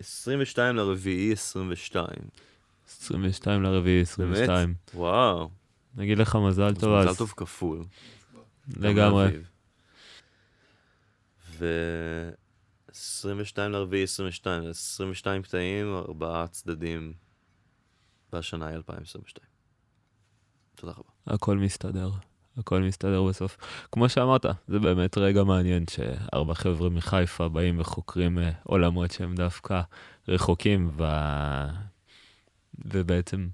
S3: ב-22 לרביעי 22.
S2: 22 לרביעי, 22.
S3: וואו.
S2: נגיד לך מזל טוב אז.
S3: מזל טוב כפול.
S2: לגמרי.
S3: ו-22 לרביעי 22, 22 קטעים, ארבעה צדדים, היא 2022. תודה רבה.
S2: הכל מסתדר. הכל מסתדר בסוף. כמו שאמרת, זה באמת רגע מעניין שארבע חבר'ה מחיפה באים וחוקרים אה, עולמות שהם דווקא רחוקים, ו... ובעצם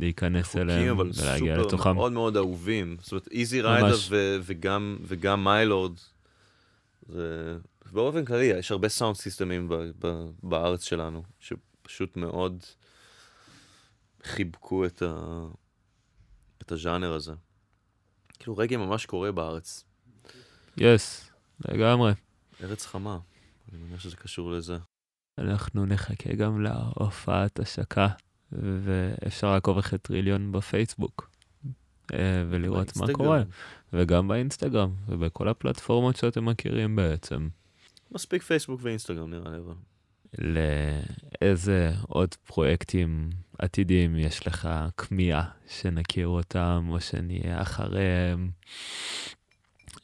S2: להיכנס
S3: חוקים,
S2: אליהם
S3: אבל
S2: ולהגיע
S3: סופר
S2: לתוכם.
S3: מאוד מאוד אהובים. זאת אומרת, איזי ריידר
S2: ממש.
S3: וגם, וגם מיילורד, זה... באופן כללי, יש הרבה sound system ים ב- ב- בארץ שלנו, שפשוט מאוד חיבקו את, ה... את הז'אנר הזה. כאילו רגאיי ממש קורה בארץ.
S2: yes, לגמרי.
S3: ארץ חמה, אני מניח שזה קשור לזה.
S2: אנחנו נחכה גם להופעת השקה, ואפשר לעקוב אחרי טריליון בפייסבוק, אה, ולראות מה. קורה. וגם באינסטגרם, ובכל הפלטפורמות שאתם מכירים בעצם.
S3: מספיק פייסבוק ואינסטגרם נראה לי, אבל...
S2: לאיזה עוד פרויקטים עתידיים יש לך כמיהה שנכיר אותם, או שנהיה אחריהם,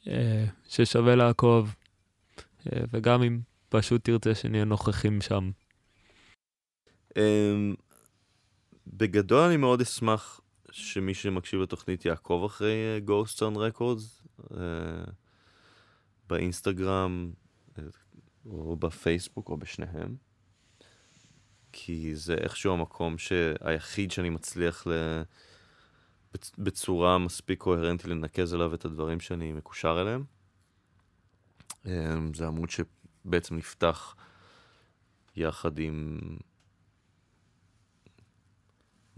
S2: אה, ששווה לעקוב, אה, וגם אם פשוט תרצה שנהיה נוכחים שם.
S3: Um, בגדול אני מאוד אשמח שמי שמקשיב לתוכנית יעקוב אחרי uh, Ghosts on Records באינסטגרם או בפייסבוק או בשניהם כי זה איכשהו המקום היחיד שאני מצליח ל... בצ- בצורה מספיק קוהרנטית לנקז עליו את הדברים שאני מקושר אליהם. Um, זה עמוד שבעצם נפתח יחד עם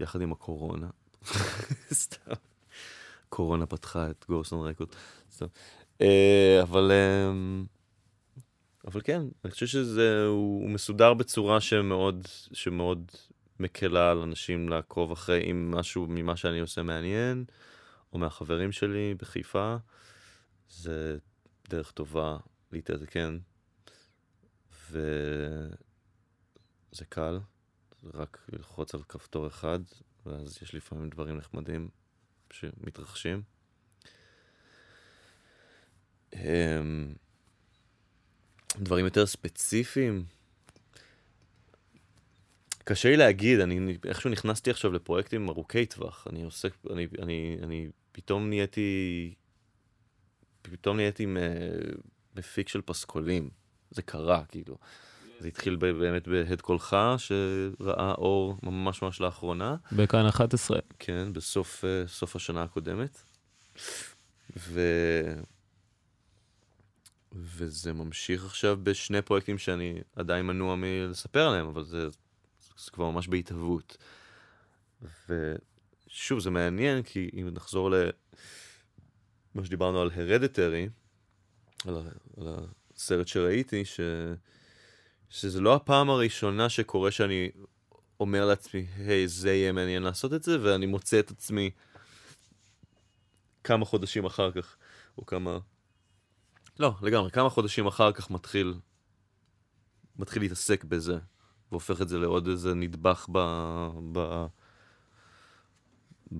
S3: יחד עם הקורונה. סתם. קורונה פתחה את גורסון רקורד. סתם. אה, אבל, אה, אבל כן, אני חושב שזה, הוא הוא מסודר בצורה שמאוד, שמאוד מקלה על אנשים לעקוב אחרי אם משהו ממה שאני עושה מעניין, או מהחברים שלי בחיפה. זה דרך טובה להתעדכן, וזה קל. רק ללחוץ על כפתור אחד, ואז יש לפעמים דברים נחמדים שמתרחשים. אמ, דברים יותר ספציפיים, קשה לי להגיד, אני איכשהו נכנסתי עכשיו לפרויקטים ארוכי טווח, אני עוסק, אני, אני, אני פתאום נהייתי, פתאום נהייתי מפיק של פסקולים, זה קרה, כאילו. זה התחיל באמת בהד קולך, שראה אור ממש ממש לאחרונה.
S2: בכאן 11.
S3: כן, בסוף אה, השנה הקודמת. ו... וזה ממשיך עכשיו בשני פרויקטים שאני עדיין מנוע מלספר עליהם, אבל זה, זה כבר ממש בהתהוות. ושוב, זה מעניין, כי אם נחזור למה שדיברנו על הרדיטרי, על. על הסרט שראיתי, ש... שזה לא הפעם הראשונה שקורה שאני אומר לעצמי, היי, זה יהיה מעניין לעשות את זה, ואני מוצא את עצמי כמה חודשים אחר כך, או כמה... לא, לגמרי, כמה חודשים אחר כך מתחיל, מתחיל להתעסק בזה, והופך את זה לעוד איזה נדבך ב... ב...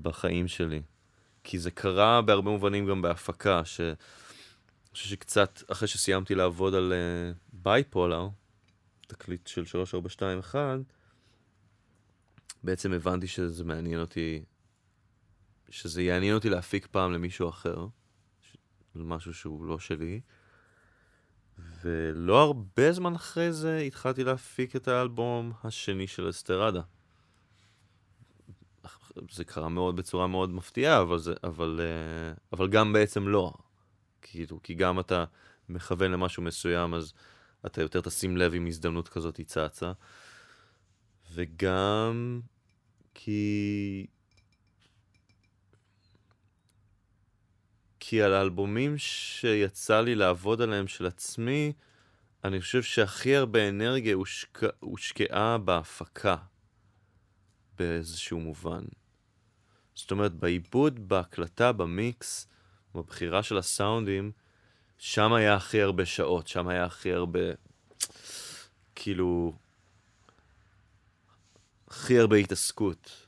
S3: בחיים שלי. כי זה קרה בהרבה מובנים גם בהפקה, ש... אני חושב שקצת אחרי שסיימתי לעבוד על בייפולר, uh, תקליט של 3421, בעצם הבנתי שזה מעניין אותי, שזה יעניין אותי להפיק פעם למישהו אחר, ש... משהו שהוא לא שלי. ולא הרבה זמן אחרי זה התחלתי להפיק את האלבום השני של אסטרדה. זה קרה מאוד בצורה מאוד מפתיעה, אבל, זה, אבל, אה, אבל גם בעצם לא. כאילו, כי גם אתה מכוון למשהו מסוים, אז אתה יותר תשים לב אם הזדמנות כזאת היא צצה. וגם כי... כי על האלבומים שיצא לי לעבוד עליהם של עצמי, אני חושב שהכי הרבה אנרגיה הושקע, הושקעה בהפקה, באיזשהו מובן. זאת אומרת, בעיבוד, בהקלטה, במיקס, בבחירה של הסאונדים, שם היה הכי הרבה שעות, שם היה הכי הרבה, כאילו, הכי הרבה התעסקות.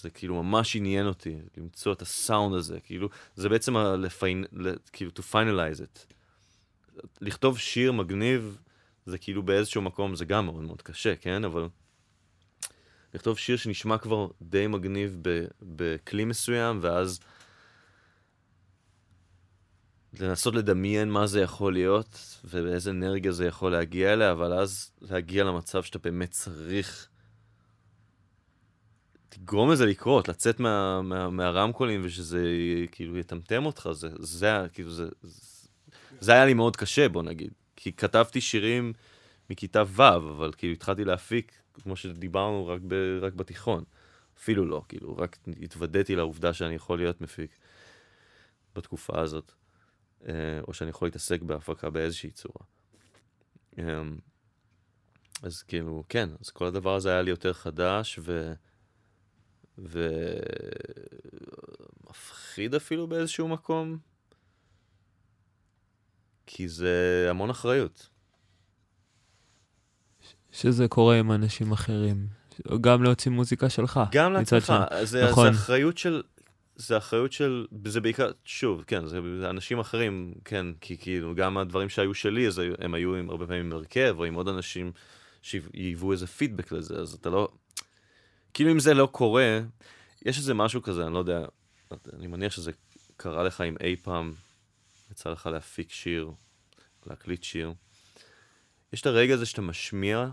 S3: זה כאילו ממש עניין אותי, למצוא את הסאונד הזה, כאילו, זה בעצם ה- לפיין, ל- כאילו, to finalize it. לכתוב שיר מגניב, זה כאילו באיזשהו מקום, זה גם מאוד מאוד קשה, כן? אבל לכתוב שיר שנשמע כבר די מגניב ב- בכלי מסוים, ואז לנסות לדמיין מה זה יכול להיות, ובאיזה אנרגיה זה יכול להגיע אליה, אבל אז להגיע למצב שאתה באמת צריך תגרום לזה לקרות, לצאת מה, מה, מהרמקולים ושזה כאילו יטמטם אותך, זה, זה, כאילו, זה, זה היה לי מאוד קשה, בוא נגיד. כי כתבתי שירים מכיתה ו', אבל כאילו התחלתי להפיק, כמו שדיברנו, רק, ב, רק בתיכון. אפילו לא, כאילו, רק התוודעתי לעובדה שאני יכול להיות מפיק בתקופה הזאת, אה, או שאני יכול להתעסק בהפקה באיזושהי צורה. אמ, אז כאילו, כן, אז כל הדבר הזה היה לי יותר חדש, ו... ומפחיד אפילו באיזשהו מקום, כי זה המון אחריות.
S2: שזה קורה עם אנשים אחרים. גם להוציא מוזיקה שלך.
S3: גם לעצמך. זה,
S2: נכון.
S3: זה אחריות של... זה אחריות של, זה בעיקר, שוב, כן, זה אנשים אחרים, כן, כי כאילו, גם הדברים שהיו שלי, אז הם היו עם הרבה פעמים עם הרכב, או עם עוד אנשים שהיוו איזה פידבק לזה, אז אתה לא... כאילו אם זה לא קורה, יש איזה משהו כזה, אני לא יודע, אני מניח שזה קרה לך אם אי פעם יצא לך להפיק שיר, להקליט שיר. יש את הרגע הזה שאתה משמיע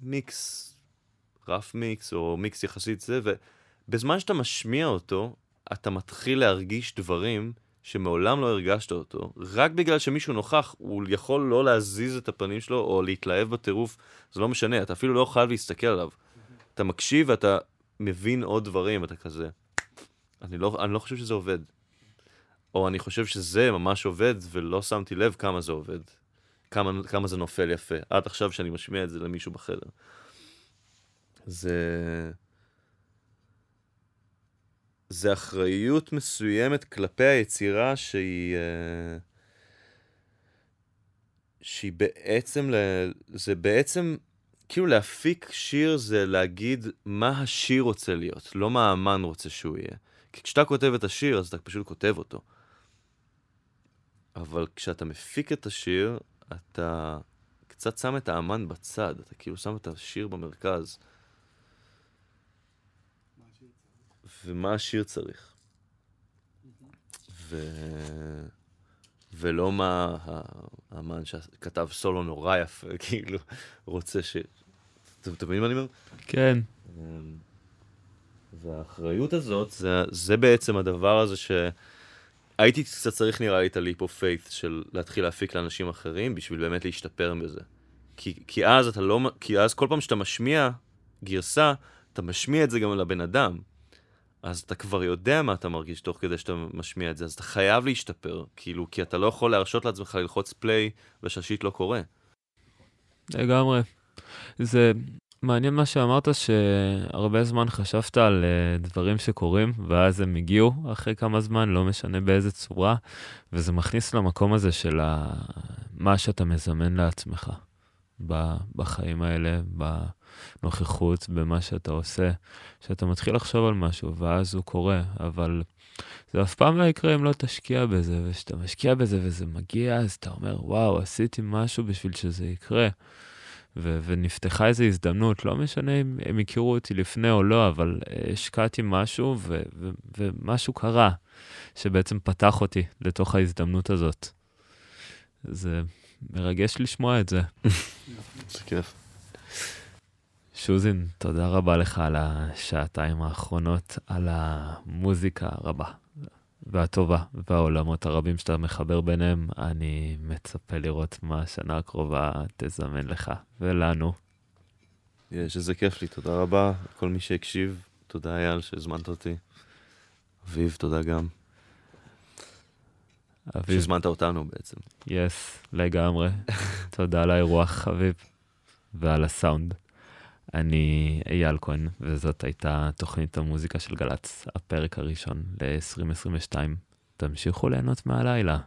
S3: מיקס, רף מיקס, או מיקס יחסית זה, ובזמן שאתה משמיע אותו, אתה מתחיל להרגיש דברים שמעולם לא הרגשת אותו, רק בגלל שמישהו נוכח, הוא יכול לא להזיז את הפנים שלו, או להתלהב בטירוף, זה לא משנה, אתה אפילו לא חייב להסתכל עליו. אתה מקשיב ואתה מבין עוד דברים, אתה כזה. אני לא, אני לא חושב שזה עובד. או אני חושב שזה ממש עובד, ולא שמתי לב כמה זה עובד. כמה, כמה זה נופל יפה. עד עכשיו שאני משמיע את זה למישהו בחדר. זה... זה אחריות מסוימת כלפי היצירה שהיא... אה, שהיא בעצם, ל- זה בעצם, כאילו להפיק שיר זה להגיד מה השיר רוצה להיות, לא מה האמן רוצה שהוא יהיה. כי כשאתה כותב את השיר, אז אתה פשוט כותב אותו. אבל כשאתה מפיק את השיר, אתה קצת שם את האמן בצד, אתה כאילו שם את השיר במרכז. ומה השיר צריך. ו... ולא מה האמן שכתב סולו נורא יפה, כאילו, רוצה ש... אתם מבינים מה אני אומר?
S2: כן.
S3: אמ, והאחריות הזאת, זה, זה בעצם הדבר הזה שהייתי קצת צריך נראה לי את ה-leap of faith של להתחיל להפיק לאנשים אחרים בשביל באמת להשתפר בזה. כי, כי אז אתה לא, כי אז כל פעם שאתה משמיע גרסה, אתה משמיע את זה גם לבן אדם. אז אתה כבר יודע מה אתה מרגיש תוך כדי שאתה משמיע את זה, אז אתה חייב להשתפר, כאילו, כי אתה לא יכול להרשות לעצמך ללחוץ פליי ושהשיט לא קורה.
S2: לגמרי. זה מעניין מה שאמרת, שהרבה זמן חשבת על אה, דברים שקורים, ואז הם הגיעו אחרי כמה זמן, לא משנה באיזה צורה, וזה מכניס למקום הזה של ה... מה שאתה מזמן לעצמך בחיים האלה, בנוכחות, במה שאתה עושה, שאתה מתחיל לחשוב על משהו, ואז הוא קורה, אבל זה אף פעם לא יקרה אם לא תשקיע בזה, וכשאתה משקיע בזה וזה מגיע, אז אתה אומר, וואו, עשיתי משהו בשביל שזה יקרה. ו- ונפתחה איזו הזדמנות, לא משנה אם הם הכירו אותי לפני או לא, אבל אה, השקעתי משהו ו- ו- ומשהו קרה, שבעצם פתח אותי לתוך ההזדמנות הזאת. זה מרגש לשמוע את זה.
S3: זה כיף.
S2: שוזין, תודה רבה לך על השעתיים האחרונות, על המוזיקה הרבה והטובה והעולמות הרבים שאתה מחבר ביניהם. אני מצפה לראות מה השנה הקרובה תזמן לך ולנו.
S3: יש, איזה כיף לי, תודה רבה לכל מי שהקשיב. תודה אייל שהזמנת אותי. אביב, תודה גם.
S2: אביב,
S3: שהזמנת אותנו בעצם.
S2: יס, לגמרי. תודה על האירוח, חביב, ועל הסאונד. אני אייל כהן, וזאת הייתה תוכנית המוזיקה של גל"צ, הפרק הראשון ל-2022. תמשיכו ליהנות מהלילה.